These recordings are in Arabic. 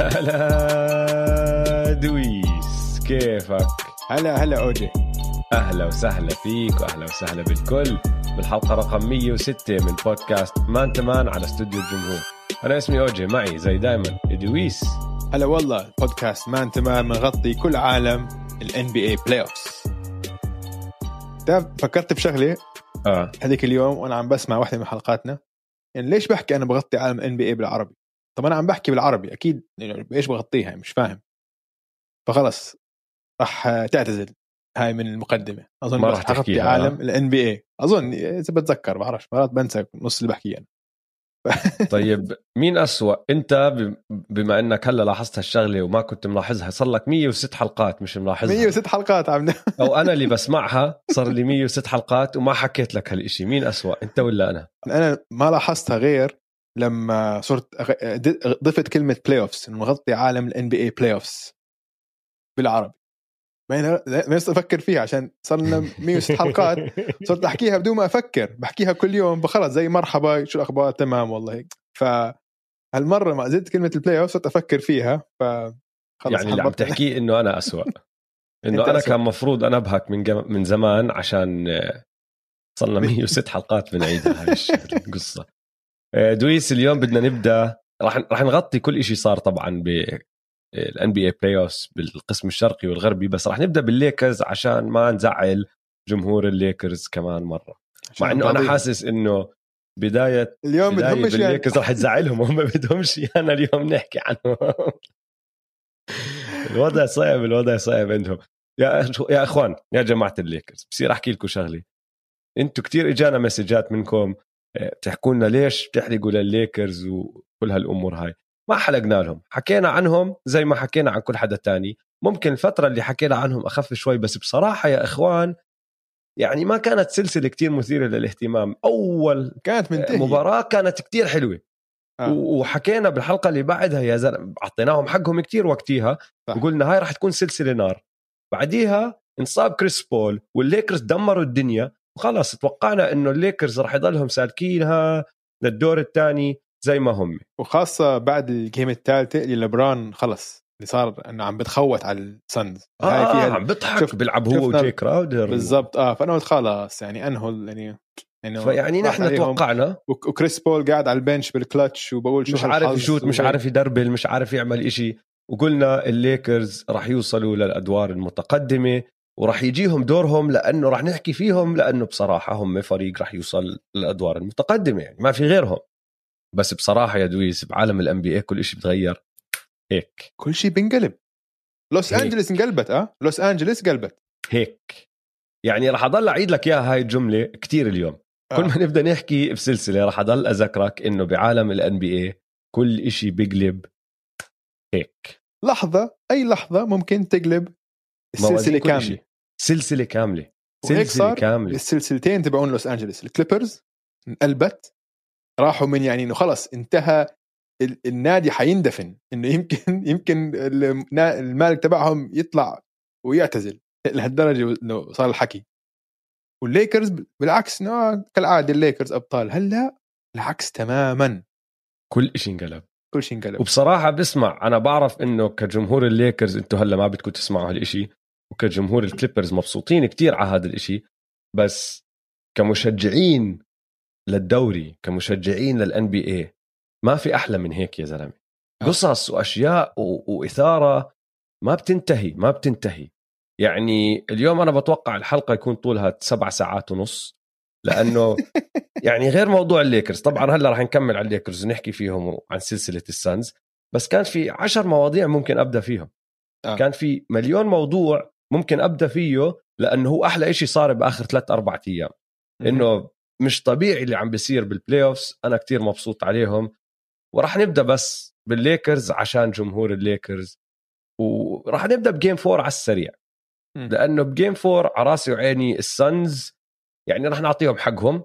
هلا دويس كيفك؟ هلا هلا OG أهلا وسهلا فيك وأهلا وسهلا بالكل. بالحلقة رقم 106 من بودكاست مان تمان على استوديو الجمهور. أنا اسمي OG معي زي دايما دويس. هلا والله بودكاست مان تمام نغطي كل عالم ال NBA playoffs فكرت بشغلة؟ آه. هذيك اليوم وأنا عم بسمع واحدة من حلقاتنا. يعني ليش بحكي أنا بغطي عالم NBA بالعربي؟ طب أنا عم بحكي بالعربي أكيد يعني إيش بغطيها؟ مش فاهم. فخلص راح تعتزل هاي من المقدمة. أظن ما راح تغطي تحكيها، عالم ال NBA أظن إذا بتذكر بعرفش مرات بنسى نص اللي بحكيه أنا. طيب مين أسوأ؟ أنت بما إنك هلأ لاحظت هالشغلة وما كنت ملاحظها صار لك 106 حلقات مش ملاحظها. 106 حلقات عم أو أنا اللي بسمعها صار لي 106 حلقات وما حكيت لك هالشيء مين أسوأ؟ أنت ولا أنا؟ أنا ما لاحظتها غير لما صرت ضفت كلمة playoffs نغطي عالم ال NBA playoffs بالعربي. ما صرت أفكر فيها عشان صار لنا 106 حلقات. صرت أحكيها بدون ما أفكر بحكيها كل يوم خلص زي مرحبا شو الأخبار؟ تمام والله. هيك ف هالمرة ما زدت كلمة ال playoff صرت أفكر فيها ف خلص يعني اللي عم. تحكيه إنه أنا أسوأ. إنه أنا أسوأ. كان مفروض انبهك من جم... من زمان عشان صار لنا 106 حلقات بنعيدها هاي القصة. دويس اليوم بدنا نبدأ. راح راح نغطي كل شيء صار طبعا بال NBA play بالقسم الشرقي والغربي بس راح نبدأ بالليكرز عشان ما نزعل جمهور الليكرز كمان مرة. مع إنه أنا. حاسس إنه بداية اليوم بدهم يعني. بالليكرز راح تزعلهم هم بدهمش أنا اليوم نحكي عنهم. الوضع صعب الوضع صعب عندهم. يا يا أخوان يا جماعة الليكرز بصير أحكي لكم شغلة. أنتم كتير إجانا مسجات منكم. آه، تحكوا لنا ليش بتحرقوا للليكرز وكل هالأمور هاي؟ ما حلقنا لهم. حكينا عنهم زي ما حكينا عن كل حدا تاني. ممكن الفترة اللي حكينا عنهم أخف شوي بس بصراحة يا إخوان يعني ما كانت سلسلة كتير مثيرة للاهتمام. أول كانت منتهية. مباراة كانت كتير حلوة. آه. وحكينا بالحلقة اللي بعدها يا زلمة أعطيناهم حقهم كتير وقتيها صح. وقلنا هاي راح تكون سلسلة نار. بعديها انصاب كريس بول والليكرز دمروا الدنيا. وخلص توقعنا إنه الليكرز راح يضلهم سالكينها للدور الثاني زي ما هم وخاصة بعد ال game الثالثة اللي لبران خلص اللي صار إنه عم بتخوت على ال Suns آه, آه عم بضحك شوف- بيلعب هو وجاي كراودر بالضبط آه فأنا قلت خلاص يعني انهوا يعني انه فيعني راح نحن. توقعنا وك- وكريس بول قاعد على ال bench بالكلتش وبقول شو مش عارف ي shoot مش. عارف ي dribble مش عارف يعمل إشي وقلنا الليكرز راح يوصلوا للأدوار المتقدمة وراح يجيهم دورهم لأنه راح نحكي فيهم لأنه بصراحة هم فريق راح يوصل للأدوار المتقدمة يعني. ما في غيرهم. بس بصراحة يا دويس بعالم ال NBA كل شيء بتغير. هيك. كل شيء بينقلب. لوس هيك. أنجلس انقلبت آه؟ لوس أنجلس قلبت هيك. يعني راح أضل أعيد لك إياها هاي الجملة كتير اليوم. آه. كل ما نبدأ نحكي بسلسلة راح أضل أذكرك إنه بعالم ال NBA كل إشي بيقلب هيك. لحظة أي لحظة ممكن تقلب السلسلة كاملة. سلسلة كاملة سلسلة كاملة. السلسلتين تبعون لوس انجلس الكليبرز انقلبت راحوا من يعني إنه خلص انتهى ال- النادي حيندفن إنه يمكن يمكن المالك تبعهم يطلع ويعتزل لهالدرجة إنه صار الحكي. والليكرز بالعكس انه كالعادة الليكرز أبطال هلأ العكس تماما. كل إشي انقلب. كل شيء انقلب. وبصراحة بسمع أنا بعرف إنه كجمهور الليكرز أنتم هلأ ما بدكم تسمعوا هالإشي وكجمهور الكليبرز مبسوطين كتير على هذا الإشي بس كمشجعين للدوري كمشجعين لل NBA ما في أحلى من هيك يا زلمة آه. قصص وأشياء و... وإثارة ما بتنتهي ما بتنتهي يعني اليوم أنا بتوقع الحلقة يكون طولها سبع ساعات ونص لأنه يعني غير موضوع الليكرز طبعا هلأ رح نكمل على الليكرز ونحكي فيهم عن سلسلة ال Suns بس كان في عشر مواضيع ممكن أبدأ فيهم آه. كان في مليون موضوع ممكن أبدأ فيه لأنه هو أحلى إشي صار بآخر ثلاث أربع أيام. إنه مش طبيعي اللي عم بيصير بال playoffs أنا كتير مبسوط عليهم. وراح نبدأ بس بالليكرز عشان جمهور الليكرز. وراح نبدأ ب game four على السريع. لأنه ب game four على راسي وعيني السنز يعني راح نعطيهم حقهم.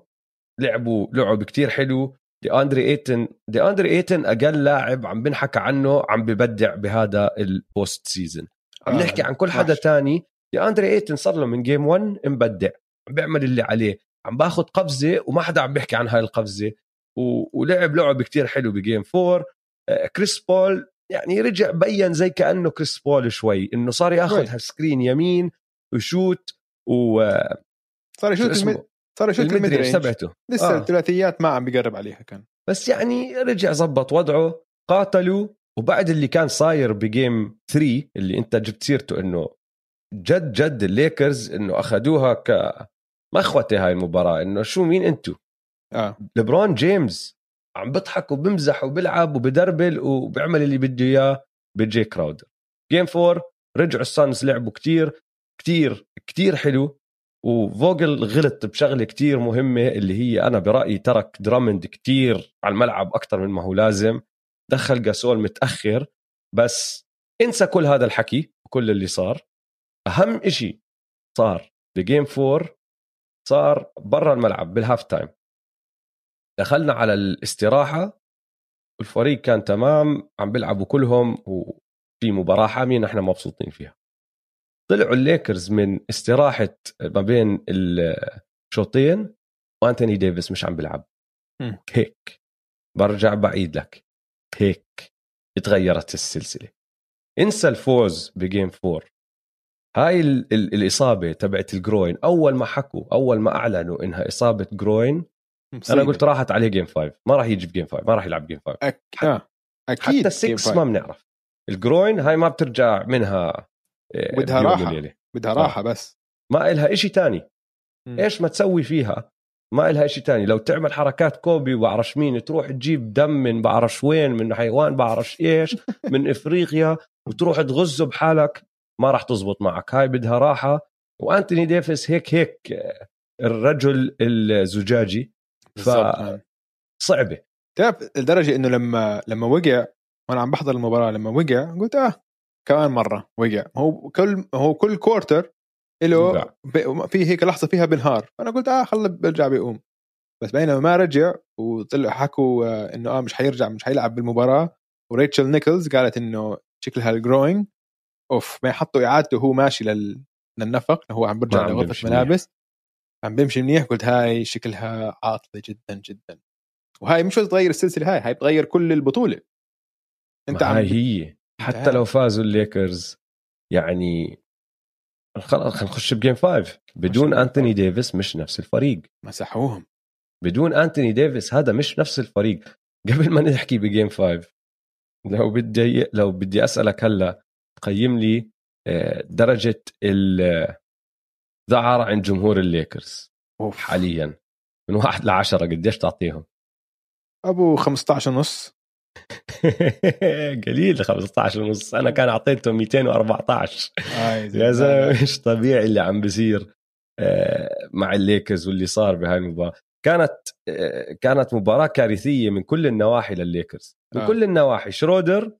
لعبوا لعب كتير حلو. دي اندري ايتن دي اندري ايتن أقل لاعب عم بنحكى عنه عم ببدع بهذا ال post season عم آه، نحكي عن كل حدا. تاني. دي أندري ايتن صار له من game 1 مبدع. عم بيعمل اللي عليه. عم باخذ قفزة وما حدا عم بيحكي عن هاي القفزة. و... ولعب لعب كتير حلو ب game 4 آه، كريس بول يعني رجع بين زي كأنه كريس بول شوي إنه صار ياخذ. هال screen يمين ويشوت و صار يشوت؟ ال mid... صار يشوت ال mid تبعته. لسه آه. الثلاثيات ما عم بيقرب عليها كان. بس يعني رجع زبط وضعه. قاتلوا. وبعد اللي كان صاير ب game 3 اللي انت جبت سيرته انه جد جد الليكرز انه اخذوها كمخوته هاي المباراة انه شو مين انتو؟ آه. لبرون جيمس عم بضحك وبمزح وبلعب وبدربل وبيعمل اللي بده إياه بجي كراودر. game 4 رجعوا السانز لعبوا كتير كتير كتير حلو وفوجل غلط بشغلة كتير مهمة اللي هي أنا برأيي ترك درامند كتير على الملعب أكثر من ما هو لازم. دخل جاسول متأخر بس انسى كل هذا الحكي وكل اللي صار. أهم إشي صار ب game 4 صار برا الملعب بال half time دخلنا على الاستراحة والفريق كان تمام عم بيلعبوا كلهم وفي مباراة حامية نحن مبسوطين فيها. طلعوا الليكرز من استراحة ما بين الشوطين وأنتوني ديفيس مش عم بيلعب. هيك برجع بعيد لك. هيك اتغيرت السلسلة انسى الفوز ب game 4 هاي ال ال الإصابة تبعت ال groin أول ما حكوا أول ما أعلنوا إنها إصابة groin مصيبة. أنا قلت راحت عليه game 5 ما راح يجي ب game 5 ما راح يلعب game 5 أك... آه. أكيد حتى Game 6 five. ما بنعرف ال groin هاي ما بترجع منها آه، بدها. وليلة. بدها. راحة بس ما إلها إشي تاني مم. إيش ما تسوي فيها ما إلها إشي تاني. لو تعمل حركات كوبي وبعرفش مين تروح تجيب دم من بعرفش وين من حيوان بعرفش إيش من إفريقيا وتروح تغزه بحالك ما راح تزبط معك. هاي بدها راحة. وأنتوني ديفيس هيك هيك الرجل الزجاجي. بالضبط man. صعبة. تعرف لدرجه إنه لما لما وقع وأنا عم بحضر المباراة لما وقع قلت آه كمان مرة وقع. هو كل هو كل quarter له في هيك لحظة فيها بنهار. فأنا قلت آه خلى برجع بيقوم. بس بينما ما رجع وطلع حكوا آه، إنه آه مش حيرجع مش حيلعب بالمباراة. وريتشل نيكلز قالت إنه شكلها ال groin أول ما يحطوا إعادته وهو ماشي لل... للنفق هو عم عم لغرفه ملابس عم بيمشي منيح. قلت هاي شكلها عاطلة جدا جدا. وهاي مش بس تغير السلسلة هاي هاي بتغير كل البطولة. أنت عم هاي هي. حتى. لو فازوا الليكرز يعني خلص نخش ب game 5 بدون أنتوني. ديفيس مش نفس الفريق. مسحوهم. بدون أنتوني ديفيس هذا مش نفس الفريق. قبل ما نحكي ب game 5 لو بدي لو بدي أسألك هلا قيم لي آه، درجة الذعر عند جمهور الليكرز. أوف. حاليا. من واحد لعشرة قديش تعطيهم؟ أبو 15 ونص قليل 15 ونص. أنا كان اعطيتهم 214 هاي يا زلمة مش طبيعي اللي عم بيصير آه، مع الليكرز واللي صار بهاي المباراة. كانت آه، كانت مباراة كارثية من كل النواحي للليكرز. من آه. كل النواحي. شرودر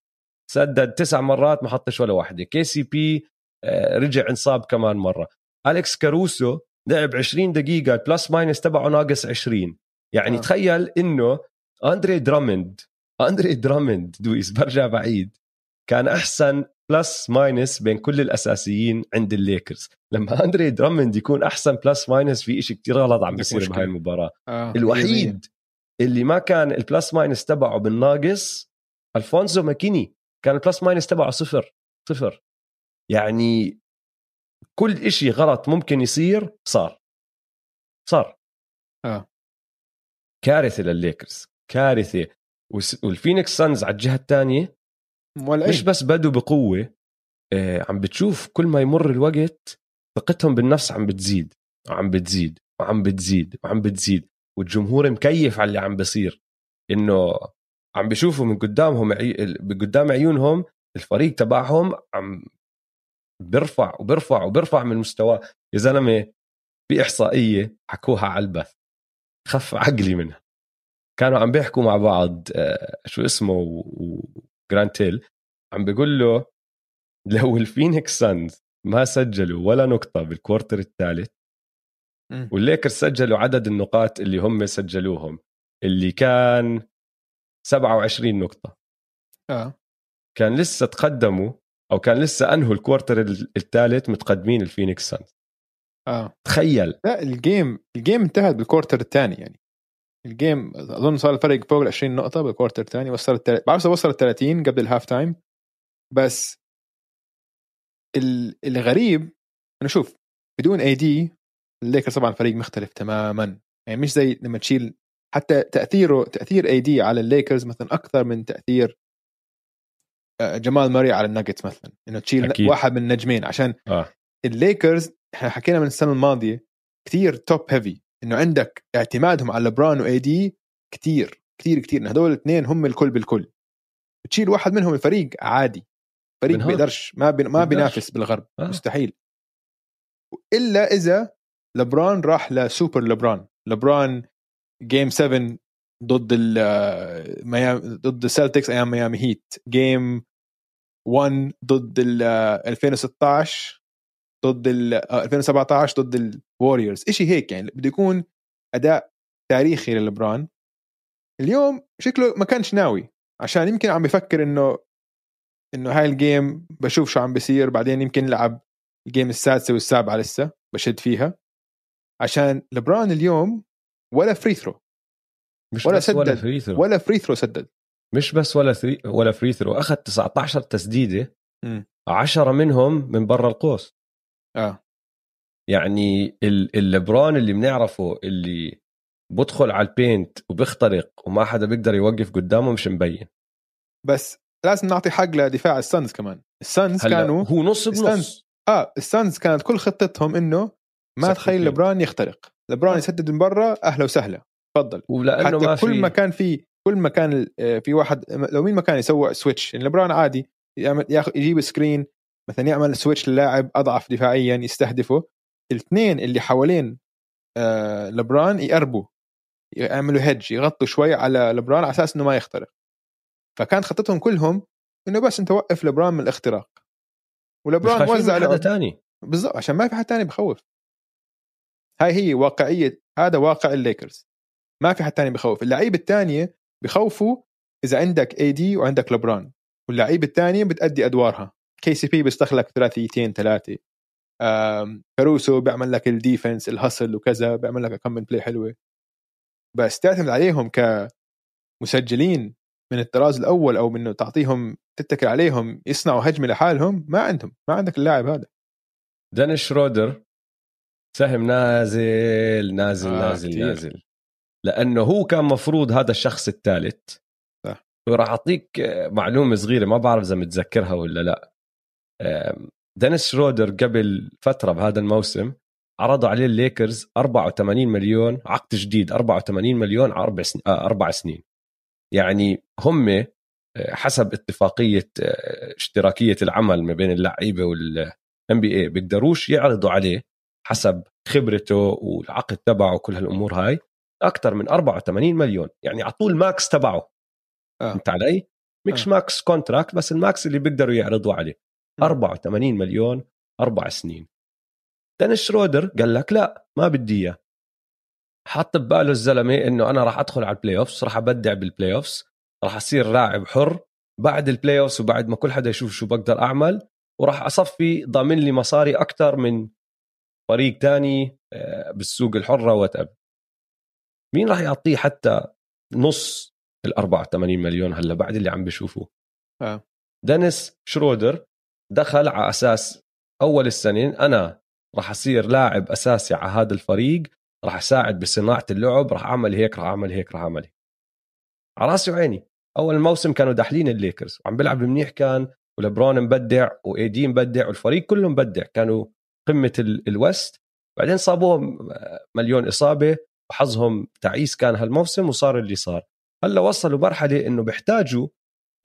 سدد تسع مرات ما حطش ولا واحدة. KCP آه، رجع انصاب كمان مرة. أليكس كاروسو لعب 20 دقيقة ال plus minus تبعه ناقص 20 يعني آه. آه. تخيل إنه أندري درامند أندري درامند دويس برجع بعيد. كان أحسن plus minus بين كل الأساسيين عند الليكرز. لما أندري درامند يكون أحسن plus minus في إشي كتير غلط عم بيصير. بهاي المباراة. آه. الوحيد اللي ما كان ال plus minus تبعه بالناقص ألفونزو ماكيني. كان ال plus minus تبعه صفر. صفر. يعني كل إشي غلط ممكن يصير صار. صار. آه. كارثة للليكرز. كارثة. والفينيكس سانز على الجهة الثانية مش؟ بس بدوا بقوة آه عم بتشوف كل ما يمر الوقت ثقتهم بالنفس عم بتزيد وعم بتزيد وعم بتزيد وعم بتزيد والجمهور مكيف على اللي عم بصير إنه عم بيشوفوا من قدامهم. قدام عيونهم الفريق تبعهم عم بيرفع وبيرفع وبيرفع من مستواه يا زلمة في إحصائية حكوها على البث خف عقلي منها كانوا عم بيحكوا مع بعض آه، شو اسمه وجرانتيل عم بيقول له لو الفينيكس سانز ما سجلوا ولا نقطة بال quarter الثالث. والليكرز سجلوا عدد النقاط اللي هم سجلوهم اللي كان 27 نقطة. آه. كان لسه تقدموا أو كان لسه أنهوا ال quarter الثالث متقدمين الفينيكس سانز آه. تخيل. لا ال game ال game انتهت بال quarter الثاني يعني. ال game أظن صار الفرق فوق ال 20 نقطة بال quarter الثاني وصل التل... بعرف وصل ال 30 قبل ال half time بس ال... الغريب إنه شوف بدون AD الليكرز طبعا فريق مختلف تماما يعني مش زي لما تشيل حتى تأثيره تأثير AD على الليكرز مثلا أكثر من تأثير آه، جمال ماري على الناجتس مثلا إنه تشيل أكيد. واحد من النجمين عشان آه. الليكرز إحنا حكينا من السنة الماضية كثير top heavy إنه عندك اعتمادهم على لبران و AD كثير كثير كثير انه هذول الاثنين هم الكل بالكل. تشيل واحد منهم الفريق عادي. فريق بيقدرش ما بي ما بينافس بالغرب. آه. مستحيل. إلا إذا لبران راح لسوبر لبران لبران game 7 ضد ال ميامي ضد السلتكس أيام ميامي هيت. game 1 ضد ال 2016 ضد ال 2017 ضد الوريورز شيء هيك يعني بده يكون أداء تاريخي للبران اليوم شكله ما كانش ناوي عشان يمكن عم بفكر إنه إنه هاي ال game بشوف شو عم بيصير بعدين يمكن لعب ال game السادسة والسابعة لسه بشد فيها. عشان لبران اليوم ولا free throw مش ولا سدد ولا free throw ولا free throw سدد. مش بس ولا three ولا free throw أخذ 19 تسديدة 10 منهم من برا القوس. آه. يعني اللبران اللي بنعرفه اللي بدخل على ال paint وبيخترق وما حدا بيقدر يوقف قدامه مش مبين. بس لازم نعطي حق لدفاع السانز كمان. السانز كانوا هو نص بنص. آه السانز كانت كل خطتهم إنه ما تخلي لبران يخترق. لبران آه. يسدد من برا أهلا وسهلا. تفضل. ولأنه حتى ما كل في... ما كان في كل ما كان آه، في واحد لو مين ما كان يسوي switch يعني لبران عادي يعمل ياخذ يجيب screen مثلا يعمل switch للاعب أضعف دفاعيا يستهدفه الاثنين اللي حوالين آه لبران يقربوا يعملوا hedge يغطوا شوي على لبران على أساس إنه ما يخترق. فكانت خطتهم كلهم إنه بس أنت وقف لبران من الاختراق. ولبران وزع حدا ثاني بالضبط عشان ما في حد ثاني بخوف. هاي هي واقعية هذا واقع الليكرز. ما في حد ثاني بخوف. اللعيبه الثانية بخوفوا إذا عندك AD وعندك لبران. واللعيبه الثانية بتأدي أدوارها. KCP بيستخلك ثلاثيتين ثلاثة كاروسو بيعمل لك ال defense ال hustle وكذا بيعمل لك كم من play حلوة. بس تعتمد عليهم كمسجلين من الطراز الأول أو منه تعطيهم تتكل عليهم يصنعوا هجمة لحالهم ما عندهم ما عندك اللاعب هذا. دينيس شرودر سهم نازل نازل آه نازل كتير. نازل. لأنه هو كان مفروض هذا الشخص الثالث. صح. وراح أعطيك معلومة صغيرة ما بعرف إذا متذكرها ولا لا. دينيس شرودر قبل فترة بهذا الموسم عرضوا عليه الليكرز 84 مليون عقد جديد 84 مليون على أربع سنين آه أربع سنين يعني هم آه، حسب اتفاقية آه، اشتراكية العمل ما بين اللعيبة وال NBA بيقدروش يعرضوا عليه حسب خبرته والعقد تبعه وكل هالأمور هاي أكثر من 84 مليون يعني على طول max تبعه آه. فهمت علي؟ مش آه. max contract بس ال max اللي بيقدروا يعرضوا عليه 84 مليون أربع سنين. دينيس شرودر قال لك لا ما بدي إياه. حط بباله الزلمة إنه أنا راح أدخل على ال playoffs راح أبدع بال playoffs راح أصير لاعب حر بعد ال playoffs وبعد ما كل حدا يشوف شو بقدر أعمل وراح أصفي ضامن لي مصاري أكثر من فريق تاني آه، بالسوق الحرة وات مين راح يعطيه حتى نص ال 84 مليون هلا بعد اللي عم بشوفوه؟ آه. دينيس شرودر دخل على أساس أول السنة أنا راح أصير لاعب أساسي على هذا الفريق راح أساعد بصناعة اللعب راح أعمل هيك راح أعمل هيك راح أعمل هيك. على راسي وعيني. أول الموسم كانوا داحلين الليكرز. وعم بيلعب منيح كان ولبرون مبدع و AD مبدع والفريق كله مبدع. كانوا قمة ال West بعدين صابوهم مليون إصابة وحظهم تعيس كان هالموسم وصار اللي صار. هلأ وصلوا مرحلة إنه بيحتاجوا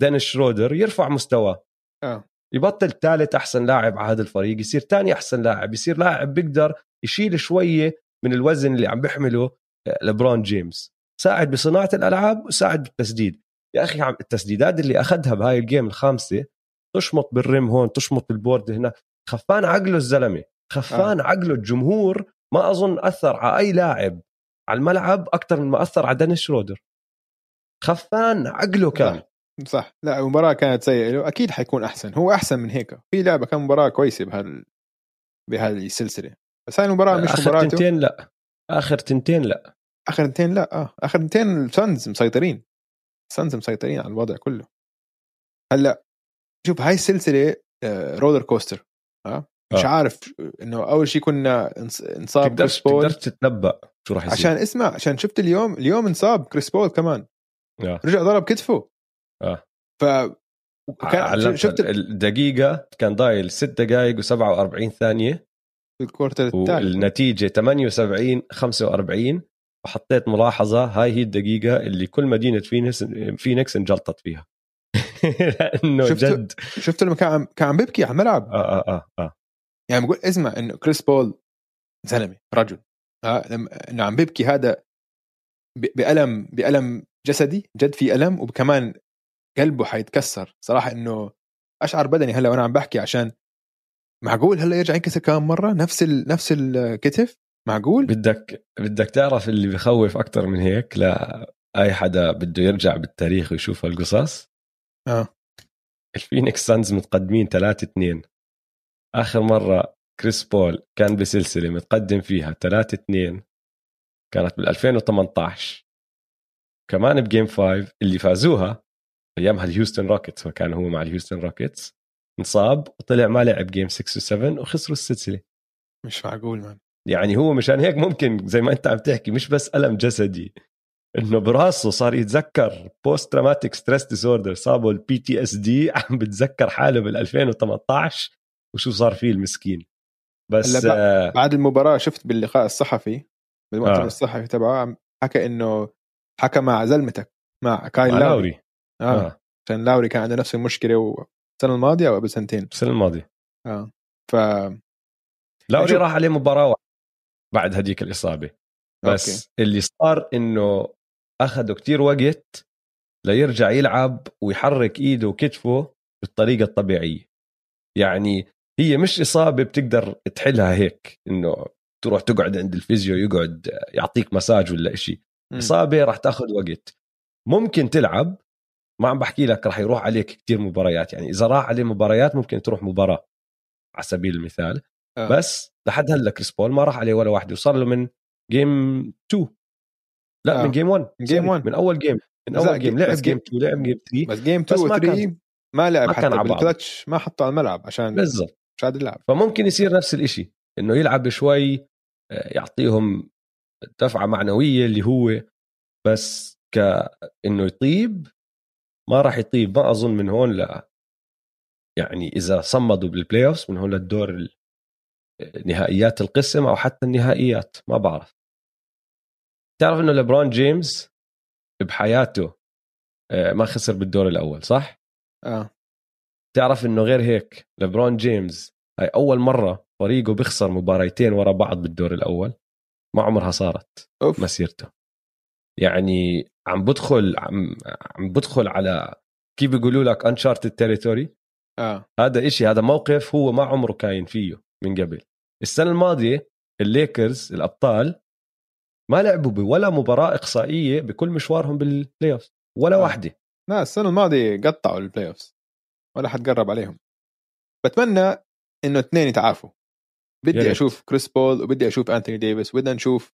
دينيس شرودر يرفع مستواه. آه. يبطل ثالث أحسن لاعب على هذا الفريق يصير ثاني أحسن لاعب يصير لاعب بيقدر يشيل شوية من الوزن اللي عم بيحمله آه، لبرون جيمس. ساعد بصناعة الألعاب وساعد بالتسديد. يا أخي التسديدات اللي أخذها بهاي ال game الخامسة تشمط بال rim هون تشمط بال board هنا خفان عقله الزلمة خفان آه. عقله الجمهور ما أظن أثر على أي لاعب على الملعب أكثر من ما أثر على دينيس شرودر. خفان عقله كان. صح. لا المباراة كانت سيئة. أكيد حيكون أحسن. هو أحسن من هيك. في لعبة كان مباراة كويسة بهال بهذه السلسلة. بس هاي المباراة مش آخر مباراته تنتين لا. آخر تنتين لا. آخر اثنين لا. آه. آخر اثنين السانز مسيطرين. السانز مسيطرين على الوضع كله. هلأ شوف هاي السلسلة roller coaster آه؟ مش آه. عارف إنه أول شيء كنا انص- انصاب كريس بول. تقدرش تتنبأ شو راح يصير. عشان اسمع عشان شفت اليوم اليوم انصاب كريس بول كمان. آه. رجع ضرب كتفه. آه. ف وكان علمت شفت الدقيقة كان ضايل 6 دقائق و47 ثانية. ال quarter الثالث والنتيجة 78 45 وحطيت ملاحظة هاي هي الدقيقة اللي كل مدينة فينيكس فينيكس انجلطت فيها. لأنه شفتوا؟ جد. شفت لما كان كان عم بيبكي على الملعب. آه آه آه, آه. يعني بقول اسمع إنه كريس بول زلمة رجل. آه لما إنه عم بيبكي هذا بألم بألم جسدي جد في ألم. وكمان قلبه حيتكسر. صراحة إنه أشعر بدني هلأ وأنا عم بحكي عشان معقول هلأ يرجع ينكسر كمان مرة؟ نفس ال... نفس الكتف معقول؟ بدك بدك تعرف اللي بخوف أكتر من هيك لأي حدا بده يرجع بالتاريخ ويشوف هالقصص؟ آه. الفينيكس سانز متقدمين 3 2 آخر مرة كريس بول كان بسلسلة متقدم فيها 3 2 كانت بال 2018 كمان ب game 5 اللي فازوها ايامها الهيوستن روكيتس وكان هو مع الهيوستن روكيتس انصاب وطلع ما لعب game 6 و7 وخسروا السلسلة. مش معقول man يعني هو مشان هيك ممكن زي ما أنت عم تحكي مش بس ألم جسدي. إنه براسه صار يتذكر post traumatic stress disorder صابه ال PTSD عم بتذكر حاله بال 2018 وشو صار فيه المسكين. بس آه بعد المباراة شفت باللقاء الصحفي بالمؤتمر آه. الصحفي تبعه حكى إنه حكى مع زلمتك مع كايل مع لاوري آه. آه عشان لاوري كان عنده نفس المشكلة السنة الماضية أو قبل سنتين السنة الماضية آه ف لاوري. راح عليه مباراة واحدة بعد هديك الإصابة بس أوكي. اللي صار إنه أخذه كتير وقت ليرجع يلعب ويحرك إيده وكتفه بالطريقة الطبيعية يعني هي مش إصابة بتقدر تحلها هيك إنه تروح تقعد عند الفيزيو يقعد يعطيك مساج ولا مم. إصابة راح تأخذ وقت ممكن تلعب ما عم بحكي لك راح يروح عليك كتير مباريات. يعني إذا راح عليه مباريات ممكن تروح مباراة على سبيل المثال. آه. بس لحد هلأ كريس بول ما راح عليه ولا واحدة وصار له من game 2 لأ آه. من game 1 من game 1. من أول game من أول جيم لعب جيم جيم- 2 لعب جيم 3 بس جيم 2 بس و ما 3 كان- ما لعب ما حتى. بالكلتش ما حطه على الملعب عشان بالضبط. مش قادر يلعب. فممكن يصير نفس الإشي إنه يلعب شوي آه، يعطيهم دفعة معنوية اللي هو بس ك إنه يطيب ما راح يطيب ما أظن من هون ل يعني إذا صمدوا بالبلاي اوف من هون للدور نهائيات القسم أو حتى النهائيات ما بعرف. تعرف إنه ليبرون جيمس بحياته آه، ما خسر بالدور الأول صح؟ آه. تعرف إنه غير هيك ليبرون جيمس هاي أول مرة فريقه بيخسر مباريتين ورا بعض بالدور الأول؟ ما عمرها صارت أوف. مسيرته. يعني عم بدخل عم عم بدخل على كيف بيقولوا لك uncharted territory آه. هذا إشي هذا موقف هو ما عمره كاين فيه من قبل. السنة الماضية الليكرز الأبطال ما لعبوا بولا مباراة إقصائية بكل مشوارهم بال playoff ولا آه. واحدة. لا السنة الماضية قطعوا ال playoffs ولا حد قرب عليهم. بتمنى إنه اثنين يتعافوا. بدي. أشوف كريس بول وبدي أشوف انتوني ديفيس وبدنا نشوف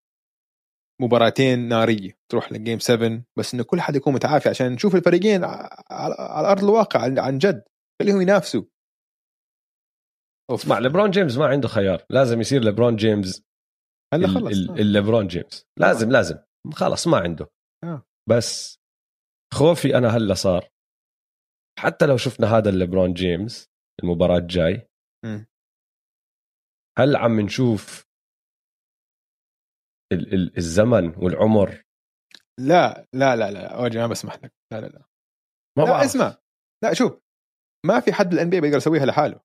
مباراتين نارية. تروح لل game 7 بس إنه كل حد يكون متعافي عشان نشوف الفريقين على, أرض الواقع عن جد. خليهم ينافسوا. اسمع ليبرون جيمس ما عنده خيار. لازم يصير ليبرون جيمس هلا خلص. آه. الليبرون جيمس. لازم لازم. خلص ما عنده. آه. بس خوفي أنا هلا صار. حتى لو شفنا هذا الليبرون جيمس المباراة الجاي. هل عم نشوف ال- ال- الزمن والعمر. لا لا لا لا أوجي ما بسمح لك. لا لا لا. ما لا بعرف. اسمع. لا شوف ما في حد بال NBA بيقدر يسويها لحاله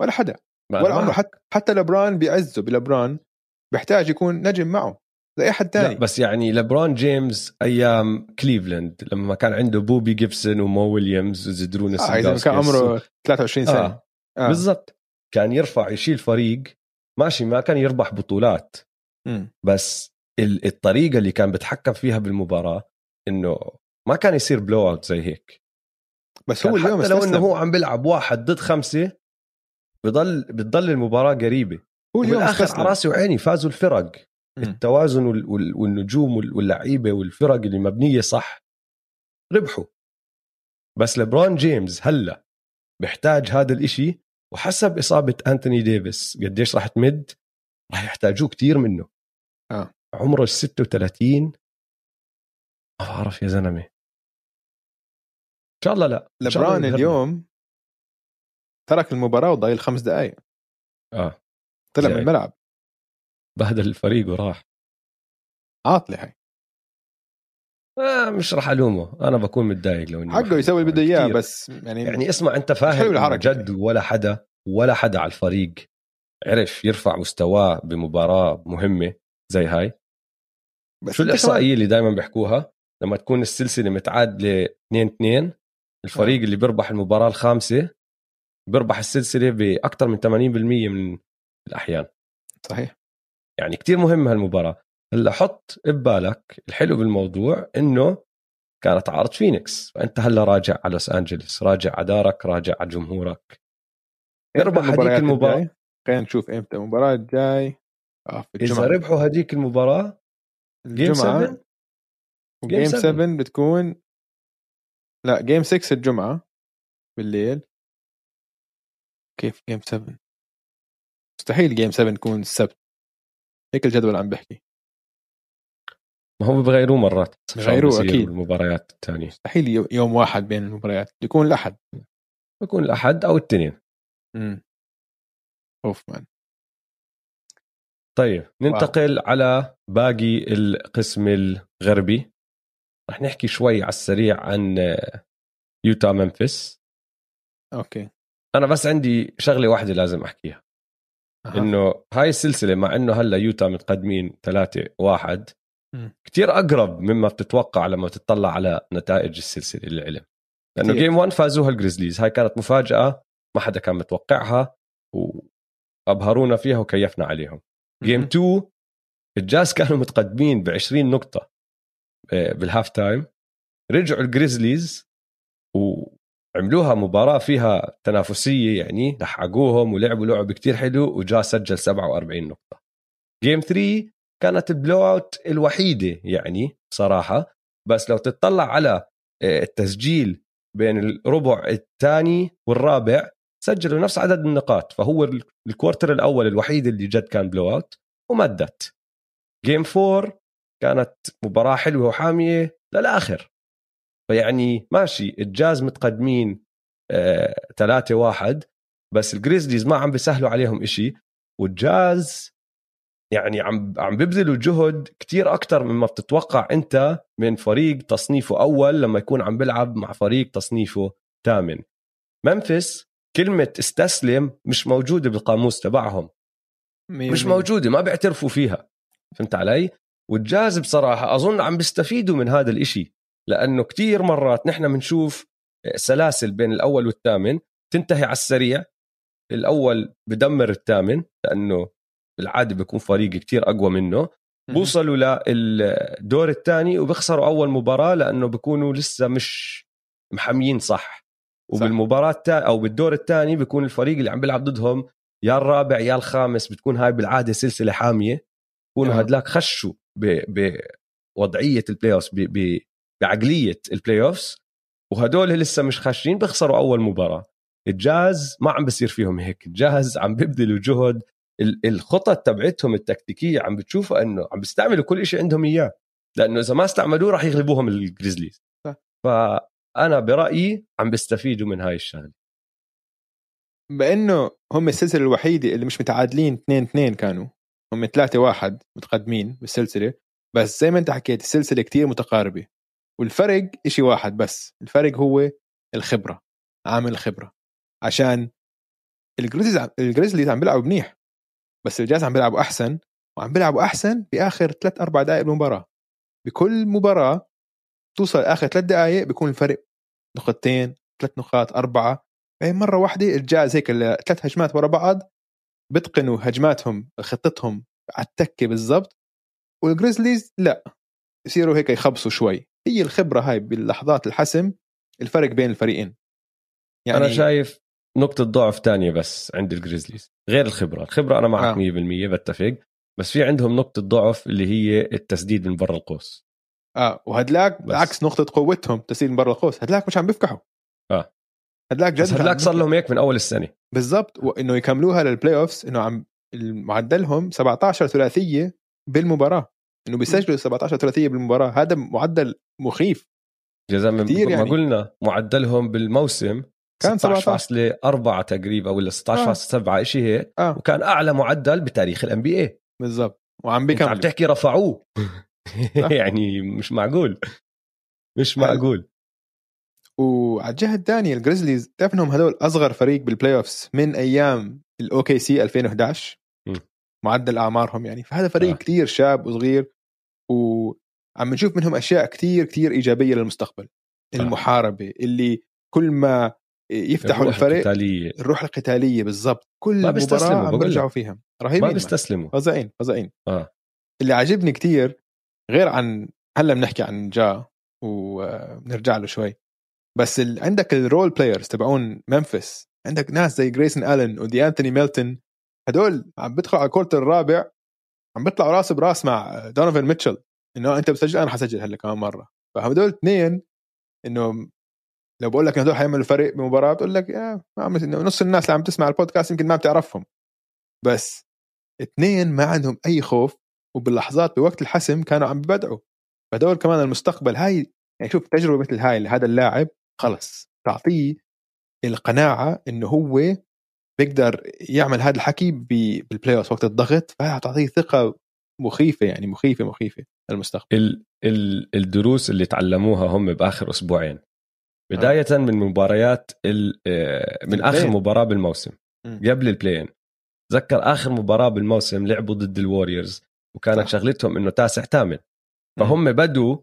ولا حدا. ولا عمره. حتى حتى ليبرون بعزه ليبرون بيحتاج يكون نجم معه زي أي حد لا ثاني بس يعني ليبرون جيمس أيام كليفلاند لما كان عنده بوبي جيبسون ومو ويليامز وزدرون آه إذا كان عمره 23 سنه آه. آه. بالضبط. كان يرفع يشيل فريق ماشي ما كان يربح بطولات. بس ال- الطريقة اللي كان بتحكم فيها بالمباراة إنه ما كان يصير blowout زي هيك. بس هو اليوم حتى لو إنه. هو عم بيلعب واحد ضد خمسة بضل بتضل المباراة قريبة. هو اليوم استسلم. على راسي وعيني فازوا الفرق. مم. التوازن وال- وال- والنجوم وال- واللعيبة والفرق اللي مبنية صح ربحوا. بس لبرون جيمس هلأ بيحتاج هذا الإشي وحسب إصابة أنتوني ديفيس قديش راح تمد راح يحتاجوه كتير منه. آه. عمره ال 36 ما بعرف يا زلمة إن شاء الله لا لبران. اليوم ترك المباراة وضايل خمس دقائق آه طلع من. الملعب بهدل الفريق وراح عاطله هاي آه مش راح ألومه أنا بكون متضايق لو إني حقه. يسوي اللي بده إياه. بس يعني, يعني اسمع أنت فاهم. جد ولا حدا ولا حدا على الفريق عرف يرفع مستواه بمباراة مهمة زي هاي. بس شو الإحصائية اللي دائما بيحكوها؟ لما تكون السلسلة متعادله 2 2 الفريق آه. اللي بيربح المباراة الخامسة بيربح السلسلة بأكثر من 80% من الأحيان. صحيح. يعني كتير مهم هالمباراة. هلأ حط ببالك الحلو بالموضوع إنه كانت عارض فينيكس. فأنت هلأ راجع على لوس انجلوس راجع على دارك راجع على جمهورك. هديك المباريات المباراة؟ خلينا نشوف إمتى المباراة الجاي في إذا الجمعة. ربحوا هديك المباراة game الجمعة 7 game Game 7 بتكون لا game 6 الجمعة بالليل. كيف game 7 مستحيل game 7 تكون السبت. هيك الجدول عم بحكي. ما هم بغيروه مرات. بغيروه أكيد. بالمباريات الثانية مستحيل يو- يوم واحد بين المباريات. يكون الأحد. بكون الأحد أو الاثنين امم أوف man. طيب ننتقل على باقي القسم الغربي. رح نحكي شوي على السريع عن يوتا ممفيس أوكي. أنا بس عندي شغلة واحدة لازم أحكيها. أها. إنه هاي السلسلة مع إنه هلا يوتا متقدمين 3 واحد مم. كتير أقرب مما بتتوقع لما تطلع على نتائج السلسلة للعلم لأنه. game 1 فازوها الجريزليز. هاي كانت مفاجأة ما حدا كان متوقعها وأبهرونا فيها وكيفنا عليهم. game مهم. 2 الجاز كانوا متقدمين ب 20 نقطة آه، بال halftime. رجعوا الجريزليز وعملوها مباراة فيها تنافسية يعني لحقوهم ولعبوا لعب كتير حلو وجا سجل 47 نقطة. game 3 كانت الـ blowout الوحيدة يعني صراحة. بس لو تطلع على آه، التسجيل بين الربع الثاني والرابع سجلوا نفس عدد النقاط فهو ال- ال quarter الأول الوحيد اللي جد كان blowout ومدت. game 4 كانت مباراة حلوة وحامية للآخر. فيعني ماشي الجاز متقدمين آه، 3 واحد بس الجريزليز ما عم بيسهلوا عليهم إشي والجاز يعني عم عم بيبذلوا جهد كتير أكتر مما بتتوقع أنت من فريق تصنيفه أول لما يكون عم بيلعب مع فريق تصنيفه ثامن. منفس كلمة استسلم مش موجودة بالقاموس تبعهم. مش. موجودة ما بيعترفوا فيها. فهمت علي؟ والجاز بصراحه أظن عم بيستفيدوا من هذا الإشي لأنه كتير مرات نحن بنشوف سلاسل بين الأول والثامن تنتهي على السريع. الأول بدمر الثامن لأنه بالعادة بيكون فريق كتير أقوى منه. بوصلوا للدور الثاني وبيخسروا أول مباراة لأنه بيكونوا لسه مش محميين صح. وبالمباراة التا- أو بالدور الثاني بيكون الفريق اللي عم بيلعب ضدهم يا الرابع يا الخامس بتكون هاي بالعادة سلسلة حامية. بكونوا. هدلاك خشوا ب- بوضعية ال play ب- بعقلية ال playoffs وهدول لسه مش خاشين بيخسروا أول مباراة. الجاز ما عم بصير فيهم هيك. الجاز عم بيبذلوا جهد. ال- الخطط تبعتهم التكتيكية عم بتشوفها إنه عم بيستعملوا كل شيء عندهم إياه. لأنه إذا ما استعملوه راح يغلبوهم الجريزليز صح. فانا برأيي عم بيستفيدوا من هاي الشغلة. بأنه هم السلسلة الوحيدة اللي مش متعادلين 2 2 كانوا. هم 3 1 متقدمين بالسلسلة. بس زي ما انت حكيت السلسلة كتير متقاربة. والفرق إشي واحد بس. الفرق هو الخبرة. عامل الخبرة. عشان الجريزليز الجريزليز عم بيلعبوا منيح. بس الجاز عم بيلعبوا أحسن. وعم بيلعبوا أحسن بآخر 3 4 دقائق بالمباراة. بكل مباراة توصل اخر ثلاث دقائق بيكون الفرق نقطتين ثلاث نقاط أربعة. هي مرة واحدة الجاز هيك ثلاث هجمات ورا بعض بتقنوا هجماتهم خطتهم على التكة بالضبط. والجريزليز لا يصيروا هيك يخبصوا شوي. هي الخبرة هاي باللحظات الحسم الفرق بين الفريقين. يعني أنا شايف نقطة ضعف تانية بس عند الجريزليز غير الخبرة، الخبرة أنا معك آه. آه. 100% بتفق، بس في عندهم نقطة ضعف اللي هي التسديد من برا القوس. آه وهدلاك بالعكس نقطة قوتهم تسديد من برا القوس. هدلاك مش عم بيفكحوا. آه. هدلاك جد هدلاك صار لهم هيك من أول السنة. بالضبط وإنه يكملوها لل playoffs إنه عم معدلهم 17 ثلاثية بالمباراة. إنه بيسجلوا 17 ثلاثية بالمباراة. هذا معدل مخيف. يا زلمه ما يعني. قلنا معدلهم بالموسم كان 16.4 تقريبا ولا 16.7 آه. شيء هيك. آه. وكان أعلى معدل بتاريخ ال NBA بالضبط. وعم بيكمل عم تحكي رفعوه. يعني مش معقول. مش معقول. وعلى الجهة الثانية الجريزليز بتعرف إنهم هدول أصغر فريق بال playoffs من أيام ال OKC 2011 م. معدل أعمارهم يعني. فهذا فريق آه. كثير شاب وصغير وعم نشوف منهم أشياء كثير كثير إيجابية للمستقبل. آه. المحاربة اللي كل ما يفتحوا الروح الفريق القتالية. الروح القتالية بالضبط. كل ما مباراة عم بيرجعوا فيها. رهيبين ما بيستسلموا. فظيعين فظيعين. آه. اللي عاجبني كثير غير عن هلأ بنحكي عن جا وبنرجع له شوي. بس ال... عندك ال role players تبعون منفس عندك ناس زي جريسون ألين ودي انتوني ميلتون هدول عم بدخلوا على ال quarter الرابع عم بيطلعوا راس براس مع دونوفان ميتشل إنه أنت بتسجل أنا حسجل هلأ كمان مرة. فهدول اثنين إنه لو بقول لك هدول حيعملوا فريق بمباراة بتقول لك يا ما عم نص الناس اللي عم تسمع البودكاست يمكن ما بتعرفهم. بس اثنين ما عندهم أي خوف وباللحظات بوقت الحسم كانوا عم ببدعوا. فدول كمان المستقبل هاي يعني شوف تجربة مثل هاي لهذا اللاعب خلص تعطيه القناعة إنه هو بيقدر يعمل هذا الحكي بال playoff وقت الضغط فتعطيه ثقة مخيفة يعني مخيفة مخيفة المستقبل ال ال الدروس اللي تعلموها هم بآخر أسبوعين. بداية آه. من مباريات آه، من آخر مباراة بالموسم قبل ال play-in تذكر آخر مباراة بالموسم لعبوا ضد الوريورز وكانت. شغلتهم إنه تاسع ثامن. فهم بدوا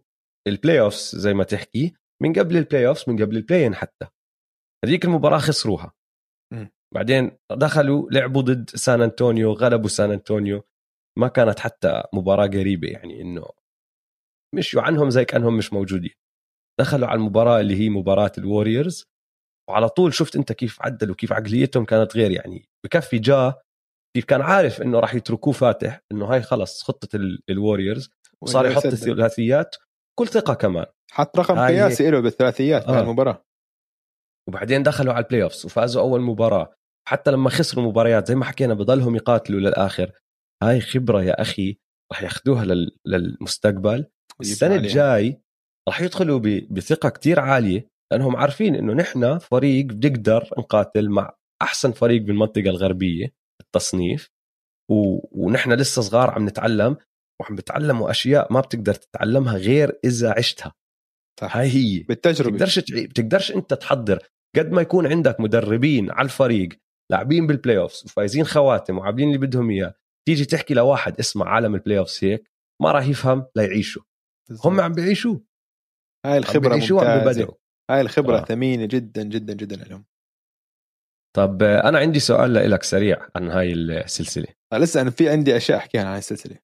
ال playoffs زي ما تحكي من قبل ال playoffs من قبل ال play-in حتى. هذيك المباراة خسروها. بعدين دخلوا لعبوا ضد سان أنطونيو غلبوا سان أنطونيو. ما كانت حتى مباراة قريبة يعني إنه مشوا عنهم زي كأنهم مش موجودين. دخلوا على المباراة اللي هي مباراة الوريورز وعلى طول شفت أنت كيف عدلوا كيف عقليتهم كانت غير يعني. بكفي جا كيف كان عارف إنه راح يتركوه فاتح إنه هاي خلص خطة الوريورز وصار يحط الثلاثيات كل ثقة كمان. حط رقم قياسي له بالثلاثيات آه. المباراه وبعدين دخلوا على ال playoffs وفازوا أول مباراة. حتى لما خسروا مباريات زي ما حكينا بضلهم يقاتلوا للآخر. هاي خبرة يا أخي راح ياخذوها للمستقبل. السنة الجاي راح يدخلوا بثقة كتير عالية لأنهم عارفين إنه نحن فريق بنقدر نقاتل مع أحسن فريق بالمنطقة الغربية. التصنيف و... ونحن لسه صغار عم نتعلم وعم بتعلموا أشياء ما بتقدر تتعلمها غير إذا عشتها. صح. هاي هي. بالتجربة. بتقدرش تعي... بتقدرش أنت تحضر. قد ما يكون عندك مدربين على الفريق لاعبين بال playoffs وفايزين خواتم وعاملين اللي بدهم إياه تيجي تحكي لواحد اسمع عالم ال playoffs هيك ما راح يفهم ليعيشوا هم عم بيعيشوا. هاي الخبرة ممتازة. هاي الخبرة آه. ثمينة جدا جدا جدا لهم. طب أنا عندي سؤال لك سريع عن هاي السلسلة. آه لسه أنا في عندي أشياء أحكيها عن هاي السلسلة.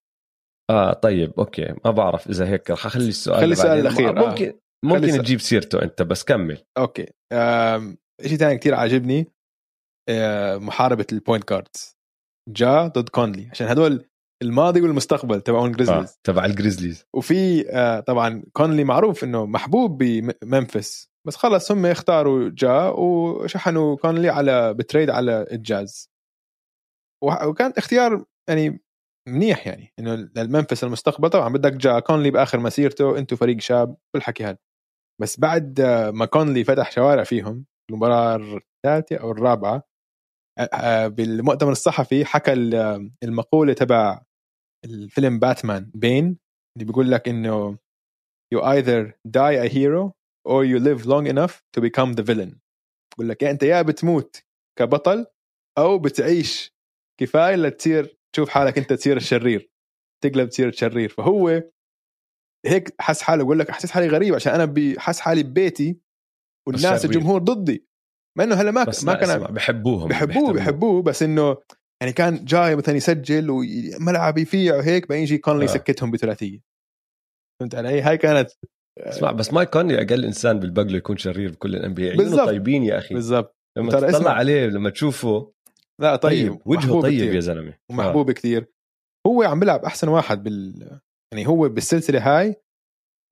آه طيب okay ما بعرف إذا هيك رح أخلي السؤال خلي السؤال الأخير آه. ممكن ممكن تجيب سيرته أنت بس كمل. okay. شيء ثاني كثير عاجبني آه محاربة ال point guards. جا ضد كونلي عشان هدول الماضي والمستقبل تبعون جريزليز آه، تبع ال Grizzlies وفي آه طبعا كونلي معروف إنه محبوب بممفيس بس خلص هم اختاروا جا وشحنوا كونلي على ب trade على الجاز وكان اختيار يعني منيح يعني إنه لممفيس المستقبل. طبعا بدك جا كونلي بآخر مسيرته أنتم فريق شاب والحكي هذا بس بعد ما كونلي فتح شوارع فيهم المباراة الثالثة أو الرابعة بالمؤتمر الصحفي حكى المقولة تبع الفيلم باتمان بين اللي بيقول لك إنه you either die a hero or you live long enough to become the villain. بقول لك يا أنت يا بتموت كبطل أو بتعيش كفاية لتصير تشوف حالك أنت تصير الشرير تقلب تصير الشرير. فهو هيك حس حاله. بقول لك احسس حالي غريب عشان أنا بحس حالي ببيتي والناس الجمهور ضدي. مع إنه هلا ما ما كان بحبوهم بحبوه بحبوه بس إنه يعني كان جاي مثلا يسجل وملعب يفيع وهيك بعدين يجي كونلي آه. يسكتهم بثلاثية. فهمت علي؟ هاي كانت اسمع بس مايك كونلي أقل إنسان بلبق له يكون شرير بكل ال NBA عيونه طيبين يا أخي. بالضبط. لما تطلع عليه لما تشوفه. لا طيب. وجهه طيب كتير. يا زلمة. ومحبوب آه. كثير هو عم بيلعب أحسن واحد بال يعني هو بالسلسلة هاي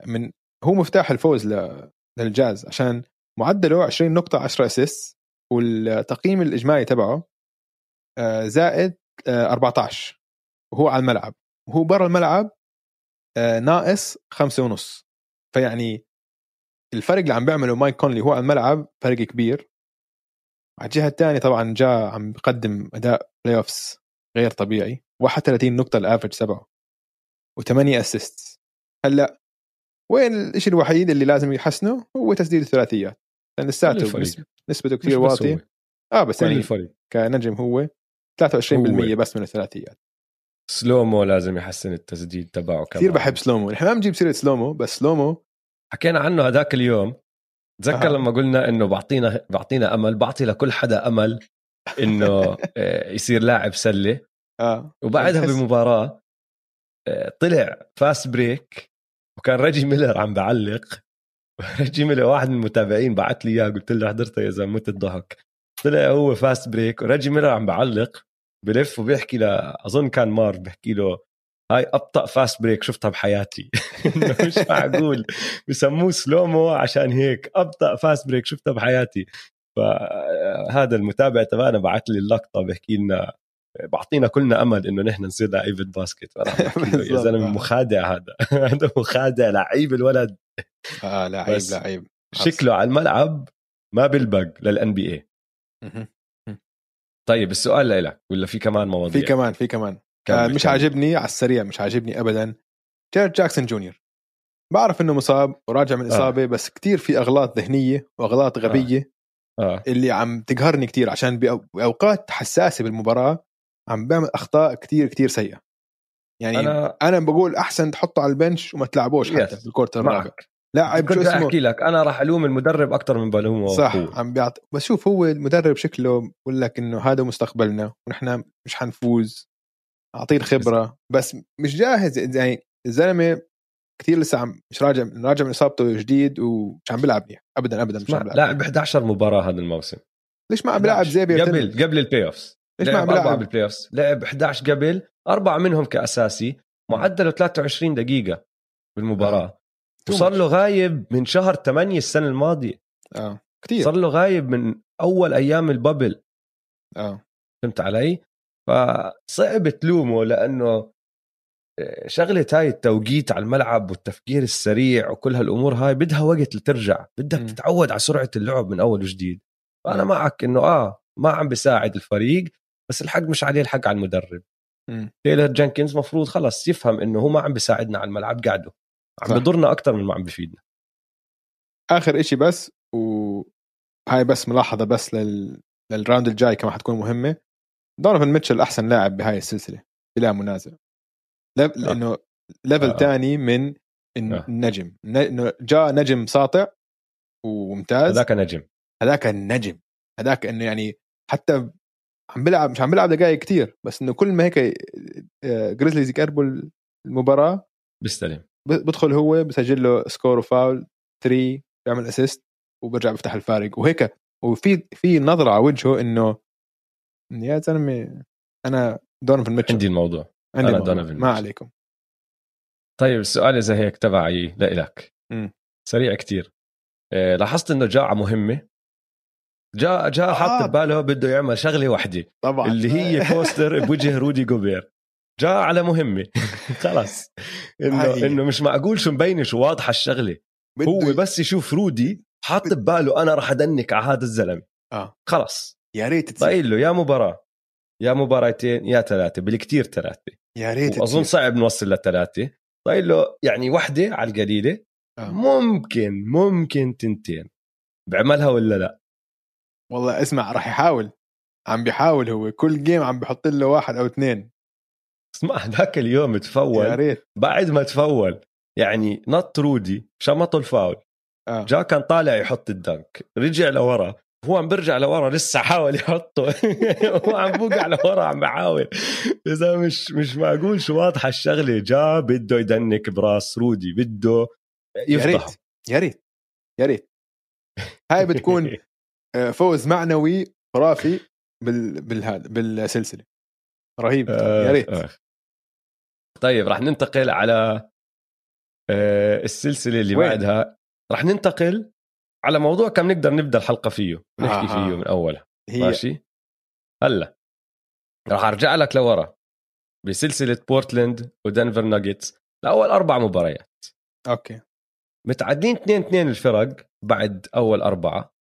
من هو مفتاح الفوز ل... للجاز عشان معدله 20 نقطة 10 assist والتقييم الإجمالي تبعه آه، زائد 14 وهو على الملعب. وهو برا الملعب ناقص خمسة ونص. فيعني الفرق اللي عم بيعمله مايك كونلي هو على الملعب فرق كبير. على الجهة الثانية طبعا جا عم بقدم أداء playoffs غير طبيعي. 31 نقطة ال average تبعه و8 assist هلأ وين الشيء الوحيد اللي لازم يحسنه؟ هو تسديد الثلاثيات. لأن لساته نسبته كثير واطية. آه بس يعني الفريق. كنجم هو. 23% هو. بس من الثلاثيات. Slow Mo لازم يحسن التسديد تبعه كثير بحب Slow Mo. نحن ما بنجيب سيرة Slow Mo بس Slow Mo حكينا عنه هذاك اليوم. تذكر آه. لما قلنا إنه بعطينا بعطينا أمل بعطي لكل حدا أمل إنه آه، يصير لاعب سلة. آه. وبعدها بمباراة آه، طلع fast break وكان ريجي ميلر عم بعلق. ريجي ميلر واحد من المتابعين بعت لي إياه قلت له حضرته يا زلمه الضحك. طلع هو fast break وريجي ميلر عم بعلق. بلف وبيحكي له أظن كان مار بيحكي له هاي أبطأ fast break شفتها بحياتي. مش معقول. بسموه Slow Mo عشان هيك. أبطأ fast break شفتها بحياتي. فهذا المتابع تبعنا بعث لي اللقطة بيحكي لنا بعطينا كلنا أمل إنه نحن نصير لعيبة basket. يا زلمة مخادع هذا. هذا مخادع لعيب الولد. آه لعيب لعيب. شكله على الملعب ما بيلبق لل NBA طيب السؤال لك ولا في كمان مواضيع؟ في كمان في كمان. كان مش عاجبني على السريع مش عاجبني ابدا. جيرد جاكسون جونيور. بعرف إنه مصاب وراجع من إصابة آه. بس كتير في أغلاط ذهنية وأغلاط غبية آه. آه. اللي عم تقهرني كتير عشان بأوقات حساسة بالمباراة عم بعمل أخطاء كتير كتير سيئة. يعني أنا أنا بقول أحسن تحطه على البنش وما تلعبوش حتى بالكورت الرابع. لاعب كنت اسمه؟ أحكي لك أنا راح ألوم المدرب أكثر من بلومه صح هو. عم بيعط بس شوف هو المدرب شكله بقول لك إنه هذا مستقبلنا ونحن مش حنفوز. أعطيه الخبرة. بس مش جاهز يعني الزلمة كثير لسه عم مش راجع راجع من إصابته جديد ومش عم بيلعب منيح ابدا ابدا مش عم بيلعب. لاعب 11 مباراة هذا الموسم. ليش ما عم بيلعب زي قبل قبل ال playoffs ليش ما عم بيلعب؟ بال playoffs لعب 11 قبل أربعة منهم كأساسي معدله 23 دقيقة بالمباراة. وصار له غايب من شهر 8 السنة الماضية. آه كثير صار له غايب من أول أيام البابل. آه. فهمت علي؟ فصعب تلومه لأنه آه، شغلة هاي التوقيت على الملعب والتفكير السريع وكل هالأمور هاي بدها وقت لترجع. بدك م. تتعود على سرعة اللعب من أول وجديد. فأنا معك إنه آه ما عم بيساعد الفريق بس الحق مش عليه الحق على المدرب. تايلر جينكنز مفروض خلص يفهم إنه هو ما عم بيساعدنا على الملعب قاعدة عم بضرنا أكثر من ما عم بفيدنا. آخر إشي بس وهاي بس ملاحظة بس لل... لل round الجاي كمان حتكون مهمة. دونيفن ميتشل أحسن لاعب بهاي السلسلة بلا منازع. لف... آه. لأنه level ثاني آه. من النجم آه. إنه جا نجم ساطع وممتاز. هذاك نجم. هذاك النجم. هذاك إنه يعني حتى عم بيلعب مش عم بيلعب دقائق كثير بس إنه كل ما هيك Grizzlies يقربوا المباراة بيستلم. بدخل هو بسجل له score وفاول 3 بيعمل assist وبرجع بيفتح الفارق. وهيك. وفي في نظرة على وجهه إنه يا زلمة أنا دونيفن ميتشل عندي الموضوع. عندي أنا دونيفن ما عليكم. طيب السؤال إذا هيك تبعي لإلك. سريع كتير. إيه لاحظت إنه جا مهمة؟ جا جا آه. حاط بباله بده يعمل شغلة واحدة طبعا. اللي هي poster بوجه رودي جوبير. جا على مهمة. خلص انه إنه مش معقول شو مبينة شو واضحة الشغلة. هو بس يشوف رودي حاط بباله أنا راح أ dunk على هذا الزلمة. آه. خلص يا ريت تصير. له يا مباراة يا مباراتين يا ثلاثة بالكثير ثلاثة. يا ريت اظن صعب نوصل لثلاثة. طيب له يعني وحدة على القليلة. آه. ممكن ممكن تنتين. بعملها ولا لا؟ والله اسمع راح يحاول. عم بيحاول هو. كل جيم عم بحط له واحد أو اثنين. اسمع ذاك اليوم تفول. يا ريت. بعد ما تفول. يعني نط رودي شمطه الفاول. آه. جا كان طالع يحط الدنك. رجع لورا. هو عم برجع لورا لسه حاول يحطه. هو عم بوقع لورا عم بحاول. إذا مش مش معقول شو واضحة الشغلة. جا بده يدنك براس رودي بده يفضح يا ريت. يا ريت. هاي بتكون آه، فوز معنوي خرافي بال بالهذا بالسلسلة. رهيب. آه يا ريت. آه. طيب راح ننتقل على آه، السلسلة اللي وين؟ بعدها. راح ننتقل على موضوع كم نقدر نبدأ الحلقة فيه نحكي آها. فيه من أولها. هي ماشي؟ هلا راح أرجع لك لورا بسلسلة بورتلاند ودنفر ناجتس لأول أربع مباريات. okay. متعادلين 2 2 الفرق بعد أول أربعة.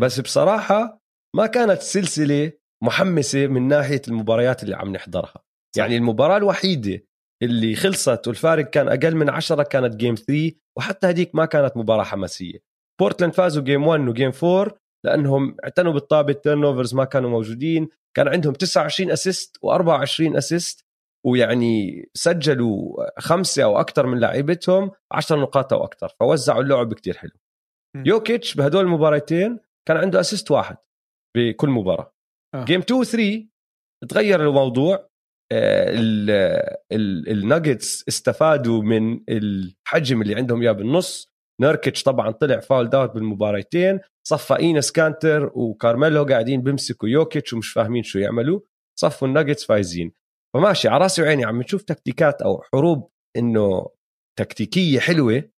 بس بصراحة ما كانت سلسلة محمسة من ناحية المباريات اللي عم نحضرها. يعني المباراة الوحيدة اللي خلصت والفارق كان أقل من 10 كانت game 3 وحتى هديك ما كانت مباراة حماسية. بورتلاند فازوا game 1 و game 4 لأنهم اعتنوا بالطابة ال turnovers ما كانوا موجودين. كان عندهم 29 assist و24 assist ويعني سجلوا خمسة أو أكثر من لاعيبتهم 10 نقاط أو أكثر فوزعوا اللعب كتير حلو. يوكيتش بهدول المباراتين كان عنده assist واحد بكل مباراة. آه. game 2 و 3 تغير الموضوع. ال- ال- الناجتس استفادوا من الحجم اللي عندهم إياه بالنص. نيركيتش طبعا طلع fouled out بالمباراتين صفى إينس كانتر وكارميلو قاعدين بيمسكوا يوكيتش ومش فاهمين شو يعملوا. صفوا الناجتس فايزين. فماشي على راسي وعيني عم نشوف تكتيكات أو حروب إنه تكتيكية حلوة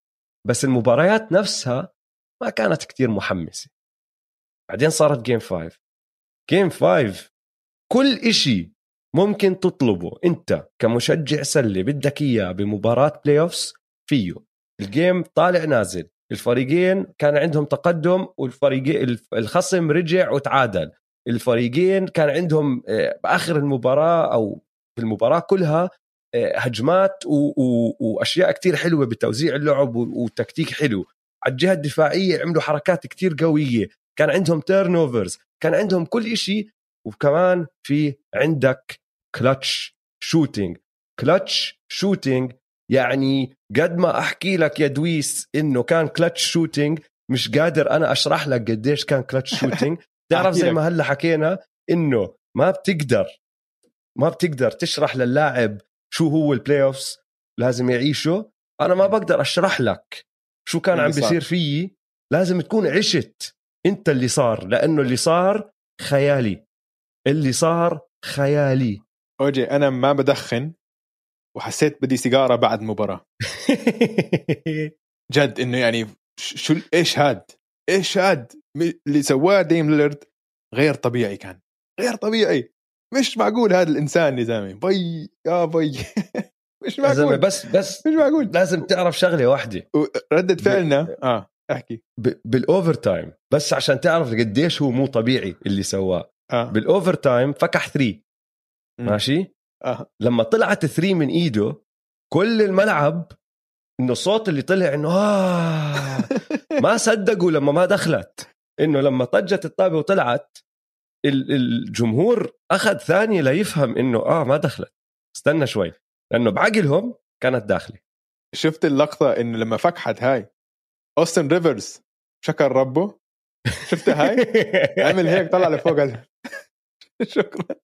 بس المباريات نفسها ما كانت كتير محمسة. بعدين صارت game 5 game 5 كل إشي ممكن تطلبه انت كمشجع سله بدك اياه بمباراة playoffs فيه. ال game طالع نازل. الفريقين كان عندهم تقدم والفريقين الخصم رجع وتعادل. الفريقين كان عندهم آه، بآخر المباراة أو في المباراة كلها آه، هجمات و- و- وأشياء كتير حلوة بتوزيع اللعب وتكتيك حلو. على الجهة الدفاعية عملوا حركات كتير قوية. كان عندهم turnovers كان عندهم كل إشي وكمان في عندك clutch shooting clutch shooting يعني قد ما أحكي لك يا دويس إنه كان clutch shooting مش قادر أنا أشرح لك قديش كان clutch shooting تعرف زي. ما هلا حكينا إنه ما بتقدر ما بتقدر تشرح للاعب شو هو ال playoffs لازم يعيشه أنا ما بقدر أشرح لك شو كان عم. بيصير فيي لازم تكون عشت أنت اللي صار لأنه اللي صار خيالي اللي صار خيالي. أوجي أنا ما بدخن وحسيت بدي سيجارة بعد مباراة. جد إنه يعني ش- شو إيش هاد؟ إيش هاد؟ م- اللي سواه ديم ليلرد غير طبيعي كان. غير طبيعي. مش معقول هذا الإنسان يا زلمه بي يا بي. مش يا زلمه معقول. بس بس مش معقول. لازم تعرف شغلة واحدة. ردة فعلنا؟ آه احكي. ب- بال overtime بس عشان تعرف قديش هو مو طبيعي اللي سواه. آه. بال overtime فكح three مم. ماشي؟ آه. لما طلعت ثري من إيده كل الملعب إنه الصوت اللي طلع إنه آه ما صدقوا لما ما دخلت. إنه لما طجت الطابة وطلعت ال- الجمهور أخذ ثانية ليفهم إنه آه ما دخلت. استنى شوي. لأنه بعقلهم كانت داخلة. شفت اللقطة إنه لما فكحت هاي اوستن ريفرز شكر ربه شفتها هاي؟ عمل هيك طلع لفوق شكرا.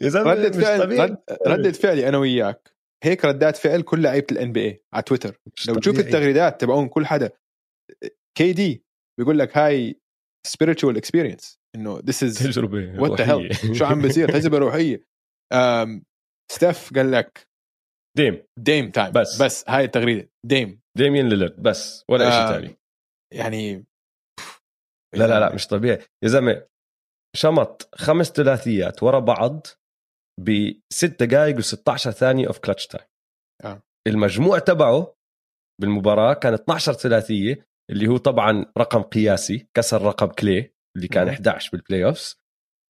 يا زلمة ردة فعل رد ردة فعلي أنا وياك. هيك ردات فعل كل لعيبة الان بي اي على تويتر. لو تشوف. التغريدات تبعون كل حدا كي دي بيقول لك هاي spiritual experience. إنه this is تجربة what the روحية. hell شو عم بيصير؟ تجربة روحية. ستيف قال لك ديم ديم تايم بس. بس هاي التغريدة. ديم ديمين ليلرد بس. ولا شيء. ثاني يعني لا لا لا مش طبيعي. يا زلمة شمط خمس ثلاثيات ورا بعض ب 6 دقائق و16 ثانية of clutch time آه. المجموع تبعه بالمباراة كان 12 ثلاثية اللي هو طبعا رقم قياسي كسر رقم كلي اللي كان مم. 11 بال playoffs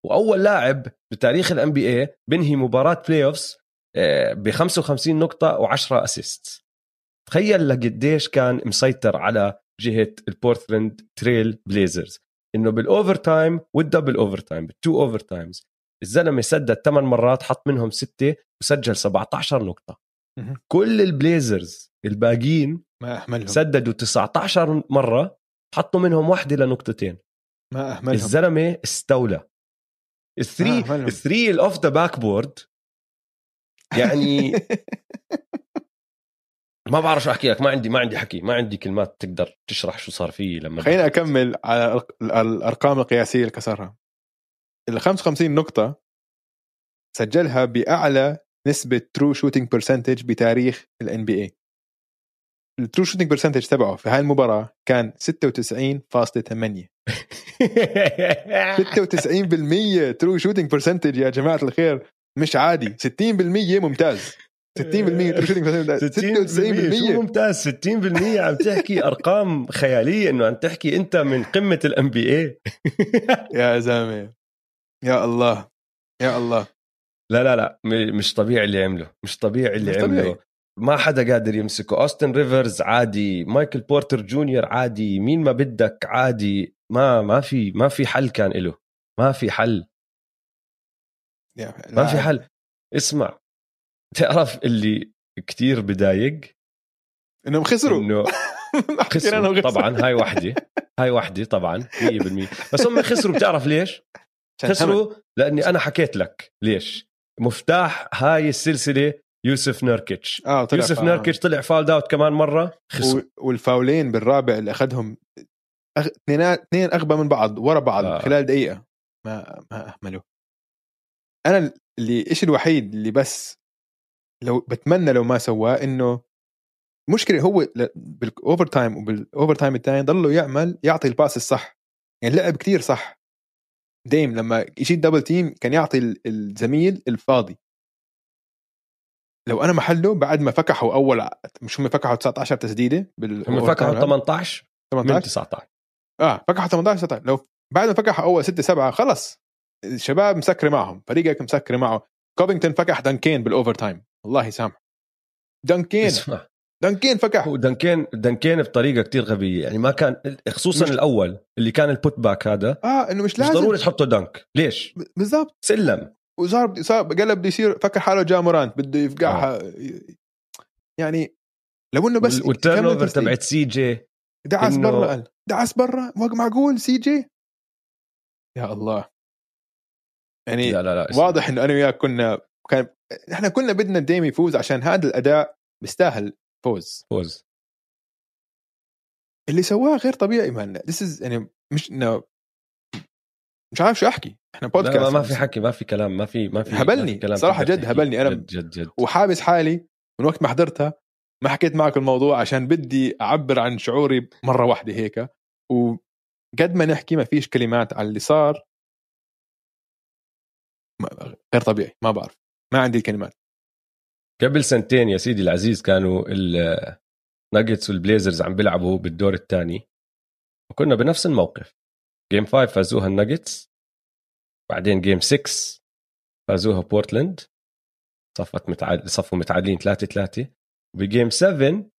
وأول لاعب بتاريخ ال NBA بنهي مباراة playoffs ب 55 نقطة و10 assist تخيل لقديش كان مسيطر على جهة البورتلاند تريل بليزرز. إنه بال overtime وال double overtime بال two overtimes الزلمة سدد 8 مرات حط منهم ستة وسجل 17 نقطة. كل البليزرز الباقيين ما أهملهم. سددوا 19 مرة حطوا منهم واحدة لنقطتين. ما أهملهم. الزلمة استولى. ال three. ال three ال off the backboard يعني ما بعرف شو أحكي لك ما عندي ما عندي حكي ما عندي كلمات تقدر تشرح شو صار فيه لما خليني أكمل على الأرقام القياسية اللي كسرها. ال 55 نقطة سجلها بأعلى نسبة true shooting percentage بتاريخ ال NBA ال true shooting percentage تبعه في هاي المباراة كان 96.8 96% true shooting percentage يا جماعة الخير مش عادي 60% ممتاز. 60% true shooting percentage 96% شو 96% ممتاز 60% عم تحكي أرقام خيالية إنه عم تحكي أنت من قمة ال MVP يا زلمة. يا الله. يا الله. لا لا لا. مش طبيعي اللي عمله. مش طبيعي اللي مش عمله. طبيعي. ما حدا قادر يمسكه. أوستن ريفرز عادي. مايكل بورتر جونيور عادي. مين ما بدك عادي. ما ما في ما في حل كان له ما في حل. ما في. حل. اسمع. تعرف اللي كتير بدايق إنهم خسروا. إنه خسروا. طبعا هاي وحدة. هاي وحدة طبعا 100% بس هم خسروا. بتعرف ليش؟ خسروا لأني أنا حكيت لك. ليش؟ مفتاح هاي السلسلة يوسف نيركيتش آه طلع يوسف فا- نيركيتش طلع fouled out كمان مرة. خسروا و- والفاولين بالرابع اللي أخذهم أغ... اثنين اثنين أغبى من بعض ورا بعض آه. آه. خلال دقيقة. ما ما أهملوا. أنا اللي الشيء الوحيد اللي بس لو بتمنى لو ما سواه إنه مشكلة هو بال overtime وبال overtime الثاني ضله يعمل يعطي ال pass الصح. يعني لعب كتير صح. ديم لما يجي double team كان يعطي ال- الزميل الفاضي. لو أنا محله بعد ما فكحوا أول مش هم فكحوا 19 تسديدة بال هم فكروا 18 من 18 19 آه فكحوا 18 19 لو بعد ما فكحوا أول 6 7 خلص. الشباب مسكرة معهم فريقك مسكرة معه. كوفينغتون فكح dunk ين بال overtime الله يسامحه dunk ين اسمع dunk ين فكح. هو dunk ين dunk ين بطريقة كتير غبية. يعني ما كان خصوصا مش- الأول اللي كان ال put back هذا. آه إنه مش مش لازم ضروري تحطه dunk ليش؟ بالضبط. سلم. وصار صار قلب بده يصير فكر حاله جا مورانت. بده يفقعها. يعني لو إنه بس وال turnover. تبعت CJ دعس إنه- برا قال. دعس برا. معقول؟ CJ يا الله. يعني لا لا لا. واضح إنه أنا وياك كنا كان إحنا كنا بدنا الديم يفوز عشان هذا الأداء بيستاهل فوز. فوز. اللي سواه غير طبيعي man this is يعني مش إنه مش عارف شو أحكي. إحنا لا بودكاست ما, ما في حكي ما في كلام ما في ما في هبلني. ما في كلام تقدر جد. هبلني. أنا- جد جد جد. وحابس حالي من وقت ما حضرتها ما حكيت معك الموضوع عشان بدي أعبر عن شعوري مرة واحدة هيك. وقد ما نحكي ما فيش كلمات على اللي صار. غير طبيعي ما بعرف. ما عندي الكلمات. قبل سنتين يا سيدي العزيز كانوا الناجتس والبليزرز عم بيلعبوا بالدور الثاني وكنا بنفس الموقف. game 5 فازوها الناجتس بعدين game 6 فازوها بورتلاند صفت متعادل صفوا متعادلين 3 3 وب game 7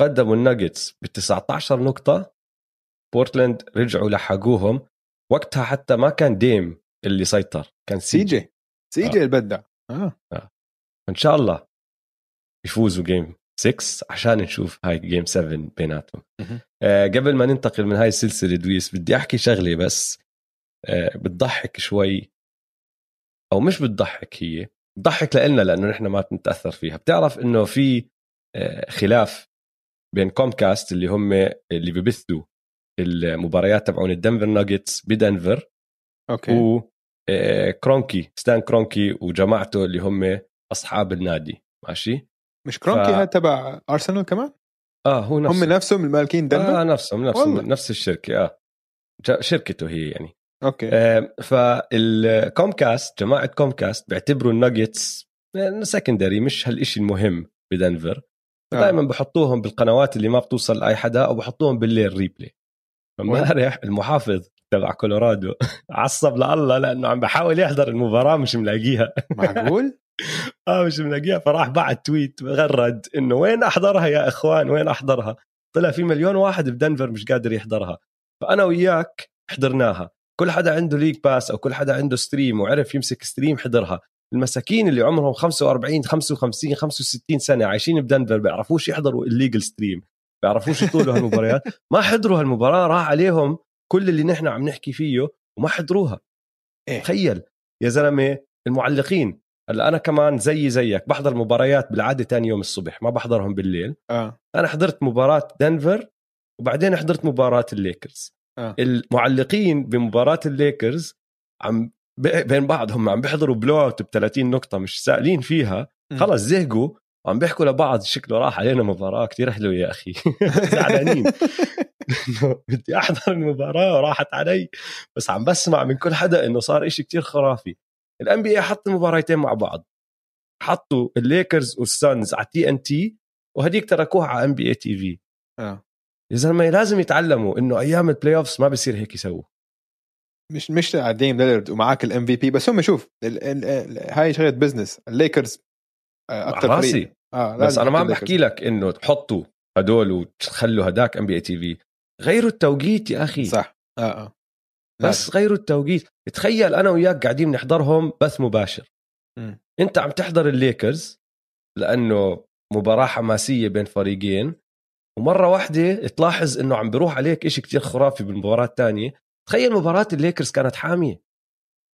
قدموا الناجتس ب 19 نقطة. بورتلاند رجعوا لحقوهم. وقتها حتى ما كان ديم اللي سيطر كان CJ CJ البدع آه. إن شاء الله يفوزوا game 6 عشان نشوف هاي game 7 بيناتهم. آه قبل ما ننتقل من هاي السلسلة دويس بدي أحكي شغلة بس. آه بتضحك شوي. أو مش بتضحك هي بتضحك لنا لأنه نحن ما نتاثر فيها. بتعرف إنه في آه خلاف بين Comcast اللي هم اللي ببثوا المباريات تبعون الدنفر ناجتس بدنفر أوكي. آه، كرونكي ستان كرونكي وجماعته اللي هم أصحاب النادي ماشي؟ مش كرونكي ف- هذا تبع أرسنال كمان؟ آه هو نفسه هم نفسهم المالكين دنفر آه نفسهم نفسهم والله. نفس الشركة آه. شركته هي يعني. أوكي. آه فال Comcast جماعة Comcast بيعتبروا ال Nuggets secondary مش هالشيء المهم بدنفر. آه. دائما بحطوهم بالقنوات اللي ما بتوصل لأي حدا أو بحطوهم بالليل replay امبارح المحافظ تبع كولورادو. عصب لله لأنه عم بحاول يحضر المباراة مش ملاقيها. معقول؟ آه مش ملاقيها. فراح بعت tweet غرد إنه وين أحضرها يا إخوان؟ وين أحضرها؟ طلع في مليون واحد بدنفر مش قادر يحضرها. فأنا وياك حضرناها. كل حدا عنده League Pass أو كل حدا عنده stream وعرف يمسك stream حضرها. المساكين اللي عمرهم 45 55 65 سنة عايشين بدنفر بيعرفوش يحضروا ال illegal stream بيعرفوش يطولوا هالمباريات. ما حضروا هالمباراة راح عليهم كل اللي نحن عم نحكي فيه وما حضروها. إيه. تخيل يا زلمة المعلقين. هلأ أنا كمان زي زيك بحضر مباريات بالعادة تاني يوم الصبح ما بحضرهم بالليل. آه. أنا حضرت مباراة دنفر وبعدين حضرت مباراة الليكرز. آه. المعلقين بمباراة الليكرز عم بين بعض هم عم بيحضروا blowout ب 30 نقطة مش سائلين فيها. خلص زهقوا وعم بيحكوا لبعض شكله راح علينا مباراة كتير حلوة يا أخي. زعلانين. بدي أحضر المباراة وراحت علي بس عم بسمع من كل حدا إنه صار إشي كتير خرافي. ال NBA حط المباراتين مع بعض. حطوا ال Lakers وال Suns على TNT وهديك تركوها على NBA TV آه. يا زلمة لازم يتعلموا إنه أيام ال playoffs ما بصير هيك يسووا. مش مش ديم ليلرد ومعاك ال MVP بس هم شوف ال ال ال هاي شغلة business ال Lakers أكثر راسي. آه بس أنا ما عم بحكي لك إنه تحطوا هدول وتخلوا هداك NBA TV غيروا التوقيت يا أخي. صح. آه آه. بس غيروا التوقيت. تخيل أنا وياك قاعدين نحضرهم بث مباشر. م. أنت عم تحضر الليكرز لأنه مباراة حماسية بين فريقين ومرة واحدة تلاحظ إنه عم بيروح عليك إشي كتير خرافي بالمباراة الثانية تخيل مباراة الليكرز كانت حامية.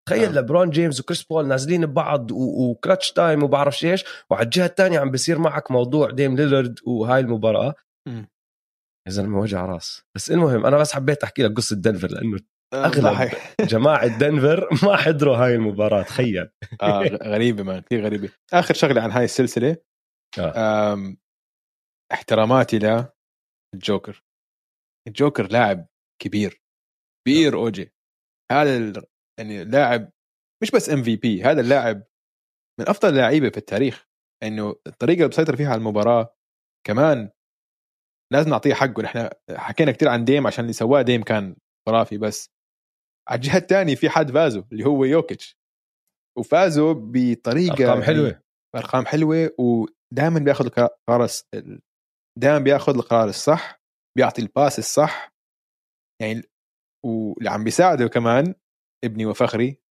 تخيل آه. لبرون جيمس وكريس بول نازلين ببعض و crunch time وبعرفش إيش وعلى الجهة الثانية عم بيصير معك موضوع ديم ليلرد وهاي المباراة. يا زلمة وجع راس. بس المهم أنا بس حبيت أحكي لك قصة دنفر لأنه آه، أغلب جماعة دنفر ما حضروا هاي المباراة تخيل. آه غريبة ما كثير غريبة. آخر شغلة عن هاي السلسلة آه. احتراماتي للجوكر الجوكر. لاعب كبير. كبير آه. أوجي. هذا يعني لاعب مش بس MVP هذا اللاعب من أفضل اللعيبة في التاريخ. إنه الطريقة اللي بسيطر فيها على المباراة كمان لازم نعطيه حقه. نحن حكينا كثير عن ديم عشان اللي سواه ديم كان خرافي بس على الجهة الثانية في حد فازوا اللي هو يوكيتش. وفازوا بطريقة أرقام حلوة. أرقام حلوة ودائما بياخذ القرار دائما بياخذ القرار الصح بيعطي ال pass الصح. يعني واللي عم بيساعده كمان ابني وفخري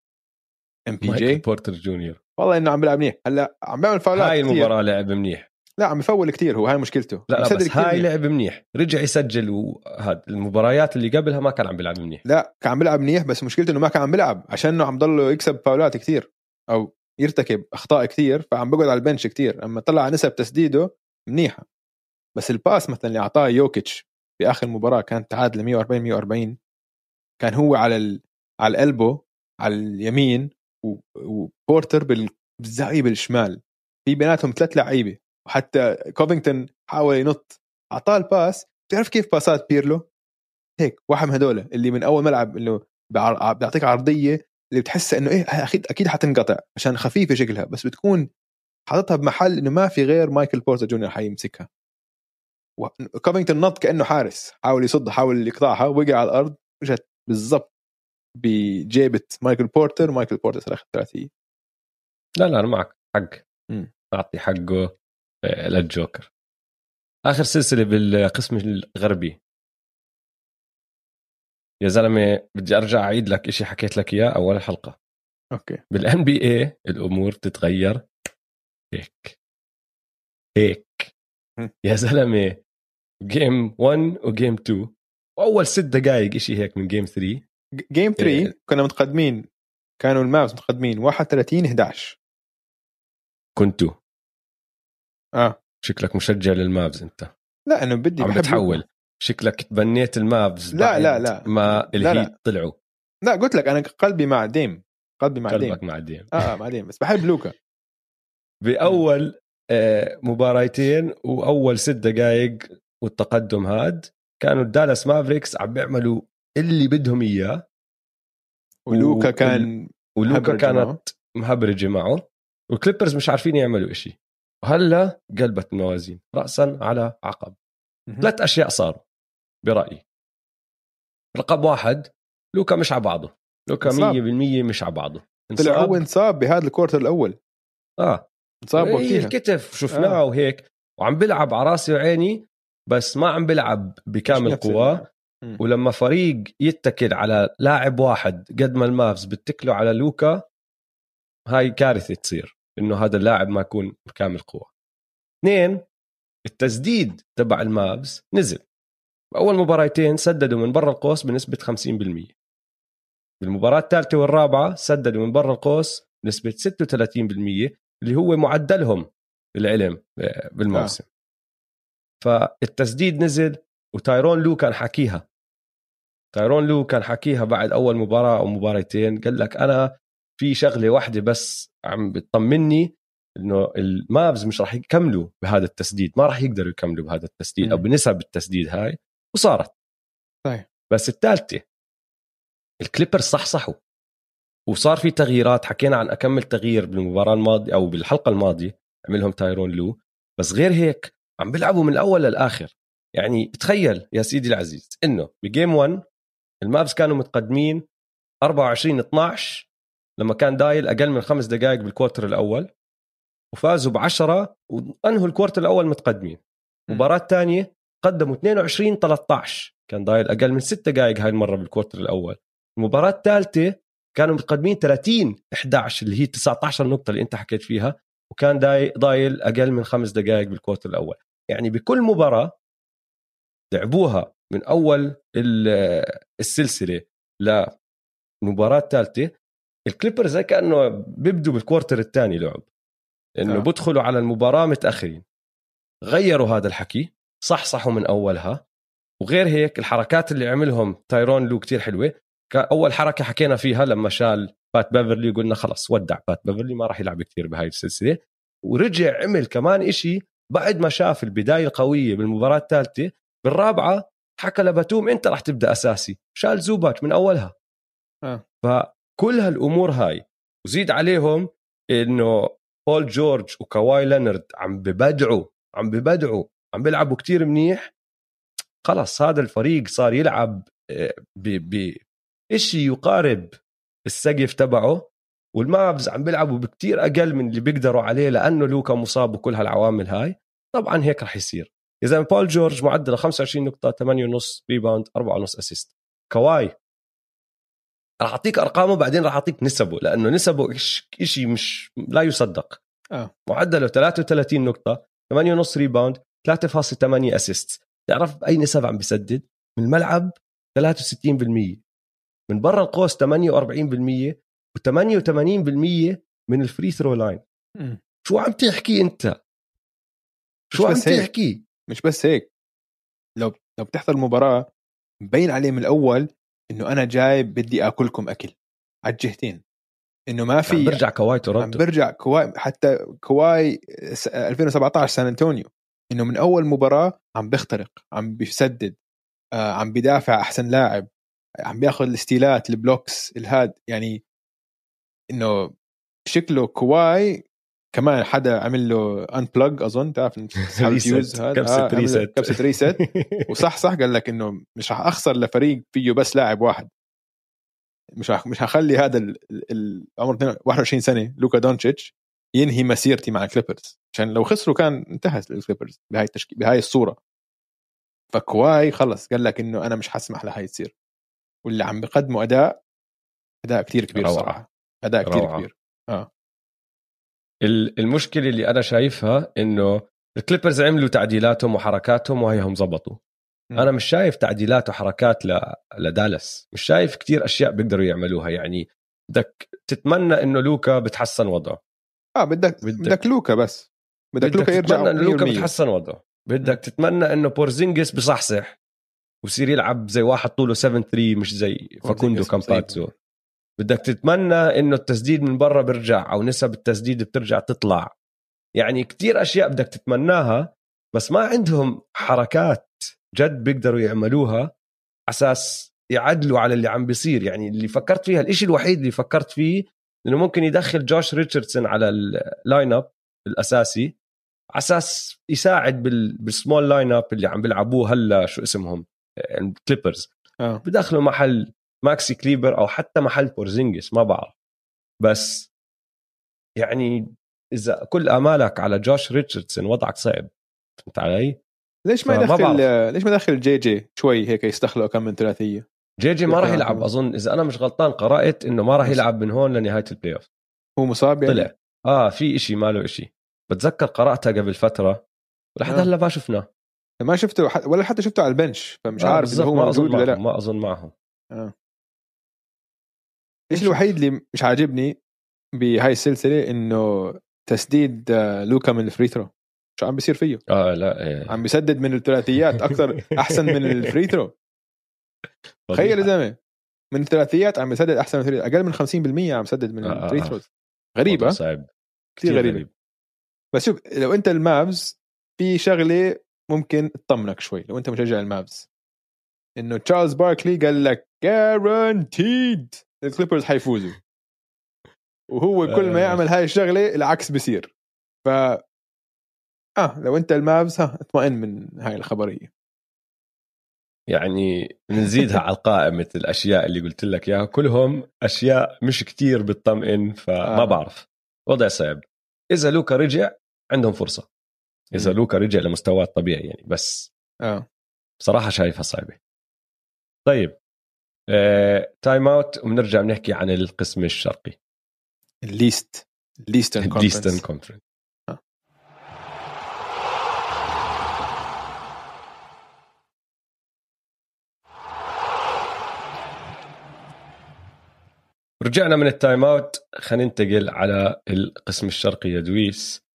MPJ بورتر جونيور. والله إنه عم بيلعب منيح. هلأ عم بيعمل فاولات هاي المباراة لعب منيح. لا عم يفول كتير هو هاي مشكلته. لا, لا بس هاي لعب منيح. رجع يسجل وهذا المباريات اللي قبلها ما كان عم بيلعب منيح. لا كان عم بيلعب منيح بس مشكلته إنه ما كان عم بيلعب عشان إنه عم ضله يكسب فاولات كتير أو يرتكب أخطاء كتير فعم بقعد على ال bench كتير. أما طلع نسب تسديده منيحة. بس ال pass مثلا اللي أعطاه يوكيتش في آخر مباراة كانت تعادل 140 140 كان هو على ال... على القلبه على اليمين وبورتر بالزعيب الشمال. في بيناتهم ثلاث لعيبة. وحتى كوفينغتون حاول ينط اعطاه ال pass بتعرف كيف باسات بيرلو؟ هيك واحد من هدول اللي من أول ملعب إنه بيعطيك عرضية اللي بتحس إنه إيه أكيد أكيد حتنقطع عشان خفيفة شكلها بس بتكون حاططها بمحل إنه ما في غير مايكل بورتر جونيور حيمسكها. كوفينغتون نط كأنه حارس حاول يصد حاول يقطعها وقع على الأرض اجت بالضبط بجيبة مايكل بورتر مايكل بورتر صار ثلاثيه لا لا أنا معك حق. اعطي حقه. للجوكر آخر سلسلة بالقسم الغربي. يا زلمة بدي أرجع أعيد لك شيء حكيت لك إياه أول حلقة. أوكي. بال NBA الأمور تتغير. هيك. هيك. يا زلمة game 1 و game 2 وأول ست دقائق شيء هيك من game 3 game 3 إيه. كنا متقدمين. كانوا المافز متقدمين. 31 11 كنتوا. آه. شكلك مشجع للمافز أنت. لا أنا بدي عم بتحول. شكلك تبنيت المافز لا لا لا. ما الهيت طلعوا. لا قلت لك أنا قلبي مع ديم قلبي مع قلبك ديم مع ديم آه, آه مع ديم بس بحب لوكا. بأول آه مباراتين وأول ست دقائق والتقدم هاد كانوا الدالاس مافريكس عم بيعملوا اللي بدهم إياه. ولوكا كان ولوكا كانت معه. مهبرجة معه. والكليبرز مش عارفين يعملوا إشي. وهلا قلبت الموازين راسا على عقب. ثلاث أشياء صاروا برأيي. رقم واحد لوكا مش على بعضه. لوكا 100% مش على بعضه. طلع هو انصاب. بهذا ال quarter الأول. آه. انصاب إيه الكتف شفناه آه. وهيك. وعم بيلعب على راسي وعيني بس ما عم بيلعب بكامل قواه ولما فريق يتكل على لاعب واحد قد ما المافز بتكلوا على لوكا هاي كارثة تصير. إنه هذا اللاعب ما يكون بكامل قوة. اثنين التسديد تبع المافز نزل. باول مباراتين سددوا من برا القوس بنسبة 50% بالمباراه الثالثة والرابعة سددوا من برا القوس بنسبه 36% اللي هو معدلهم بالعلم آه، بالموسم. آه. فالتسديد نزل وتايرون لو كان حكيها تايرون لو كان حكيها بعد أول مباراة أو مباراتين قال لك أنا في شغلة واحدة بس عم بتطمني إنه المافز مش راح يكملوا بهذا التسديد ما راح يقدروا يكملوا بهذا التسديد أو بنسب التسديد هاي وصارت. طيب بس الثالثة الكليبرز صحصحوا وصار في تغييرات حكينا عن أكمل تغيير بالمباراة الماضية أو بالحلقة الماضية عملهم تايرون لو بس غير هيك عم بيلعبوا من الأول للآخر. يعني تخيل يا سيدي العزيز إنه ب game 1 المافز كانوا متقدمين 24 12 لما كان ضايل أقل من خمس دقائق بال quarter الأول وفازوا ب 10 وأنهوا ال quarter الأول متقدمين. المباراه الثانية قدموا 22 13 كان ضايل أقل من ست دقائق هاي المرة بال quarter الأول. المباراة الثالثة كانوا متقدمين 30 11 اللي هي 19 نقطه اللي أنت حكيت فيها وكان ضايل أقل من خمس دقائق بال quarter الأول. يعني بكل مباراة لعبوها من أول السلسلة للمباراه الثالثة الكليبرز زي كأنه بيبدوا بال quarter الثاني لعب. إنه آه. بدخلوا على المباراة متأخرين. غيروا هذا الحكي صحصحوا من أولها وغير هيك الحركات اللي عملهم تايرون لو كتير حلوة. أول حركة حكينا فيها لما شال بات بيفرلي قلنا خلص ودع بات بيفرلي ما راح يلعب كثير بهاي السلسلة. ورجع عمل كمان إشي بعد ما شاف البداية القويه بالمباراة الثالثة. بالرابعة حكى لباتوم أنت راح تبدأ أساسي. شال زوباك من أولها. أه. فكل هالأمور هاي. وزيد عليهم إنه بول جورج وكواي لينرد عم ببدعوا عم ببدعوا عم بيلعبوا كتير منيح. خلص هذا الفريق صار يلعب آه، بشيء يقارب السقف تبعه. والمافز عم بيلعبوا بكتير أقل من اللي بيقدروا عليه لأنه لوكا مصاب وكل هالعوامل هاي. طبعا هيك رح يصير. اذا بول جورج معدله 25 نقطة 8.5 rebound 4.5 assist. كواي راح أعطيك أرقامه بعدين راح أعطيك نسبه لأنه نسبه شيء مش لا يصدق. آه. معدله 33 نقطة 8.5 rebound 3.8 assist تعرف بأي نسب عم بسدد؟ من الملعب 63% من برا القوس 48% و88% من ال free throw line شو عم تحكي أنت؟ شو عم تحكي؟ مش بس هيك. لو لو بتحضر المباراة مبين عليه من الأول إنه أنا جاي بدي آكلكم أكل. على الجهتين. إنه ما في برجع كواي تورنتو برجع كواي حتى كواي 2017 سان أنطونيو. إنه من أول مباراة عم بيخترق عم بيسدد آه عم بيدافع أحسن لاعب عم بياخذ الاستيلات ال blocks الهاد. يعني إنه شكله كواي كمان حدا عمل له unplug أظن تعرف كبسة reset كبسة reset وصح صح قال لك إنه مش راح أخسر لفريق فيه بس لاعب واحد. مش راح مش هخلي هذا العمر 21 سنة لوكا دونتشيتش ينهي مسيرتي مع الكليبرز. عشان لو خسروا كان انتهت الكليبرز بهاي التشكيل بهاي الصورة. فكواي خلص قال لك إنه أنا مش حسمح لهي تصير. واللي عم بقدموا أداء أداء كتير كبير روعة. صراحة أداء روعة. كبير. آه. المشكلة اللي أنا شايفها إنه الكليبرز عملوا تعديلاتهم وحركاتهم وهيهم زبطوا م. أنا مش شايف تعديلات وحركات ل... لدالاس. مش شايف كتير أشياء بيقدروا يعملوها. يعني بدك تتمنى إنه لوكا بتحسن وضعه. آه بدك بدك, بدك لوكا بس. بدك, بدك لوكا يرجع إنه لوكا بتحسن وضعه. بدك تتمنى إنه بورزينجس بصحصح وبصير يلعب زي واحد طوله 7 3 مش زي فاكوندو كامباتزو بدك تتمنى إنه التسديد من برا بيرجع أو نسب التسديد بترجع تطلع. يعني كتير أشياء بدك تتمناها بس ما عندهم حركات جد بيقدروا يعملوها أساس يعدلوا على اللي عم بيصير. يعني اللي فكرت فيها الإشي الوحيد اللي فكرت فيه إنه ممكن يدخل جوش ريتشاردسون على ال line up الأساسي على أساس يساعد بال small line up اللي عم بيلعبوه هلأ شو اسمهم؟ الكليبرز آه. بدخلوا محل ماكسي كليبر أو حتى محل بورزينجس ما بعرف بس يعني إذا كل آمالك على جوش ريتشاردسون وضعك صعب فهمت علي؟ ليش ما يدخل ليش ما يدخل جي جي شوي هيك يستخلق كم من ثلاثية؟ جي جي ما راح يلعب أظن إذا أنا مش غلطان قرأت إنه ما راح يلعب من هون لنهاية ال playoff هو مصاب يعني؟ طلع آه في إشي ما له إشي بتذكر قرأتها قبل فترة ولحد آه. هلأ ما شفناه ما شفته ولا حتى شفته على ال bench فمش آه عارف اذا هو موجود ولا لأ ما أظن معهم آه. إيش الوحيد اللي مش عاجبني بهاي السلسلة؟ إنه تسديد آه، لوكا من ال free throw شو عم بيصير فيه؟ آه لا إيه. عم بيسدد من الثلاثيات أكثر أحسن من ال free throw تخيل يا زلمة من الثلاثيات عم يسدد أحسن من ثلاثيات. أقل من 50% عم يسدد من آه، آه، ال free آه. throws غريبة. صعب. كثير غريبة. بس شوف لو أنت المافز في شغلة ممكن تطمنك شوي لو أنت مشجع المافز. إنه تشارلز باركلي قال لك guaranteed الكليبرز حيفوزوا. وهو كل ما آه. يعمل هاي الشغلة العكس بصير ف آه لو أنت المافز ها اطمئن من هاي الخبرية. يعني نزيدها على القائمة الأشياء اللي قلت لك إياها. كلهم أشياء مش كتير بتطمئن فما آه. بعرف. وضع صعب. إذا لوكا رجع عندهم فرصة. إذا مم. لوكا رجع لمستواه الطبيعي يعني بس. آه. بصراحة شايفها صعبة. طيب. آه، time out وبنرجع بنحكي عن القسم الشرقي ال East ال Eastern Conference Conference آه. رجعنا من ال time out خلينا ننتقل على القسم الشرقي يا دويس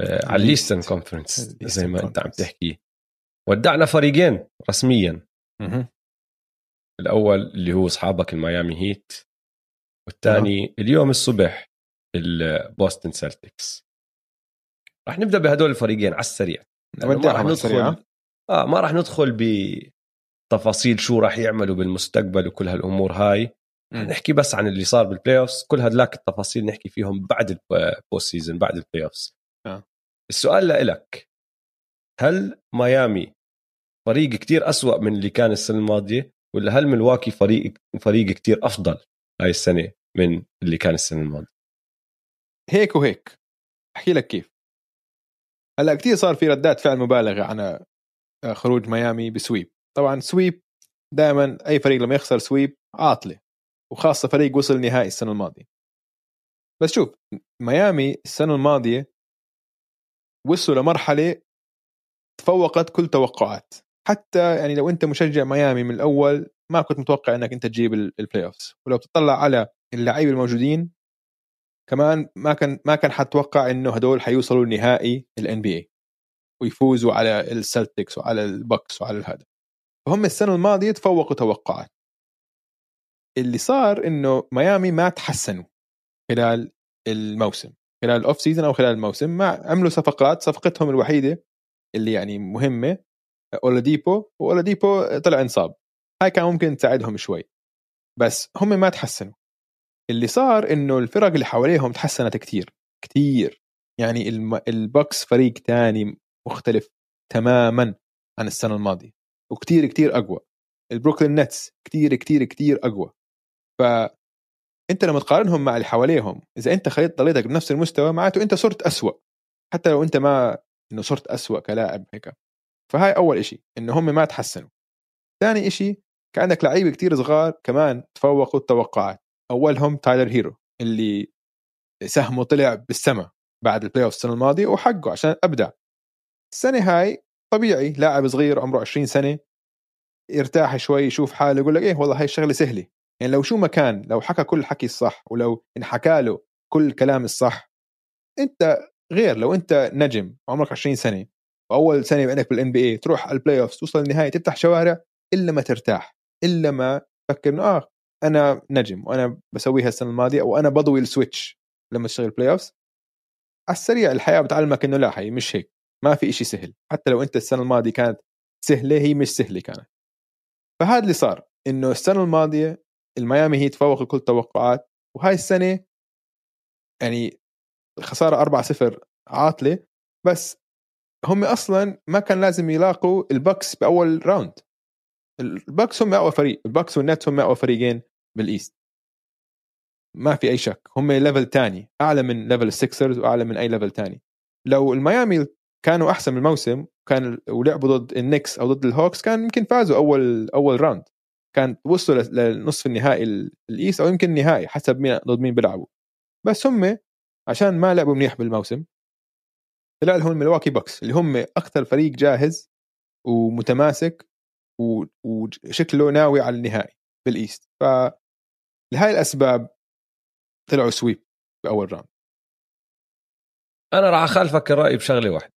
آه، على ال East. ال Eastern Conference زي ما انت عم Conference. تحكي ودعنا فريقين رسميا مهم. الأول اللي هو أصحابك الميامي هيت والثاني اليوم الصبح البوستن سلتكس راح نبدأ بهدول الفريقين على السريع ما راح السريع. ندخل آه ما راح ندخل بتفاصيل شو راح يعملوا بالمستقبل وكل هالأمور هاي مم. نحكي بس عن اللي صار بال playoffs كل هدلاك التفاصيل نحكي فيهم بعد ال post season بعد ال playoffs آه. السؤال لإلك هل ميامي فريق كتير أسوأ من اللي كان السنة الماضية ولا هل ملواكي فريق فريق كتير أفضل هاي السنة من اللي كان السنة الماضية؟ هيك وهيك. أحكي لك كيف. هلأ كثير صار في ردات فعل مبالغة عن آه، خروج ميامي ب sweep. طبعا sweep دائما أي فريق لما يخسر sweep عاطلة وخاصة فريق وصل نهائي السنة الماضية. بس شوف ميامي السنة الماضية وصلوا لمرحلة تفوقت كل توقعات. حتى يعني لو أنت مشجع ميامي من الأول ما كنت متوقع إنك أنت تجيب ال- ال playoffs ولو بتطلع على اللعيبة الموجودين كمان ما كان ما كان حتوقع إنه هدول حيوصلوا لنهائي ال NBA ويفوزوا على السلتكس وعلى البكس وعلى هذا. فهم السنة الماضية تفوقوا توقعات اللي صار إنه ميامي ما تحسنوا خلال الموسم. خلال ال off season أو خلال الموسم ما عملوا صفقات صفقتهم الوحيدة اللي يعني مهمة أولاديبو وأولاديبو طلع انصاب. هاي كان ممكن تساعدهم شوي. بس هم ما تحسنوا. اللي صار إنه الفرق اللي حواليهم تحسنت كتير. كتير. يعني. البكس فريق تاني مختلف تماما عن السنة الماضية. وكتير كتير أقوى. البروكلين نتس كتير كتير كتير أقوى. ف أنت لما تقارنهم مع اللي حواليهم إذا أنت خليت ضليتك بنفس المستوى معناته أنت صرت أسوأ. حتى لو أنت ما إنه صرت أسوأ كلاعب هيك. فهاي أول إشي إنه هم ما تحسنوا. ثاني إشي كان عندك لعيبه كتير صغار كمان تفوقوا التوقعات. أولهم تايلر هيرو اللي سهمه طلع بالسما بعد ال playoff السنة الماضية وحقه عشان أبدع. السنة هاي طبيعي لاعب صغير عمره 20 سنة يرتاح شوي يشوف حاله يقول لك إيه والله هاي الشغلة سهلة. يعني لو شو ما كان لو حكى كل الحكي الصح ولو انحكى له كل الكلام الصح أنت غير لو أنت نجم عمرك 20 سنة واول سنه عندك بال NBA تروح على ال playoff توصل النهايه تفتح شوارع إلا ما ترتاح إلا ما تفكر إنه آه أنا نجم وأنا بسويها السنة الماضية وأنا بضوي ال switch لما اشتغل بلاي اوف على السريع الحياة بتعلمك إنه لا هي مش هيك ما في إشي سهل حتى لو أنت السنة الماضية كانت سهلة هي مش سهلة كانت. فهذا اللي صار إنه السنة الماضية الميامي هي تفوق كل التوقعات وهاي السنة يعني خساره 4-0 عاطلة بس هم أصلا ما كان لازم يلاقوا ال Bucks بأول round. ال Bucks هم أقوى فريق ال Bucks وال Nets هم أقوى فريقين بال East. ما في أي شك هم level تاني أعلى من level ال Sixers وأعلى من أي level تاني. لو الميامي كانوا أحسن من الموسم كان ولعبوا ضد ال Knicks أو ضد ال Hawks كان يمكن فازوا أول أول round. كان وصلوا لنصف النهائي ال- ال East أو يمكن النهائي حسب مين ضد مين بيلعبوا. بس هم عشان ما لعبوا منيح بالموسم طلع لهم الملواكي Bucks اللي هم أكثر فريق جاهز ومتماسك وشكله ناوي على النهائي بال East ف لهاي الأسباب طلعوا sweep بأول round أنا راح أخالفك الرأي بشغلة واحدة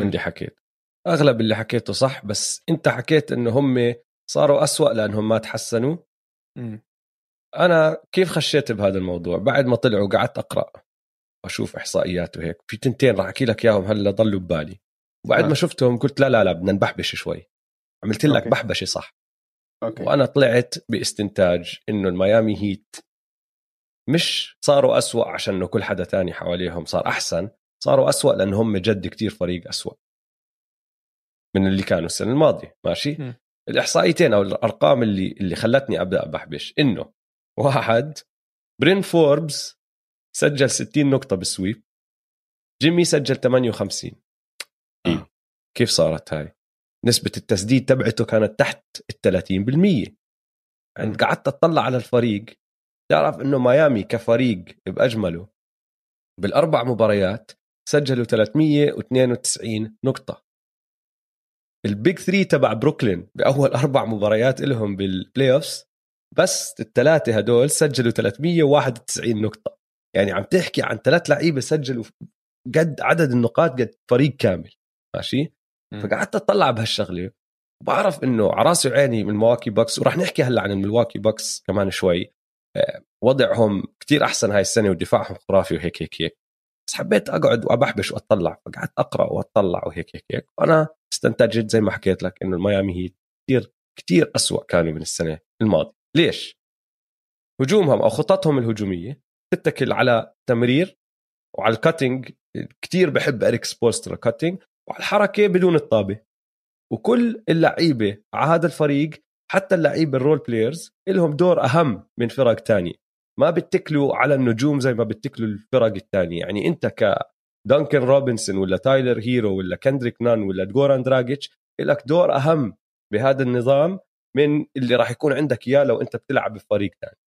من اللي حكيت. أغلب اللي حكيته صح بس أنت حكيت إنه هم صاروا أسوأ لأنهم ما تحسنوا. مم. أنا كيف خشيت بهذا الموضوع؟ بعد ما طلعوا قعدت أقرأ. واشوف إحصائيات وهيك. في تنتين راح أحكي لك إياهم هلأ ضلوا ببالي. وبعد آه. ما شفتهم قلت لا لا لا بدنا نبحبش شوي. عملت لك okay. بحبشة صح. okay. وأنا طلعت باستنتاج إنه الميامي Heat مش صاروا أسوأ عشان إنه كل حدا تاني حواليهم صار أحسن صاروا أسوأ لأنه هم جد كتير فريق أسوأ. من اللي كانوا السنة الماضية ماشي؟ م. الإحصائيتين أو الأرقام اللي اللي خلتني أبدأ بحبش إنه واحد برين فوربس سجل 60 نقطة بال sweep. جيمي سجل 58 إيه. آه. كيف صارت هاي؟ نسبة التسديد تبعته كانت تحت ال 30% عند قعدت أطلع على الفريق. تعرف إنه ميامي كفريق بأجمله بالأربع مباريات سجلوا 392 نقطة. ال big three تبع بروكلين بأول أربع مباريات لهم بال playoffs بس الثلاثة هدول سجلوا 391 نقطة. يعني عم تحكي عن ثلاث لعيبة سجلوا قد عدد النقاط قد فريق كامل ماشي. فقعدت أطلع بهالشغلة وبعرف إنه على راسي وعيني من الملواكي Bucks وراح نحكي هلأ عن الملواكي Bucks كمان شوي. آه، وضعهم كتير أحسن هاي السنة ودفاعهم خرافي وهيك هيك هيك. بس حبيت أقعد وأبحبش وأطلع فقعدت أقرأ وأطلع وهيك هيك هيك. وأنا استنتجت زي ما حكيت لك إنه الميامي Heat كتير كتير أسوأ كانوا من السنة الماضية. ليش؟ هجومهم أو خططهم الهجومية تتكل على تمرير وعلى ال cutting كتير بحب أريك سبولسترا cutting وعلى الحركة بدون الطابة. وكل اللعيبة على هذا الفريق حتى اللعيبة ال role players لهم دور أهم من فرق تانية ما بتكلوا على النجوم زي ما بتكلوا الفرق التانية. يعني أنت ك دانكن روبنسون ولا تايلر هيرو ولا كندريك نان ولا جوران دراجيتش لك دور أهم بهذا النظام من اللي راح يكون عندك إياه لو أنت بتلعب بفريق ثاني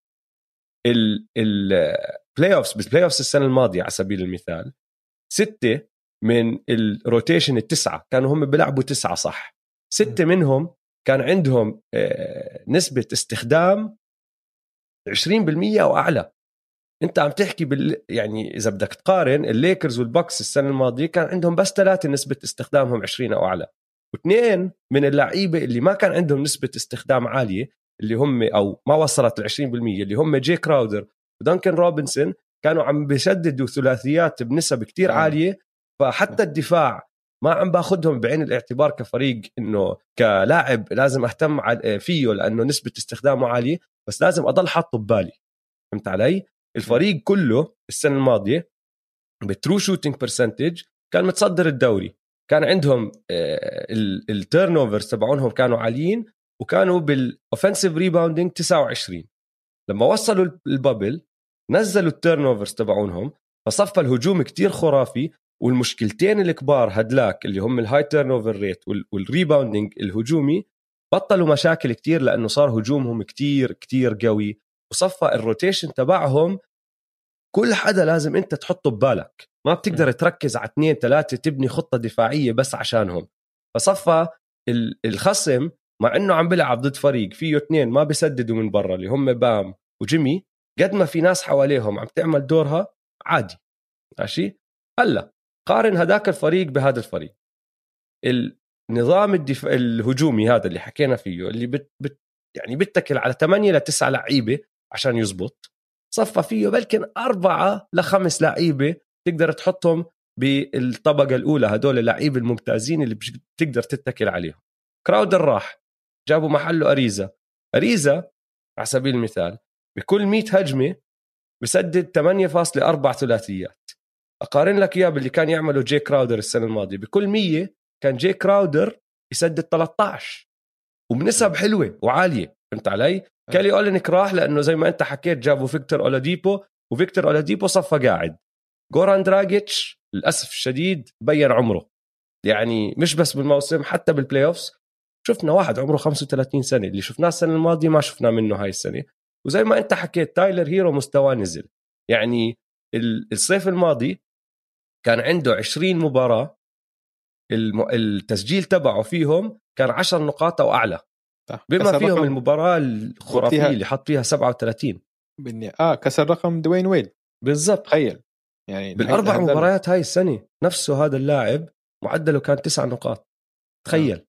ال playoffs بال playoffs السنة الماضية على سبيل المثال ستة من ال rotation التسعة كانوا هم بيلعبوا تسعة صح. ستة منهم كان عندهم آه، نسبة استخدام 20% أو أعلى. أنت عم تحكي بال يعني إذا بدك تقارن ال Lakers وال Bucks السنة الماضية كان عندهم بس ثلاثة نسبة استخدامهم 20 أو أعلى. واثنين من اللعيبة اللي ما كان عندهم نسبة استخدام عالية اللي هم أو ما وصلت ل 20% اللي هم جي كراودر ودانكن روبنسون كانوا عم بيسددوا ثلاثيات بنسب كتير آه. عالية فحتى الدفاع ما عم باخذهم بعين الاعتبار كفريق إنه كلاعب لازم أهتم عل- فيه لأنه نسبة استخدامه عالية بس لازم أضل حاطه ببالي فهمت علي؟ الفريق كله السنة الماضية ب true shooting percentage كان متصدر الدوري كان عندهم ال turnovers تبعونهم كانوا عاليين وكانوا بال offensive rebounding 29 لما وصلوا ال bubble نزلوا ال turnovers تبعونهم فصفى الهجوم كتير خرافي والمشكلتين الكبار هدلاك اللي هم ال high turnover rate وال rebounding الهجومي بطلوا مشاكل كتير لأنه صار هجومهم كتير كتير قوي وصفى الروتيشن تبعهم كل حدا لازم أنت تحطه ببالك. ما بتقدر تركز على اثنين ثلاثة تبني خطة دفاعية بس عشانهم. فصفى ال- الخصم مع إنه عم بيلعب ضد فريق فيه اثنين ما بيسددوا من برا اللي هم بام وجيمي قد ما في ناس حواليهم عم تعمل دورها عادي ماشي؟ هلأ قارن هداك الفريق بهذا الفريق. النظام الدفاع الهجومي هذا اللي حكينا فيه اللي بت, بت يعني بيتكل على 8 ل 9 لعيبة عشان يزبط صفى فيه بلكن أربعة لخمس لعيبة تقدر تحطهم بالطبقة الأولى هدول اللعيبة الممتازين اللي بتقدر تتكل عليهم. كراودر راح. جابوا محله أريزا. أريزا على سبيل المثال بكل 100 هجمة بسدد 8.4 ثلاثيات. أقارن لك إياه باللي كان يعمله جي كراودر السنة الماضية. بكل 100 كان جي كراودر يسدد 13 وبنسب حلوة وعالية فهمت علي؟ كيلي اولينيك راح لأنه زي ما أنت حكيت جابوا فيكتور أولاديبو وفيكتور أولاديبو صفى قاعد. جوران دراجيتش للأسف الشديد بين عمره. يعني مش بس بالموسم حتى بال playoffs شفنا واحد عمره 35 سنة اللي شفناه السنة الماضية ما شفناه منه هاي السنة. وزي ما انت حكيت تايلر هيرو مستواه نزل. يعني ال- الصيف الماضي كان عنده 20 مباراة التسجيل تبعه فيهم كان 10 نقاط أو أعلى. بما فيهم المباراة الخرافية اللي حط فيها 37 بالني... آه كسر رقم دوين ويد بالضبط. تخيل. يعني بالأربع مباريات هاي السنة نفسه هذا اللاعب معدله كان تسع نقاط. تخيل.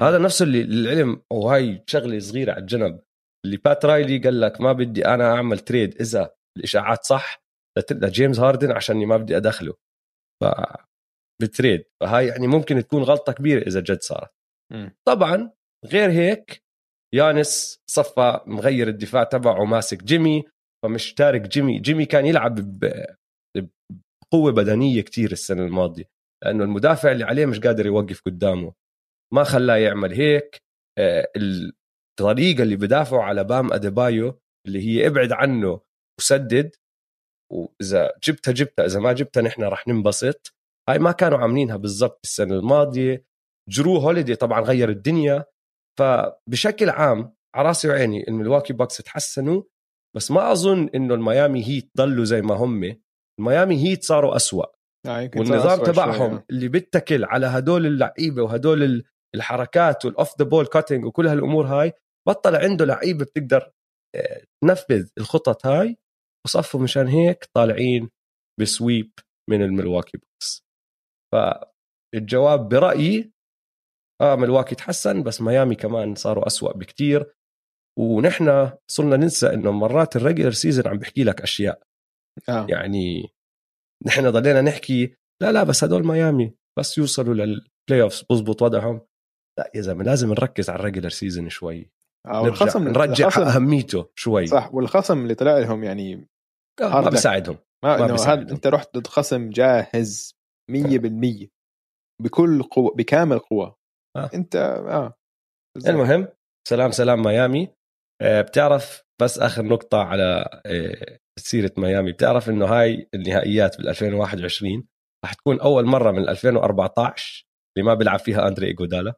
هذا نفسه اللي للعلم وهاي شغلة صغيرة على الجنب. اللي بات رايلي قال لك ما بدي أنا أعمل تريد إذا الإشاعات صح لجيمس هاردن عشان ما بدي أدخله. ف ب trade فهاي يعني ممكن تكون غلطة كبيرة إذا جد صارت. طبعا غير هيك يانيس صفى مغير الدفاع تبعه وماسك جيمي فمش تارك جيمي. جيمي كان يلعب بقوة بدنية كتير السنة الماضية. لأنه المدافع اللي عليه مش قادر يوقف قدامه. ما خلاه يعمل هيك. آه، الطريقة اللي بدافعوا على بام أديبايو اللي هي ابعد عنه وسدد وإذا جبتها جبتها إذا ما جبتها نحن رح ننبسط. هاي ما كانوا عاملينها بالضبط السنة الماضية. جرو هوليدي طبعا غير الدنيا. فبشكل عام على رأسي وعيني الملواكي باكس تحسنوا بس ما أظن إنه الميامي هيت ضلوا زي ما هم. الميامي هيت صاروا أسوأ. آه والنظام تبعهم اللي بيتكل على هدول اللعيبة وهدول الحركات وال off the ball cutting وكل هالأمور هاي بطل عنده لعيبه بتقدر آه، تنفذ الخطط هاي وصفوا مشان هيك طالعين ب sweep من الملواكي باكس. فالجواب برأيي آه ملواكي تحسن بس ميامي كمان صاروا أسوأ بكتير. ونحن صرنا ننسى إنه مرات ال regular season عم بحكي لك أشياء. آه. يعني نحن ضلينا نحكي لا لا بس هدول ميامي بس يوصلوا لل playoff بزبط وضعهم. لا يا زلمة لازم نركز على ال regular season شوي. آه والخصم نرجع الخصم أهميته شوي. صح والخصم اللي طلع لهم يعني آه ما بيساعدهم. ما, ما بيساعدهم. أنت رحت ضد خصم جاهز 100% بكل قوة بكامل قوة. آه. أنت آه. بالزبط. المهم سلام سلام ميامي. آه بتعرف بس آخر نقطة على آه سيرة ميامي. بتعرف إنه هاي النهائيات بال 2021 رح تكون أول مرة من 2014 اللي ما بيلعب فيها أندري إيجودالا؟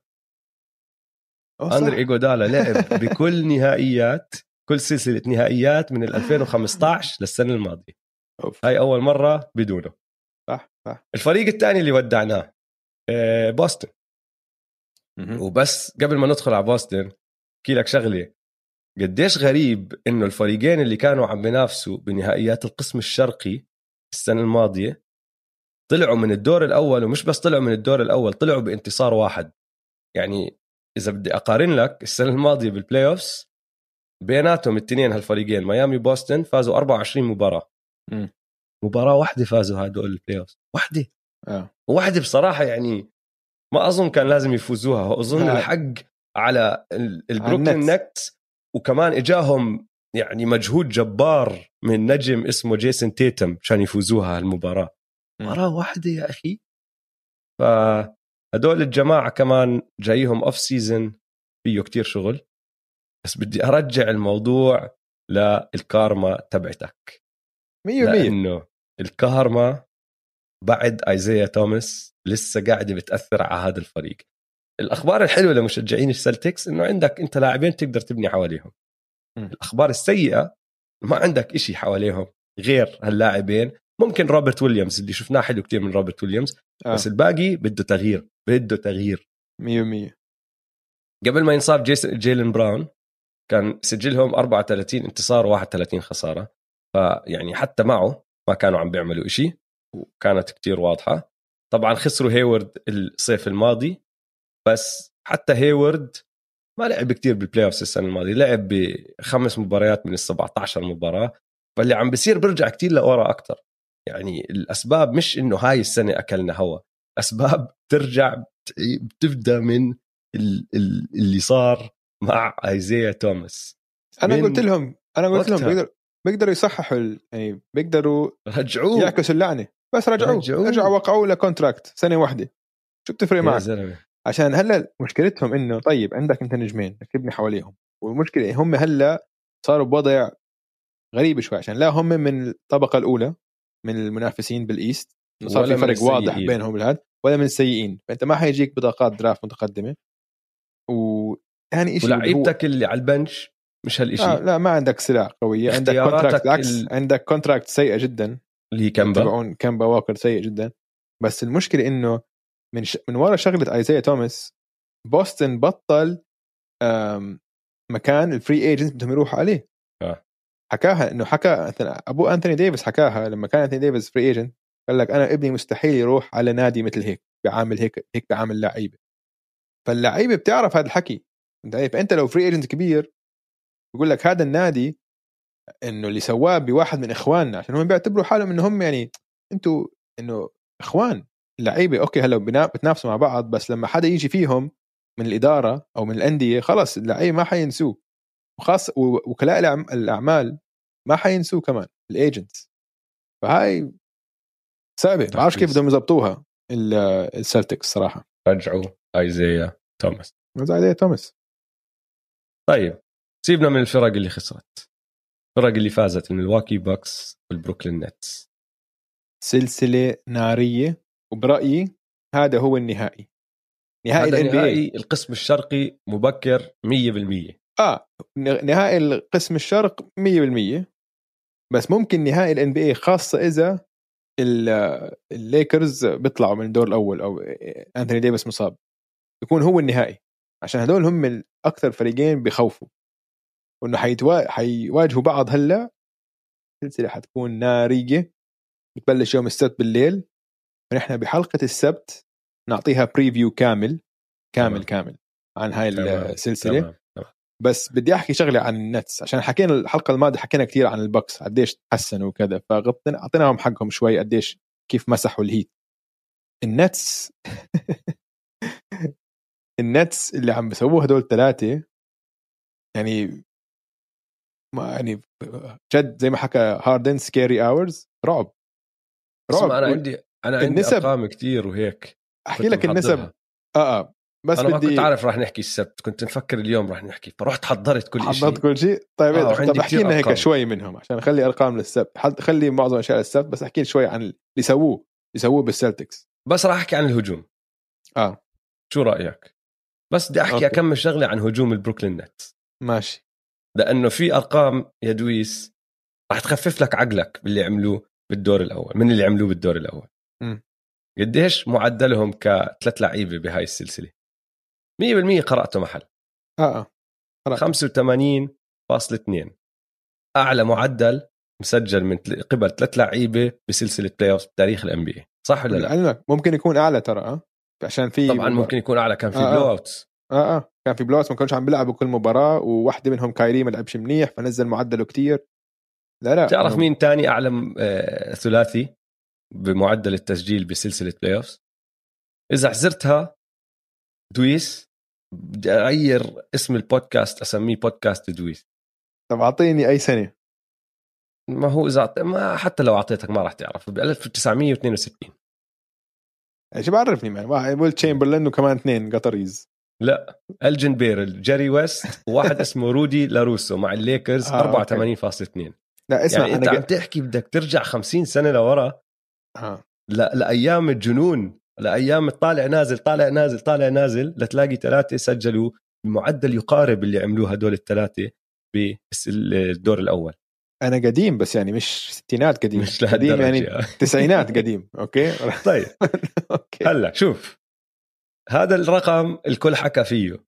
اندري ايجودالا لعب بكل نهائيات كل سلسلة نهائيات من 2015 للسنة الماضية. أوف. هاي أول مرة بدونه. صح صح. الفريق الثاني اللي ودعناه آه، بوسطن. وبس قبل ما ندخل على بوسطن احكي لك شغلة. قديش غريب إنه الفريقين اللي كانوا عم بينافسوا بنهائيات القسم الشرقي السنة الماضية طلعوا من الدور الأول ومش بس طلعوا من الدور الأول طلعوا بانتصار واحد. يعني إذا بدي أقارن لك السنة الماضية بال playoffs بيناتهم الاثنين هالفريقين ميامي بوسطن فازوا 24 مباراة. م. مباراة واحدة فازوا هدول ال playoffs واحدة. آه. وواحده بصراحة يعني ما أظن كان لازم يفوزوها. أظن آه. الحق على البروكلين نتس وكمان إجاهم يعني مجهود جبار من نجم اسمه جيسون تيتم عشان يفوزوها هالمباراة. مباراة واحدة يا أخي. فهدول الجماعة كمان جايهم off season فيه كتير شغل. بس بدي أرجع الموضوع للكارما تبعتك. 100% لأنه الكارما بعد ايزايا توماس لسه قاعدة بتأثر على هذا الفريق. الأخبار الحلوة لمشجعين السلتكس إنه عندك أنت لاعبين تقدر تبني حواليهم. م. الأخبار السيئة ما عندك إشي حواليهم غير هاللاعبين ممكن روبرت ويليامز اللي شفناه حلو كتير من روبرت ويليامز آه. بس الباقي بده تغيير بده تغيير. 100% قبل ما ينصاب جيلن براون كان سجلهم 34 انتصار و31 خسارة. فيعني حتى معه ما كانوا عم بيعملوا إشي وكانت كتير واضحة. طبعا خسروا هيورد الصيف الماضي بس حتى هيورد ما لعب كتير بال playoff السنة الماضية لعب بخمس مباريات من ال 17 مباراة. فاللي عم بيصير برجع كتير لورا أكثر يعني الأسباب مش إنه هاي السنة أكلنا هوا أسباب ترجع بتبدأ من اللي صار مع ايزايا توماس. أنا قلت لهم أنا قلت لهم بيقدر بيقدروا يصححوا يعني بيقدروا رجعوه. يعكسوا اللعنة. بس رجعوه. رجعوه. رجعوا وقعوا له contract سنة واحدة. شو بتفرق معك؟ عشان هلأ مشكلتهم إنه طيب عندك أنت نجمين تبني حواليهم. والمشكلة هم هلأ صاروا بوضع غريب شوي عشان لا هم من الطبقة الأولى. من المنافسين بال East صار في فرق واضح بينهم بالهاد ولا من السيئين. فأنت ما حيجيك بطاقات draft متقدمة. و ثاني شيء ولعيبتك اللي على ال bench مش هالشيء آه لا ما عندك سلاح قويه عندك contract العكس ال... عندك contract سيئة جدا. اللي هي كامبا. تبعون كامبا واكر سيء جدا. بس المشكلة إنه من ش... من ورا شغلة ايزايا توماس بوسطن بطل مكان ال free agent بدهم يروحوا عليه. حكاها إنه حكى أبو انتوني ديفيس حكاها لما كان انتوني ديفيس free agent قال لك أنا ابني مستحيل يروح على نادي مثل هيك بعامل هيك هيك بعامل لعيبة. فاللعيبة بتعرف هذا الحكي أنت فانت لو free agent كبير بيقول لك هذا النادي إنه اللي سواه بواحد من إخواننا عشان هم بيعتبروا حالهم إنه هم يعني أنتوا إنه إخوان اللعيبه أوكي هلأ بتنافسوا مع بعض بس لما حدا يجي فيهم من الإدارة أو من الأندية خلص اللعيبة ما حينسوه. وخاص وكلاء الأعمال ما حينسوه كمان ال agents فهاي صعبة ما بعرفش كيف بدهم يظبطوها السلتكس صراحة. رجعوا ايزيا توماس ايزيا توماس طيب سيبنا من الفرق اللي خسرت. الفرق اللي فازت الملواكي باكس والبروكلين نتس. سلسلة نارية وبرأيي هذا هو النهائي. نهائي ال NBA القسم الشرقي مبكر 100% آه نهائي القسم الشرق 100% بس ممكن نهائي ال NBA خاصة إذا الليكرز بيطلعوا من الدور الأول أو انثوني ديفيس مصاب. يكون هو النهائي. عشان هدول هم أكثر فريقين بخوفوا. وإنه حيتوا... حيواجهوا بعض هلأ. السلسلة حتكون ناريه بتبلش يوم السبت بالليل. فنحن بحلقة السبت نعطيها preview كامل. كامل تمام. كامل. عن هاي السلسلة. تمام. بس بدي أحكي شغلة عن النتس. عشان حكينا الحلقة الماضية حكينا كثير عن الباكس قديش تحسنوا وكذا فغطينا أعطيناهم حقهم شوي قديش كيف مسحوا الهيت. النتس النتس اللي عم بيسووه هدول الثلاثه يعني ما يعني جد زي ما حكى هاردن scary hours رعب. رعب. أنا عندي أنا عندي النسب أرقام كثير وهيك. أحكي لك النسب. آه آه. بس أنا بدي ما كنت عارف راح نحكي السبت كنت مفكر اليوم راح نحكي فرحت حضرت كل شيء حضرت كل شيء؟ طيب آه طب احكي لنا هيك شوي منهم عشان نخلي أرقام للسبت. خلي معظم الاشياء للسبت بس احكي شوي عن اللي سووه اللي سووه بالسلتكس. بس راح أحكي عن الهجوم. آه. شو رأيك؟ بس بدي أحكي. أكمل شغلة عن هجوم البروكلين نت. ماشي. لأنه في أرقام يا دويس راح تخفف لك عقلك باللي عملوه بالدور الأول من اللي عملوه بالدور الأول. م. قديش معدلهم كثلاث لعيبة بهاي السلسلة؟ 100% قرأته محل. آه آه. 85.2 أعلى معدل مسجل من قبل ثلاث لعيبة بسلسلة playoff بتاريخ ال NBA صح ولا لا؟ لعلمك ممكن يكون أعلى ترى آه. عشان في طبعا ممكن يكون أعلى. كان في آه blowouts آه آه. كان في blowouts ما كانوش عم بيلعبوا كل مباراة وواحدة منهم كايري ما لعبش منيح فنزل معدله كتير. لا لا تعرف مين تاني أعلى آه ثلاثي بمعدل التسجيل بسلسلة playoff إذا حزرتها دويس بدي أغير اسم البودكاست أسميه بودكاست دويس. طب أعطيني أي سنه ما هو إذا ما حتى لو أعطيتك ما راح تعرف ب 1962 إيش بعرفني man ويل تشامبرلين وكمان اثنين قطريز. لا ألجن بيلور جيري ويست وواحد اسمه رودي لاروسو مع الليكرز آه 84.2 لا اسمع يعني أنت عم تحكي بدك ترجع 50 سنة لورا. آه. لا لأيام الجنون. لايام طالع نازل طالع نازل طالع نازل لتلاقي ثلاثة سجلوا بمعدل يقارب اللي عملوه هدول الثلاثة بالدور الأول. أنا قديم بس يعني مش ستينات قديم. مش قديم يعني تسعينات قديم. okay؟ طيب. okay. هلأ شوف. هذا الرقم الكل حكى فيه.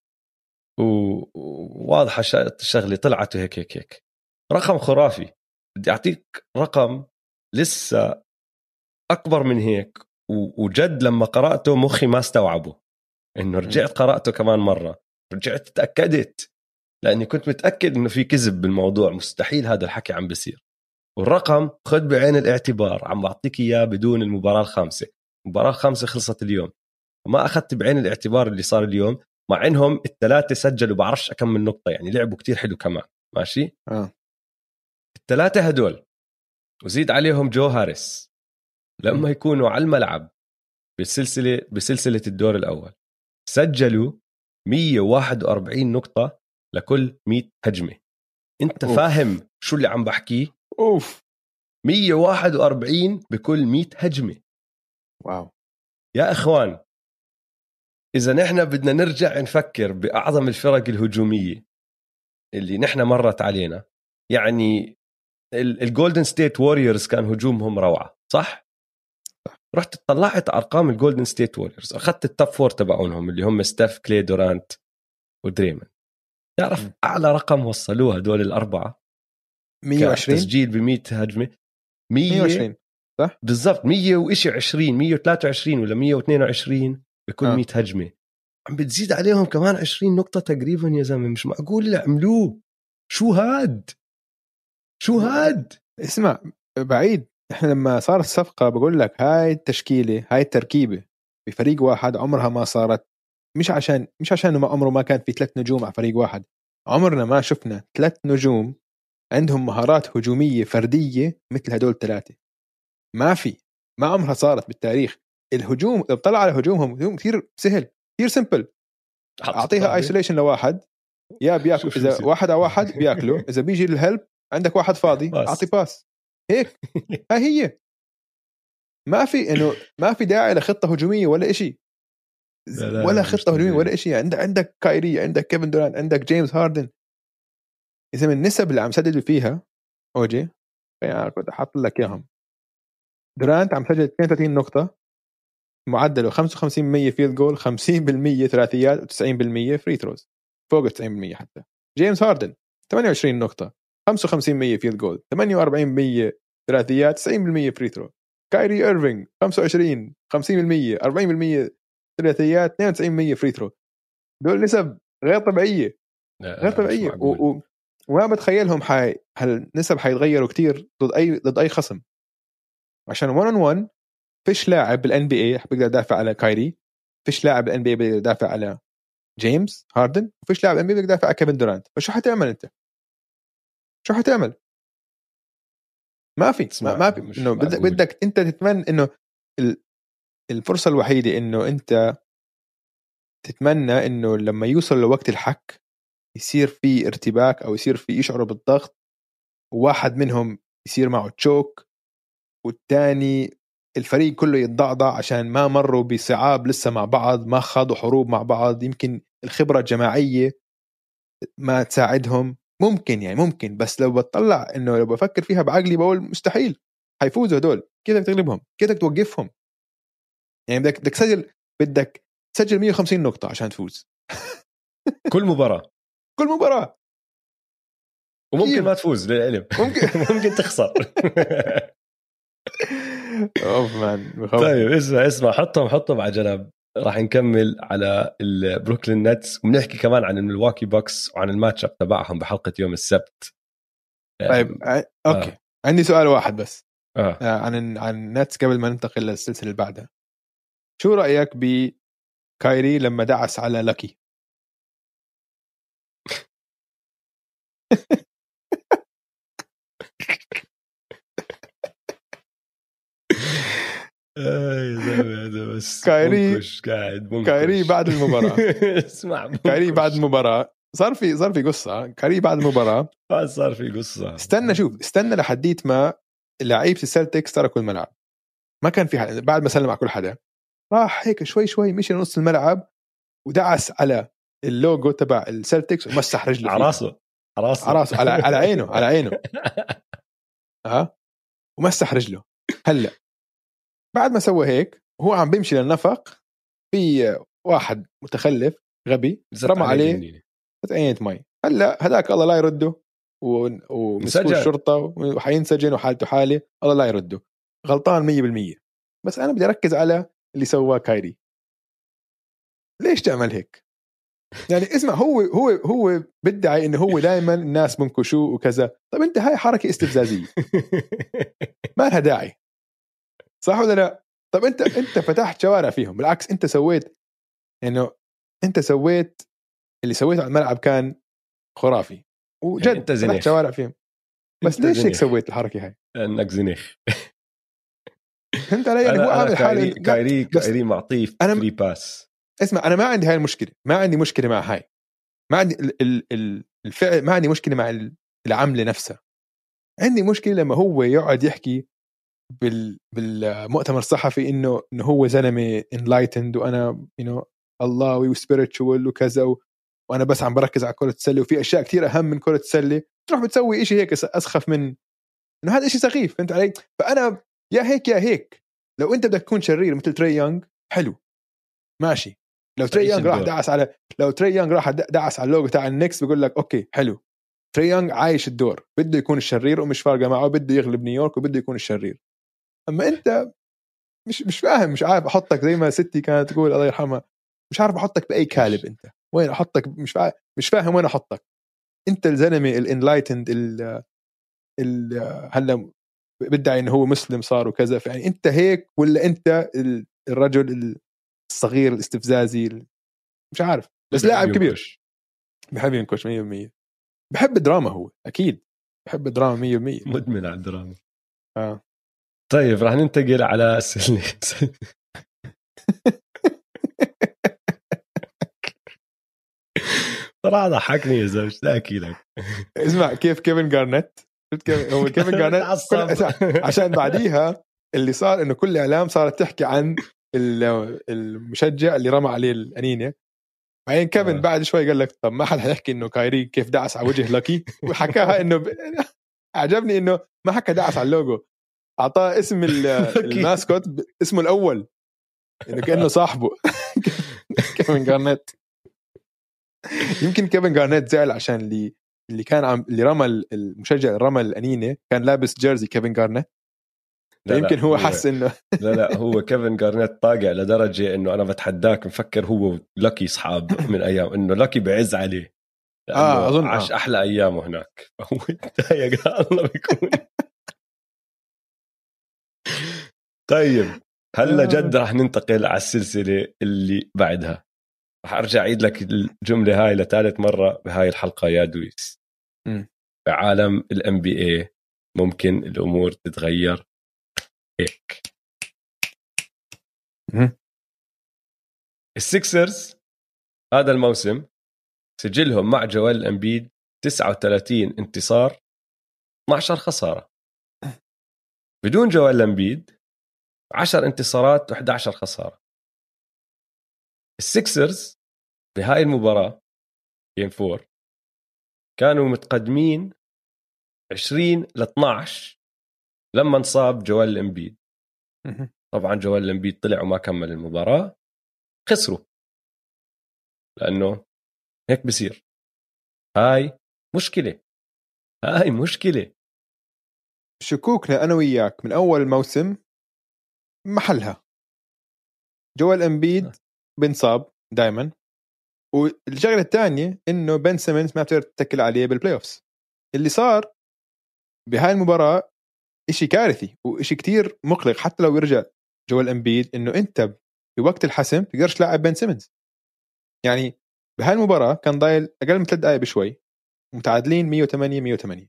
وواضحة الشغلة طلعت هيك هيك هيك. رقم خرافي. بدي أعطيك رقم لسه أكبر من هيك. وجد لما قرأته مخي ما استوعبه. إنه رجعت قرأته كمان مرة. رجعت تأكدت. لأني كنت متأكد إنه في كذب بالموضوع. مستحيل هذا الحكي عم بيصير. والرقم خذ بعين الاعتبار. عم بعطيك إياه بدون المباراة الخامسة. المباراة الخامسة خلصت اليوم. ما أخذت بعين الاعتبار اللي صار اليوم مع إنهم الثلاثة سجلوا. بعرفش اكمل نقطة. يعني لعبوا كتير حلو كمان. ماشي؟ آه. الثلاثة هدول. وزيد عليهم جو هاريس. لما يكونوا على الملعب بالسلسله بسلسلة الدور الأول سجلوا 141 نقطة لكل 100 هجمة. أنت أوف. فاهم شو اللي عم بحكيه؟ أوف. 141 بكل 100 هجمة. واو. يا إخوان إذا نحن بدنا نرجع نفكر بأعظم الفرق الهجومية اللي نحن مرت علينا يعني الجولدن ستيت ووريرز كان هجومهم روعة صح؟ رحت طلعت أرقام الجولدن ستيت ووريرز أخذت ال top four تبعونهم اللي هم ستيف كلي دورانت ودريمن تعرف أعلى رقم وصلوه هدول الأربعة؟ 120 تسجيل ب 100 هجمه 120 صح؟ بالضبط 100 وشيء 20 123 ولا 122 بكل آه. 100 هجمة. عم بتزيد عليهم كمان 20 نقطة تقريبا يا زلمة. مش معقول اللي عملوه؟ شو هاد؟ شو هاد؟ اسمع بعيد. إحنا لما صارت الصفقة بقول لك هاي التشكيلة هاي التركيبة بفريق واحد عمرها ما صارت. مش عشان مش عشان ما عمره ما كان في ثلاث نجوم على فريق واحد. عمرنا ما شفنا ثلاث نجوم عندهم مهارات هجومية فردية مثل هدول الثلاثة. ما في ما عمرها صارت بالتاريخ. الهجوم لو طلع على هجومهم هجوم كثير سهل كثير simple أعطيها isolation لواحد. يا بياكل إذا واحد على واحد بياكله إذا بيجي ال help عندك واحد فاضي أعطي pass هيك هاي هي. ما في إنه ما في داعي لخطة هجومية ولا شيء ولا خطة هجومية ولا شيء عندك عندك كايري عندك كيفن دورانت عندك جيمس هاردن. إذا من النسب اللي عم سددوا فيها أوجي يعني كنت أحط لك إياهم. دورانت عم سجل 32 نقطة. معدله 55% field goal 50% ثلاثيات و90% free throws فوق 90% حتى. جيمس هاردن 28 نقطة. 55% field goal 48% ثلاثيات 90% free throw كايري ايرفينج 25 50% 40% ثلاثيات 92% free throw دول نسب غير طبيعية. غير طبيعية. و... و... وما بتخيلهم حي... هالنسب حيتغيروا كتير ضد أي ضد أي خصم. عشان 1 on 1 فيش لاعب بال NBA بيقدر يدافع على كايري. فيش لاعب بال NBA بيقدر يدافع على جيمس هاردن. وفيش لاعب NBA بيقدر يدافع على كيفن دورانت. فشو حتعمل أنت؟ شو حتعمل؟ ما في ما, ما في إنه بدك بدك أنت تتمنى إنه الفرصة الوحيدة إنه أنت تتمنى إنه لما يوصل لوقت الحك يصير في ارتباك أو يصير في يشعروا بالضغط وواحد منهم يصير معه تشوك والثاني الفريق كله يتضعضع عشان ما مروا بصعاب لسه مع بعض ما خاضوا حروب مع بعض يمكن الخبرة الجماعية ما تساعدهم ممكن يعني ممكن بس لو بتطلع إنه لو بفكر فيها بعقلي بقول مستحيل. حيفوزوا هدول كيف تغلبهم كيف توقفهم. يعني بدك بدك تسجل بدك تسجل 150 نقطة عشان تفوز. كل مباراة. كل مباراة. وممكن ما تفوز للعلم. ممكن. ممكن تخسر. أوف man طيب اسمع اسمع حطهم حطهم على جنب. راح نكمل على البروكلين نتس وبنحكي كمان عن الملواكي بوكس وعن ال match up تبعهم بحلقة يوم السبت. طيب okay. آه. عندي سؤال واحد بس. آه. آه، عن عن نتس قبل ما ننتقل للسلسلة اللي بعدها. شو رأيك بكايري لما دعس على لاكي بس كايري قاعد. كايري بعد المباراة. اسمع كايري بعد المباراة. صار في صار في قصة. كايري بعد المباراة. صار في قصة. استنى شوف استنى لحديت ما لعيبة السلتكس تركوا الملعب. ما كان في حد بعد ما سلم على كل حدا. راح هيك شوي شوي مشي نص الملعب ودعس على اللوجو تبع السلتكس ومسح رجله على راسه. على راسه. على راسه على, على عينه على عينه. ها؟ ومسح رجله. هلأ بعد ما سوى هيك وهو عم بيمشي للنفق في واحد متخلف غبي رمى عليه عينة مي. هلأ هذاك الله لا يرده ومسكوا الشرطة وحينسجن وحالته حالة الله لا يرده. غلطان 100% بس أنا بدي أركز على اللي سواه كايري. ليش تعمل هيك؟ يعني اسمع هو هو هو بدعي إنه هو دائما الناس بنكشوه وكذا. طب أنت هاي حركة استفزازية. ما لها داعي؟ صح ولا لا؟ طب أنت أنت فتحت شوارع فيهم بالعكس أنت سويت إنه أنت سويت اللي سويته على الملعب كان خرافي. وجد يعني أنت فتحت شوارع فيهم. بس ليش هيك سويت الحركة هاي؟ أنك زنيخ. فهمت علي؟ يعني هو عامل حاله كايري كايري معطيه free pass اسمع أنا ما عندي هاي المشكلة ما عندي مشكلة مع هاي. ما عندي الفعل ما عندي مشكلة مع العملة نفسها. عندي مشكلة لما هو يقعد يحكي بال بالمؤتمر الصحفي إنه إنه هو زلمة enlightened وأنا you know ال holy و spiritual وكذا و... وأنا بس عم بركز على كرة السلة وفي أشياء كثير أهم من كرة السلة. تروح بتسوي شيء هيك أسخف من إنه هذا شيء سخيف فهمت علي؟ فأنا يا هيك يا هيك. لو أنت بدك تكون شرير مثل تري يونغ حلو. ماشي. لو تري يونغ راح دعس على لو تري يونغ راح دعس على اللوجو تاع النكس بقول لك okay حلو. تري يونغ عايش الدور. بده يكون الشرير ومش فارقة معه بده يغلب نيويورك وبده يكون الشرير. أما أنت مش مش فاهم مش عارف أحطك زي ما ستي كانت تقول الله يرحمها مش عارف أحطك بأي قالب أنت وين أحطك؟ مش فاهم مش فاهم وين أحطك. أنت الزلمة ال enlightened ال هلأ بدعي إنه هو مسلم صار وكذا فيعني أنت هيك ولا أنت الرجل الصغير الاستفزازي مش عارف بس لاعب كبير. بحب ينكش 100% بحب الدراما هو أكيد. بحب الدراما 100% مدمن على الدراما. آه. طيب راح ننتقل على أسئلة. صراحة ضحكني يا زلمة إيش أحكي لك؟ اسمع كيف كيفن جارنيت هو كيفن جارنيت عشان بعديها اللي صار إنه كل الاعلام صارت تحكي عن المشجع اللي رمى عليه الأنينة. بعدين كيفن آه. بعد شوي قال لك طب ما حد حيحكي إنه كايري كيف دعس على وجه لاكي وحكاها إنه ب... عجبني إنه ما حكى دعس على اللوجو. أعطاه اسم ال mascot اسمه الأول. انه كأنه صاحبه. كيفن جارنيت. يمكن كيفن جارنيت زعل عشان اللي اللي كان عم اللي رمى المشجع اللي رمى الأنينة كان لابس jersey كيفن جارنيت. لا يمكن هو, هو حس إنه لا لا هو كيفن جارنيت طاقع لدرجة إنه أنا بتحداك مفكر هو لاكي اصحاب من أيام إنه لاكي بعز عليه. آه أظن عاش آه. أحلى أيامه هناك. فهو تضايق الله بيكون. طيب هلا آه. جد رح ننتقل على السلسلة اللي بعدها؟ رح أرجع أعيد لك الجملة هاي لثالث مرة بهاي الحلقة يا دويس. بعالم ال NBA ممكن الأمور تتغير؟ هيك. السكسرز هذا الموسم سجلهم مع جوال امبيد 39 انتصار 12 خسارة. بدون جوال امبيد 10 انتصارات و11 خسارة. السكسرز بهاي المباراة game 4 كانوا متقدمين 20 ل 12 لما انصاب جوال الامبيد طبعا جوال الامبيد طلع وما كمل المباراة خسروا. لأنه هيك بصير. هاي مشكلة. هاي مشكلة. شكوكنا أنا وياك من أول الموسم محلها. جوال امبيد آه. بنصاب دائما والشغلة الثانية إنه بن سيمنز ما بتقدر تتكل عليه بال playoffs اللي صار بهاي المباراة إشي كارثي وإشي كتير مقلق حتى لو يرجع جوال امبيد إنه أنت بوقت الحسم تقدرش تلاعب بن سيمنز يعني بهاي المباراة كان ضايل أقل من ثلاث دقائق بشوي متعادلين 108 108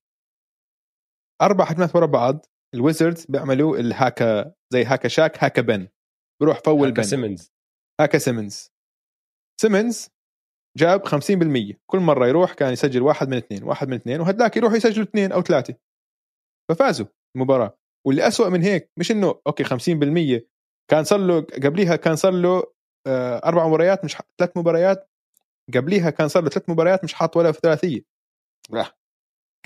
أربع هجمات ورا بعض الويزردز بيعملوا ال hack-a زي hack-a-Shaq hack-a-Ben. بروح full hack-a-Ben. سيمنز. hack-a سيمنز. سيمنز جاب 50% كل مرة يروح كان يسجل واحد من اثنين واحد من اثنين وهداك يروح يسجل اثنين أو ثلاثة. ففازوا المباراة. واللي أسوأ من هيك مش إنه okay 50% كان صار له قبليها كان صار له آه، أربع مباريات مش ثلاث مباريات. قبليها كان صار له ثلاث مباريات مش حاط ولا ثلاثية. لا.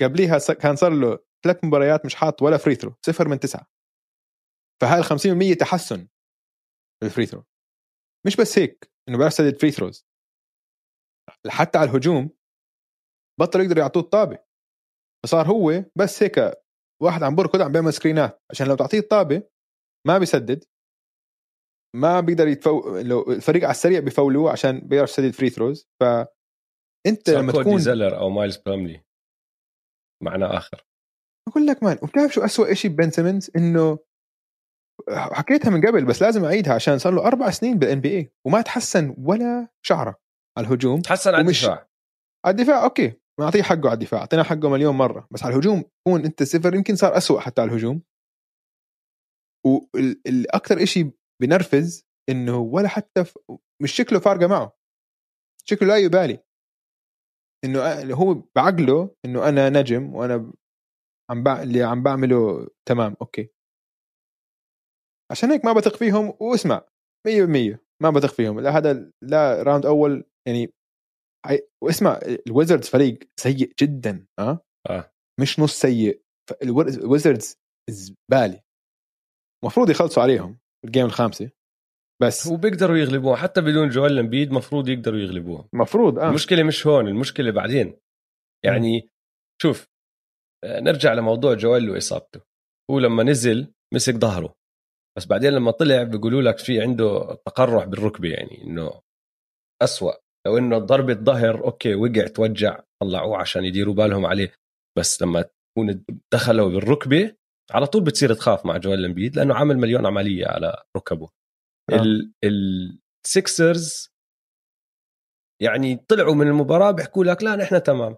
قبليها كان صار له ثلاث مباريات مش حاط ولا free throw صفر من تسعة. فهاي ال 50% تحسن؟ ال free throw مش بس هيك إنه بيعرف يسدد free throws حتى على الهجوم بطل يقدر يعطوه الطابة. فصار هو بس هيك واحد عم بركض عم بيعمل screen ات عشان لو تعطيه الطابة ما بيسدد. ما بيقدر يتفو لو الفريق على السريع بيفولوه عشان بيعرف يسدد free throws ف انت لما تكون زلر أو مايلز بلاملي معنى آخر. أقول لك man وبتعرف شو اسوء شيء ببن سيمنز إنه حكيتها من قبل بس لازم أعيدها عشان صار له أربع سنين بال NBA وما تحسن ولا شعره على الهجوم تحسن على الدفاع. على الدفاع okay نعطيه حقه على الدفاع أعطينا حقه مليون مرة بس على الهجوم كون أنت صفر يمكن صار أسوأ حتى على الهجوم. والاكثر شيء بنرفز إنه ولا حتى ف... مش شكله فارقة معه. شكله لا يبالي. إنه هو بعقله إنه أنا نجم وأنا عم بع... اللي عم بعمله تمام okay. عشان هيك ما بثق فيهم واسمع 100% ما بثق فيهم. لا هذا لا round أول يعني واسمع الويزردز فريق سيء جدا ها آه. مش نص سيء. الويزردز زباله المفروض يخلصوا عليهم ال game الخامسة بس وبيقدروا يغلبوها حتى بدون جوال امبيد مفروض يقدروا يغلبوها. مفروض آه. المشكلة مش هون المشكلة بعدين. يعني شوف نرجع لموضوع جوال واصابته هو لما نزل مسك ظهره. بس بعدين لما طلع بيقولوا لك في عنده تقرح بالركبة يعني إنه أسوأ. لو إنه ضربة ظهر okay وقع توجع طلعوه عشان يديروا بالهم عليه. بس لما تكون دخلوا بالركبة على طول بتصير تخاف مع جوال امبيد لأنه عامل مليون عملية على ركبه. آه. السكسرز يعني طلعوا من المباراة بيحكوا لك لا نحن تمام.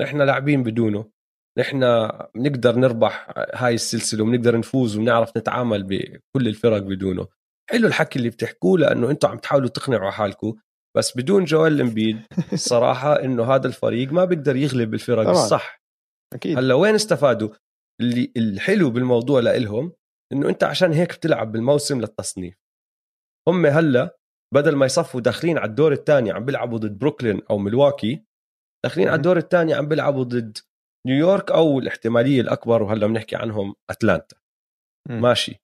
نحن لاعبين بدونه. نحن بنقدر نربح هاي السلسلة وبنقدر نفوز وبنعرف نتعامل بكل الفرق بدونه. حلو الحكي اللي بتحكوه لأنه أنتم عم تحاولوا تقنعوا حالكم بس بدون جوال امبيد الصراحه إنه هذا الفريق ما بيقدر يغلب الفرق طبعا. الصح. أكيد. هلأ وين استفادوا؟ اللي الحلو بالموضوع لإلهم إنه انت عشان هيك بتلعب بالموسم للتصنيف. هم هلأ بدل ما يصفوا داخلين على الدور الثاني عم بيلعبوا ضد بروكلين أو ملواكي داخلين على الدور الثاني عم بيلعبوا ضد نيويورك أو الاحتمالية الأكبر وهلأ بنحكي عنهم أتلانتا. م. ماشي.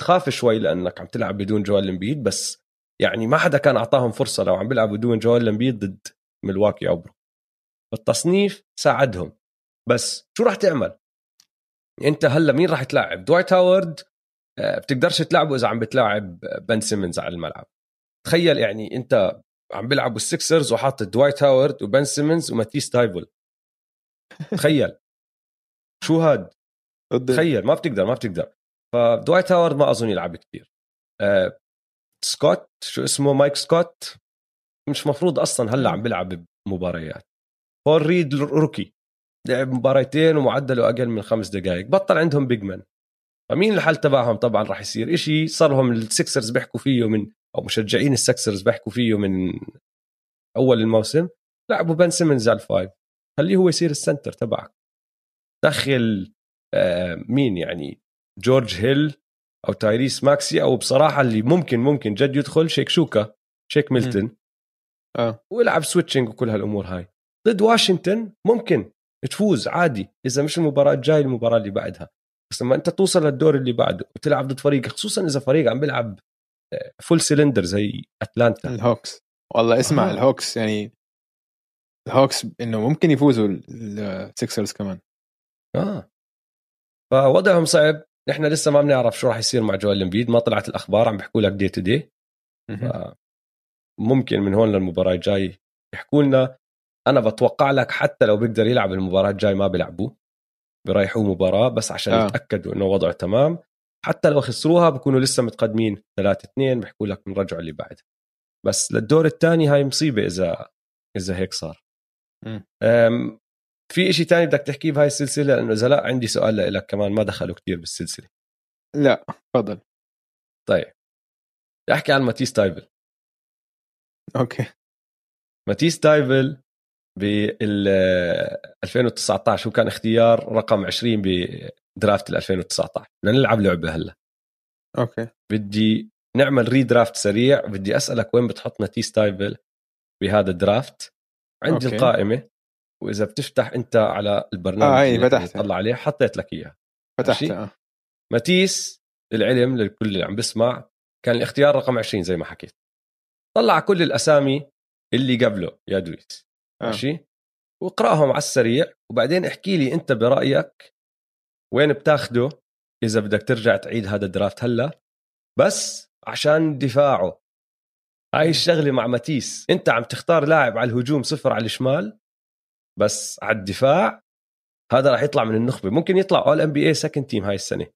تخاف شوي لأنك عم تلعب بدون جوال امبيد بس يعني ما حدا كان أعطاهم فرصة لو عم بيلعبوا بدون جويل امبيد ضد ملواكي أو بروكلين التصنيف ساعدهم. بس شو راح تعمل؟ أنت هلأ مين راح تلاعب؟ دوايت هاورد؟ آه، بتقدرش تلعبه إذا عم بتلاعب بن سيمنز على الملعب. تخيل يعني أنت عم بيلعبوا ال Sixers وحاطط دوايت هاورد وبن سيمنز وماتيس تايبل تخيل. شو هاد؟ تخيل ما بتقدر ما بتقدر. فدوايت هاورد ما أظن يلعب كثير آه سكوت شو اسمه؟ مايك سكوت. مش مفروض أصلا هلأ عم بيلعب بمباريات. بول ريد rookie لعب مباريتين ومعدله أقل من خمس دقائق بطل عندهم big man فمين الحل تبعهم؟ طبعا راح يصير إشي. صار لهم ال Sixers بيحكوا فيه من أو مشجعين ال Sixers بيحكوا فيه من أول الموسم. لعبوا بن سيمنز على ال five. خليه هو يصير ال center تبعك. دخل آه مين يعني؟ جورج هيل أو تايريس ماكسي أو بصراحة اللي ممكن ممكن جد يدخل شيك شوكا شيك ميلتون. آه. ويلعب switching وكل هالأمور هاي. ضد واشنطن ممكن تفوز عادي إذا مش المباراة الجاية المباراة اللي بعدها. بس لما أنت توصل للدور اللي بعده وتلعب ضد فريق خصوصا إذا فريق عم بيلعب full cylinder زي أتلانتا. ال Hawks. والله اسمع آه. ال Hawks يعني ال Hawks إنه ممكن يفوزوا ال Sixers كمان. آه. فوضعهم صعب. نحن لسه ما بنعرف شو راح يصير مع جويل امبيد ما طلعت الأخبار عم بيحكوا لك day to day ممكن من هون للمباراة الجاي يحكوا لنا. أنا بتوقع لك حتى لو بيقدر يلعب المباراة الجاي ما بيلعبوه. بيريحوه مباراة بس عشان آه. يتأكدوا إنه وضعه تمام. حتى لو خسروها بكونوا لسه متقدمين 3 2 بيحكوا لك نرجعوا اللي بعد. بس للدور الثاني هاي مصيبة اذا إذا هيك صار. في إشي تاني بدك تحكيه بهاي السلسلة؟ لأنه إذا لا عندي سؤال لك كمان ما دخلوا كتير بالسلسلة. لا تفضل. طيب. أحكي عن ماتيس تايبل أوكي. ماتيس تايبل بال 2019 هو كان اختيار رقم 20 ب draft 2019 بدنا نلعب لعبة هلا. أوكي. بدي نعمل redraft سريع بدي أسألك وين بتحط ماتيس تايبل بهذا ال draft؟ عندي أوكي. القائمة وإذا بتفتح أنت على البرنامج آه اي فتحت طلع عليه حطيت لك اياها فتحت ماتيس للعلم للكل اللي عم بسمع كان الاختيار رقم 20 زي ما حكيت. طلع كل الأسامي اللي قبله يا دويس. آه. ماشي؟ واقراهم على السريع وبعدين احكي لي أنت برأيك وين بتاخده إذا بدك ترجع تعيد هذا ال draft هلأ. بس عشان دفاعه. هاي الشغلة مع ماتيس. أنت عم تختار لاعب على الهجوم صفر على الشمال بس على الدفاع هذا راح يطلع من النخبة. ممكن يطلع All NBA second team هاي السنة.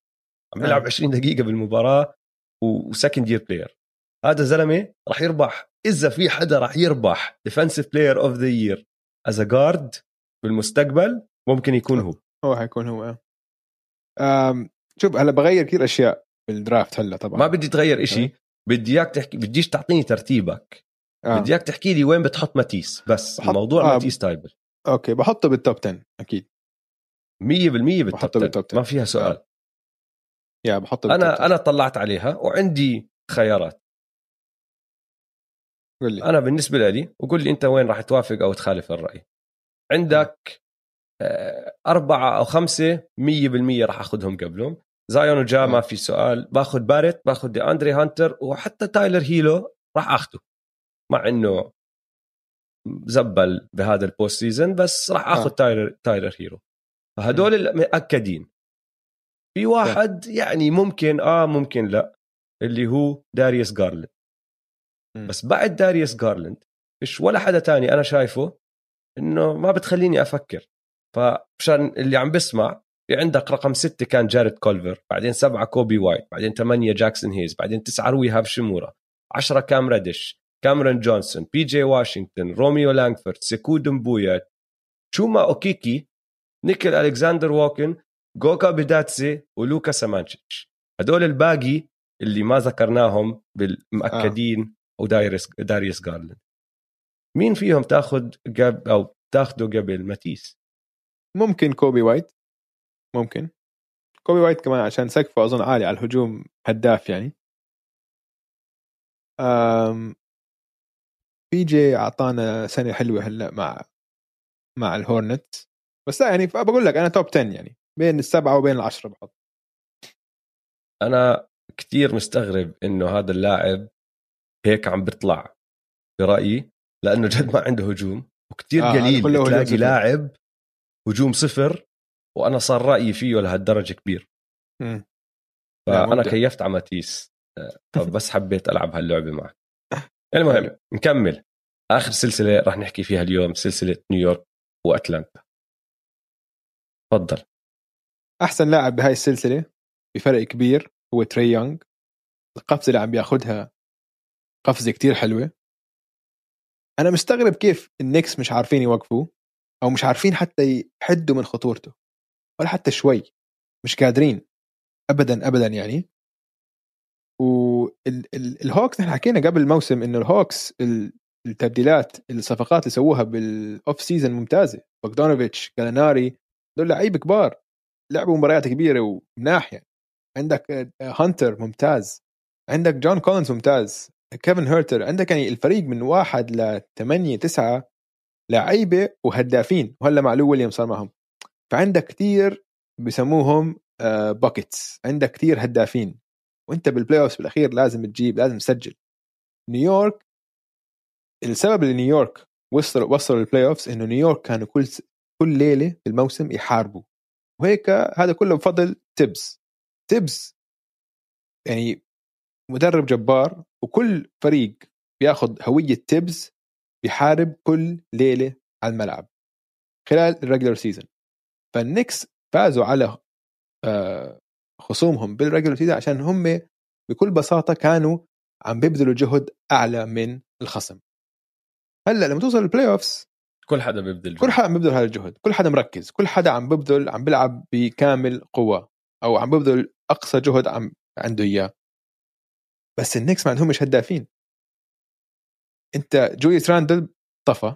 عم بيلعب 20 دقيقة بالمباراة و second year player هذا زلمة راح يربح. إذا في حدا راح يربح defensive player of the year as guard بالمستقبل ممكن يكون هو. هو حيكون هو أم شوف هلا بغير كثير أشياء بال draft هلا طبعا. ما بدي تغير إشي. بدي اياك تحكي بديش تعطيني ترتيبك. آه. بدي اياك تحكي لي وين بتحط ماتيس بس بحط... الموضوع آه. ماتيس تايبل أوكي بحطه بال top 10 أكيد. 100% بال top بحطه بال top 10 ما فيها سؤال. آه. يا بحطه بال top أنا 10. أنا طلعت عليها وعندي خيارات. قل لي. أنا بالنسبة لي وقول لي أنت وين راح توافق أو تخالف الرأي. عندك آه، أربعة أو خمسة مية بالمية راح أخذهم قبلهم. زايون وجا ما في سؤال. باخذ باريت باخذ دي أندري هانتر وحتى تايلر هيرو راح أخذه. مع إنه زبل بهذا ال post season بس راح آخذ تايلر تايلر هيرو فهدول المأكدين في واحد يعني ممكن آه ممكن لا اللي هو داريوس جارلند بس بعد داريوس جارلند فيش ولا حدا تاني أنا شايفه إنه ما بتخليني أفكر. فمشان اللي عم بسمع عندك رقم ستة كان جاريت كولفر بعدين سبعة كوبي وايت بعدين ثمانية جاكسون هيز بعدين تسعة روي هاتشيمورا عشرة كام ريدش كاميرون جونسون بي جي واشنطن روميو لانغفورد سيكو دمبويا تشوما اوكيكي نيكيل ألكساندر ووكر جوجا بيتادزي ولوكا سامانشيتش. هدول الباقي اللي ما ذكرناهم بالمؤكدين آه. وداريس داريس جارلند مين فيهم تاخذ قبل أو تاخذه قبل ماتيس؟ ممكن كوبي وايت. ممكن. كوبي وايت كمان عشان سقفه أظن عالي على الهجوم هداف يعني. أم بي جي أعطانا سنه حلوة هلأ مع مع الهورنت بس لا يعني بقول لك أنا توب 10 يعني بين السبعة وبين العشرة بحط. أنا كثير مستغرب إنه هذا اللاعب هيك عم بيطلع برأيي لأنه جد ما عنده هجوم وكثير آه قليل تلاقي لاعب هجوم صفر وأنا صار رأيي فيه لهالدرجه كبير. م. فأنا كيفت على ماتيس فبس حبيت ألعب هاللعبة معك. المهم نكمل. آخر سلسلة راح نحكي فيها اليوم سلسلة نيويورك وأتلانتا. تفضل. أحسن لاعب بهاي السلسلة بفرق كبير هو تري يونغ. القفزه اللي عم بياخذها قفزة كتير حلوة. أنا مستغرب كيف النكس مش عارفين يوقفوه أو مش عارفين حتى يحدوا من خطورته. ولا حتى شوي مش قادرين. ابدا ابدا يعني. وال Hawks نحن حكينا قبل الموسم إنه ال Hawks التبديلات الصفقات اللي سووها بال off season ممتازة. بوغدانوفيتش جاليناري دول لعيبه كبار. لعبوا مباريات كبيرة ومناح يعني. عندك هانتر ممتاز. عندك جون كولينز ممتاز. كيفن هيرتر. عندك يعني الفريق من واحد لثمانية تسعة لعيبة وهدافين. وهلا مع لو ويليام صار معهم. فعندك كثير بسموهم buckets آه، عندك كثير هدافين. وانت بال play off بالأخير لازم تجيب لازم تسجل. نيويورك السبب اللي نيويورك وصلوا وصلوا لل play off انه نيويورك كانوا كل كل ليلة في الموسم يحاربوا. وهيك هذا كله بفضل ثيبس ثيبس يعني مدرب جبار وكل فريق بياخذ هوية ثيبس بيحارب كل ليلة على الملعب. خلال ال regular season فالنكس فازوا على آه، خصومهم بال regular season عشان هم بكل بساطة كانوا عم بيبذلوا جهد أعلى من الخصم. هلأ لما توصل ال playoffs كل حدا بيبذل كل حدا عم بيبذل هذا الجهد كل حدا مركز كل حدا عم بيبذل عم بيلعب بكامل قوة أو عم بيبذل أقصى جهد عم عنده إياه. بس النكس ما عندهمش هدافين. أنت جوليوس راندل طفى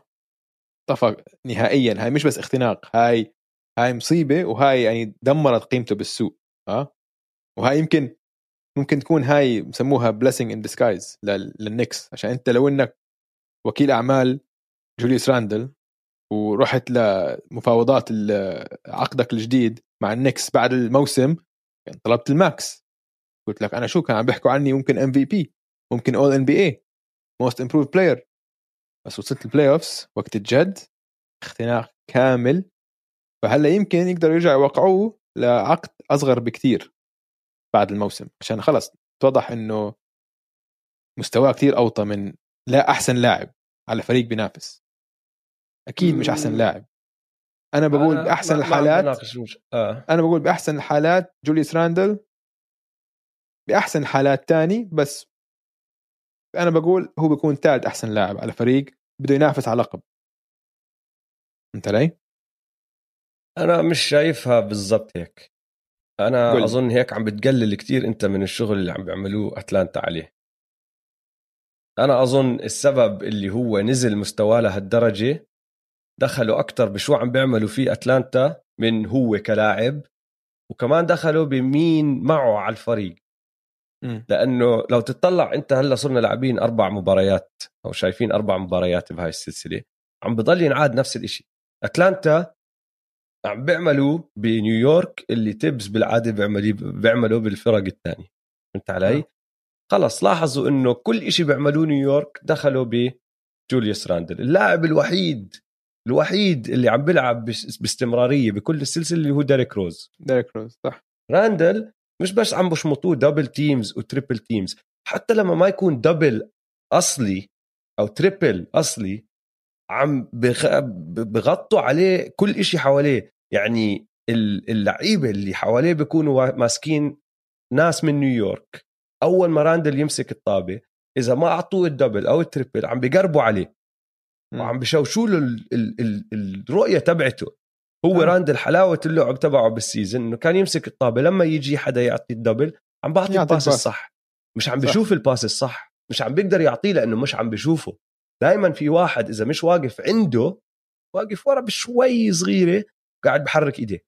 طفى نهائيا هاي مش بس اختناق هاي هاي مصيبة وهاي يعني دمرت قيمته بالسوق آه؟ وهاي يمكن ممكن تكون هاي بسموها blessing in disguise للنكس. عشان أنت لو إنك وكيل أعمال جوليوس راندل ورحت لمفاوضات عقدك الجديد مع النكس بعد الموسم يعني طلبت ال max. قلت لك أنا شو كان عم بيحكوا عني؟ ممكن MVP ممكن All NBA most improved player بس وصلت ال playoffs وقت الجد اختناق كامل فهلأ يمكن يقدروا يرجعوا يوقعوه لعقد أصغر بكثير بعد الموسم عشان خلص توضح إنه مستواه كثير أوطى من لا أحسن لاعب على فريق بينافس. أكيد مش أحسن لاعب. أنا بقول بأحسن الحالات آه. أنا بقول بأحسن الحالات جوليس راندل بأحسن الحالات تاني بس أنا بقول هو بيكون ثالث أحسن لاعب على فريق بده ينافس على لقب. انت علي؟ أنا مش شايفها بالضبط هيك. أنا قل. أظن هيك عم بتقلل كتير أنت من الشغل اللي عم بيعملوه أتلانتا عليه. أنا أظن السبب اللي هو نزل مستواه لهالدرجة دخلوا أكثر بشو عم بيعملوا فيه أتلانتا من هو كلاعب وكمان دخلوا بمين معه على الفريق. لأنه لو تطلع أنت هلأ صرنا لاعبين أربع مباريات أو شايفين أربع مباريات بهاي السلسلة عم بضل ينعاد نفس الشيء أتلانتا عم بيعملوا بنيويورك اللي ثيبس بالعادة بيعملوا بيعملوا بالفرق الثانية فهمت علي؟ نعم. خلص لاحظوا إنه كل شيء بيعملوه نيويورك دخلوا بجوليوس راندل اللاعب الوحيد الوحيد اللي عم بيلعب باستمرارية بكل السلسلة اللي هو ديريك روز ديريك روز صح راندل مش بس عم بشمطوه double teams و triple teams حتى لما ما يكون double أصلي أو triple أصلي عم. بغطوا عليه كل إشي حواليه. يعني اللعيبة اللي حواليه بيكونوا ماسكين ناس من نيويورك. أول ما راندل يمسك الطابة إذا ما أعطوه ال double أو ال triple عم بيقربوا عليه. وعم بشوشوا له ال... ال... ال... الرؤية تبعته. هو آه. راندل حلاوة اللعب تبعه بال season إنه كان يمسك الطابة لما يجي حدا يعطي ال double عم بعطي ال pass الصح. مش عم بشوف ال pass الصح. مش عم بيقدر يعطيه لأنه مش عم بشوفه. دائما في واحد إذا مش واقف عنده واقف ورا بشوي صغيرة قاعد بحرك إيديه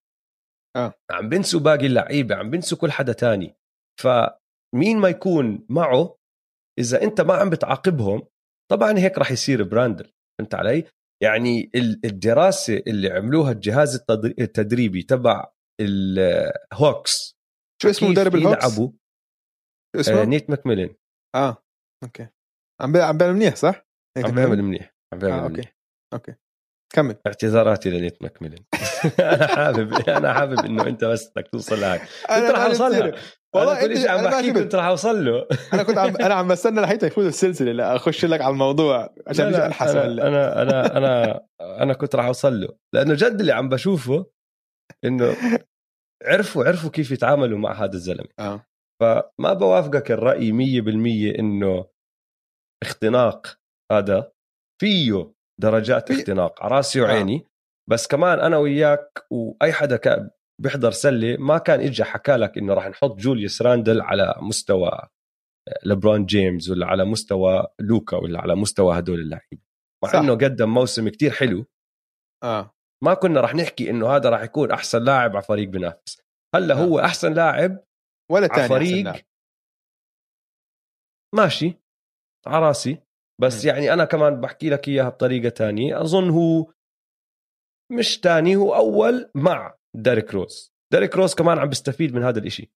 آه. عم بنسوا باقي اللعيبة عم بنسوا كل حدا تاني فمين ما يكون معه إذا أنت ما عم بتعاقبهم طبعا هيك راح يصير براندل فهمت علي يعني الدراسة اللي عملوها الجهاز التدريبي تبع الهوكس شو اسمه مدرب الهوكس؟ يلعبوا شو اسمه؟ آه نيت ماكميلن آه okay عم عم بيعمل منيح صح؟ عم بيعمل منيح عم بيعمل آه، okay okay. كمل. اعتذاراتي لنيت ماكميلن أنا حابب أنا حابب إنه أنت بس بدك توصل لها كنت رح أوصل والله كل شيء عم بحكي كنت رح أوصل له. أنا كنت عم أنا عم بستنى لحتى يفوت السلسلة لا أخش لك على الموضوع عشان ألحس أنا, أنا أنا أنا أنا كنت رح أوصل له. لأنه جد اللي عم بشوفه إنه عرفوا عرفوا كيف يتعاملوا مع هذا الزلمة. آه. فما بوافقك الرأي 100% إنه اختناق هذا فيه درجات اختناق على راسي وعيني آه. بس كمان أنا وياك وأي حدا بيحضر سلة ما كان اجى حكى لك إنه راح نحط جوليوس راندل على مستوى لبرون جيمس ولا على مستوى لوكا ولا على مستوى هدول اللعيبه مع صح. إنه قدم موسم كتير حلو. آه. ما كنا راح نحكي إنه هذا راح يكون أحسن لاعب على فريق بينافس. هلأ آه. هو أحسن لاعب ولا ثاني فريق ماشي. على رأسي. بس م. يعني أنا كمان بحكي لك إياها بطريقة تانية. أظن هو مش تاني هو أول مع ديريك روز. ديريك روز كمان عم بيستفيد من هذا الإشي.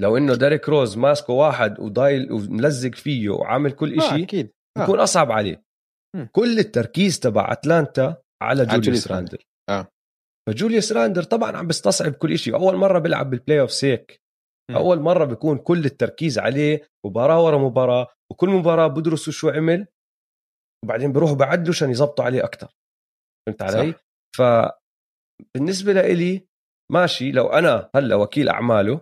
لو إنه ديريك روز ماسكه واحد وضايل وملزق فيه وعامل كل آه أكيد. آه. يكون أصعب عليه. م. كل التركيز تبع أتلانتا على جوليوس راندل. آه. فجوليوس راندل طبعا عم بيستصعب كل شيء أول مرة بيلعب بال play off هيك أول مرة بيكون كل التركيز عليه مباراة ورا مباراة. وكل مباراة بدرسوا شو عمل وبعدين بيروحوا بعدلوا عشان يظبطوا عليه أكثر فهمت علي؟ صح. فبالنسبه لإلي ماشي لو أنا هلأ وكيل أعماله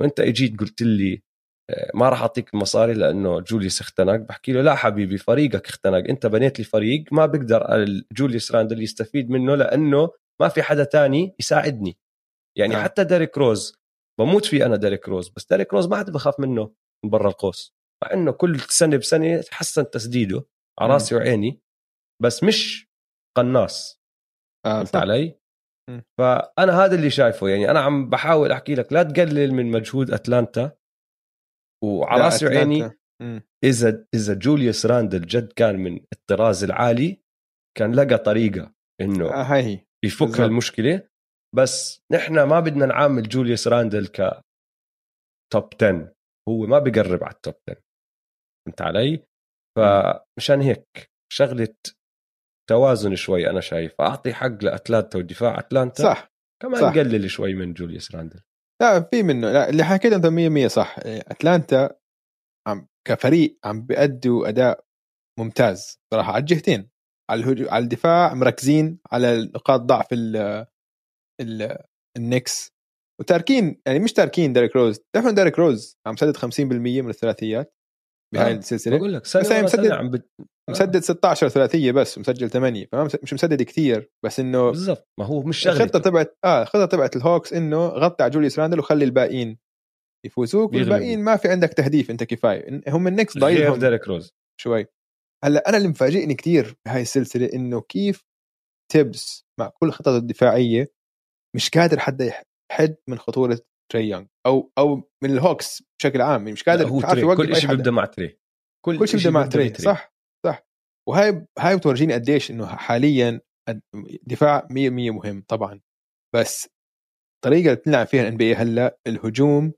وأنت إجيت قلت لي آه، ما راح أعطيك المصاري لأنه جوليوس اختنق بحكي له لا حبيبي فريقك اختنق أنت بنيت لي فريق ما بقدر جوليوس راندل يستفيد منه لأنه ما في حدا تاني يساعدني يعني نعم. حتى ديريك روز بموت فيه أنا ديريك روز بس ديريك روز ما حدا بخاف منه من برا القوس مع انه كل سنة بسنة تحسن تسديده على راسي وعيني بس مش قناص. آه فهمت علي؟ فأنا هذا اللي شايفه. يعني أنا عم بحاول أحكي لك لا تقلل من مجهود أتلانتا. وعلى راسي وعيني إذا إذا جوليوس راندل جد كان من الطراز العالي كان لقى طريقة إنه آه هي. يفك بالزبط. المشكلة. بس نحن ما بدنا نعامل جوليوس راندل ك top 10 هو ما بقرب على ال top 10 فهمت علي؟ فمشان هيك شغلة توازن شوي أنا شايف أعطي حق لأتلانتا ودفاع أتلانتا. صح. كمان صح. قلل شوي من جوليوس راندل. لا في منه. لا اللي حكيته أنت 100% صح. أتلانتا عم كفريق عم بيأدوا أداء ممتاز صراحة. على الجهتين على الهجو... على الدفاع مركزين على نقاط ضعف ال ال النكس وتاركين يعني مش تاركين ديريك روز. تعرف ديريك روز عم سدد 50% من الثلاثيات؟ بهاي آه. السلسلة. بقول لك سنة مسدد عم بت... مسدد 16 ثلاثية بس مسجل 8 فمش مسدد كثير بس إنه بالضبط ما هو مش شغله الخطة تبعت آه الخطة تبعت الهوكس إنه غطي على جوليوس راندل وخلي الباقيين يفوزوك والباقيين ما في عندك تهديف أنت كفاية. هم النكس ضايلهم ديريك روز. شوي. هلأ أنا اللي مفاجئني كثير بهاي السلسلة إنه كيف تيبس مع كل خططه الدفاعية مش قادر حدا يحد من خطورة تري يونغ أو أو من الهوكس بشكل عام. مش قادر هو تري. كل شيء بيبدأ مع تري. كل, كل شيء بيبدأ مع تري. تري. صح صح. وهاي هاي بتورجيني قديش إنه حاليا دفاع 100% مهم طبعا. بس الطريقة اللي بنلعب فيها ال NBA هلأ الهجوم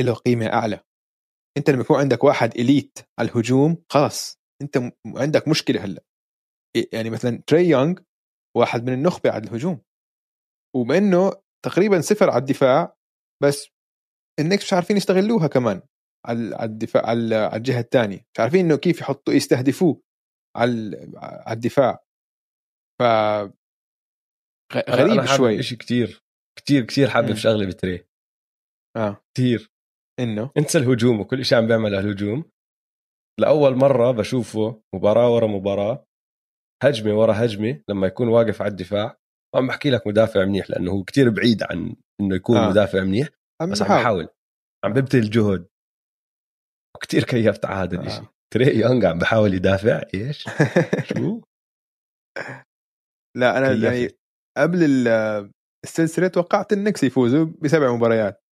له قيمة أعلى. أنت لما يكون عندك واحد إليت على الهجوم خلص أنت عندك مشكلة هلأ. يعني مثلا تري يونغ واحد من النخبة على الهجوم. وبما انه تقريبا صفر على الدفاع بس النكس مش عارفين يستغلوها كمان على الدفاع على الجهة الثانية مش عارفين إنه كيف يحطوا يستهدفوه على على الدفاع. ف غريب أنا شوي. شيء كتير كتير كتير حابب. شغلة بتري. آه. كتير. إنه؟ انسى الهجوم وكل شيء عم بيعمله الهجوم. لأول مرة بشوفه مباراة ورا مباراة هجمة ورا هجمة لما يكون واقف على الدفاع. عم بحكي لك مدافع منيح لأنه هو كتير بعيد عن إنه يكون آه. آه. مدافع منيح بس عم بحاول. عم ببذل جهد وكتير كيفت على هذا آه. الشيء تري يونغ عم بحاول يدافع إيش شو لا أنا كيفت. يعني قبل ال- السلسلة توقعت النكس يفوزوا بسبع مباريات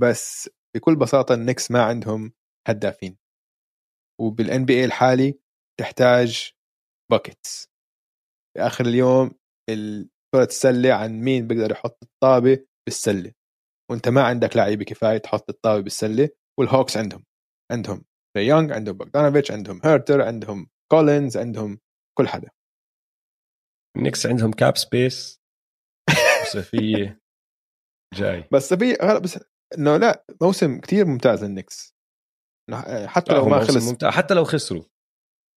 بس بكل بساطة النكس ما عندهم هدافين وبال NBA الحالي تحتاج buckets في اخر اليوم ال- كرة السله عن مين بيقدر يحط الطابة بالسلة. وأنت ما عندك لعيبة كفاية تحط الطابه بالسلة والهوكس عندهم عندهم تري يونغ عندهم بوغدانوفيتش عندهم هيرتر عندهم كولينز عندهم كل حدا. النكس عندهم cap space وصيفيه جاي. بس في بس إنه لا موسم كتير ممتاز للنكس حتى لا، لو ما خلص ممتاع حتى لو خسروا.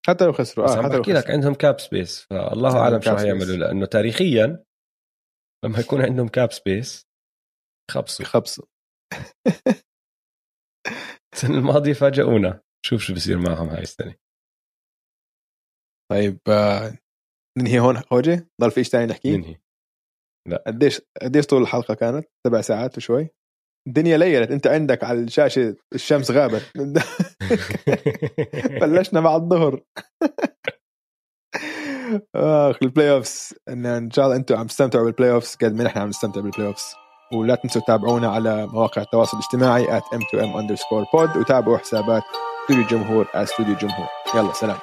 حتى لو خسروا بس آه حتى لو بحكي لك عندهم cap space فالله أعلم شو. حيعملوا لأنه تاريخيا لما يكون عندهم cap space خبصوا. خبصوا. السنة الماضية فاجئونا شوف شو بصير معهم هاي السنة. طيب آه، ننهي هون. خوجه ضل في شيء ثاني نحكيه؟ ننهي. قديش قديش طول الحلقة كانت؟ سبع ساعات وشوي. الدنيا ليلت. انت عندك على الشاشة الشمس غابت. بلشنا مع الظهر. آخ ال playoffs إن شاء الله أنتم عم تستمتعوا بال playoffs قد ما نحن عم نستمتع بال playoffs ولا تنسوا تتابعونا على مواقع التواصل الاجتماعي at m2m underscore pod وتابعوا حسابات استوديو الجمهور استوديو الجمهور يلا سلام.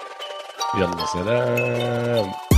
يلا سلام.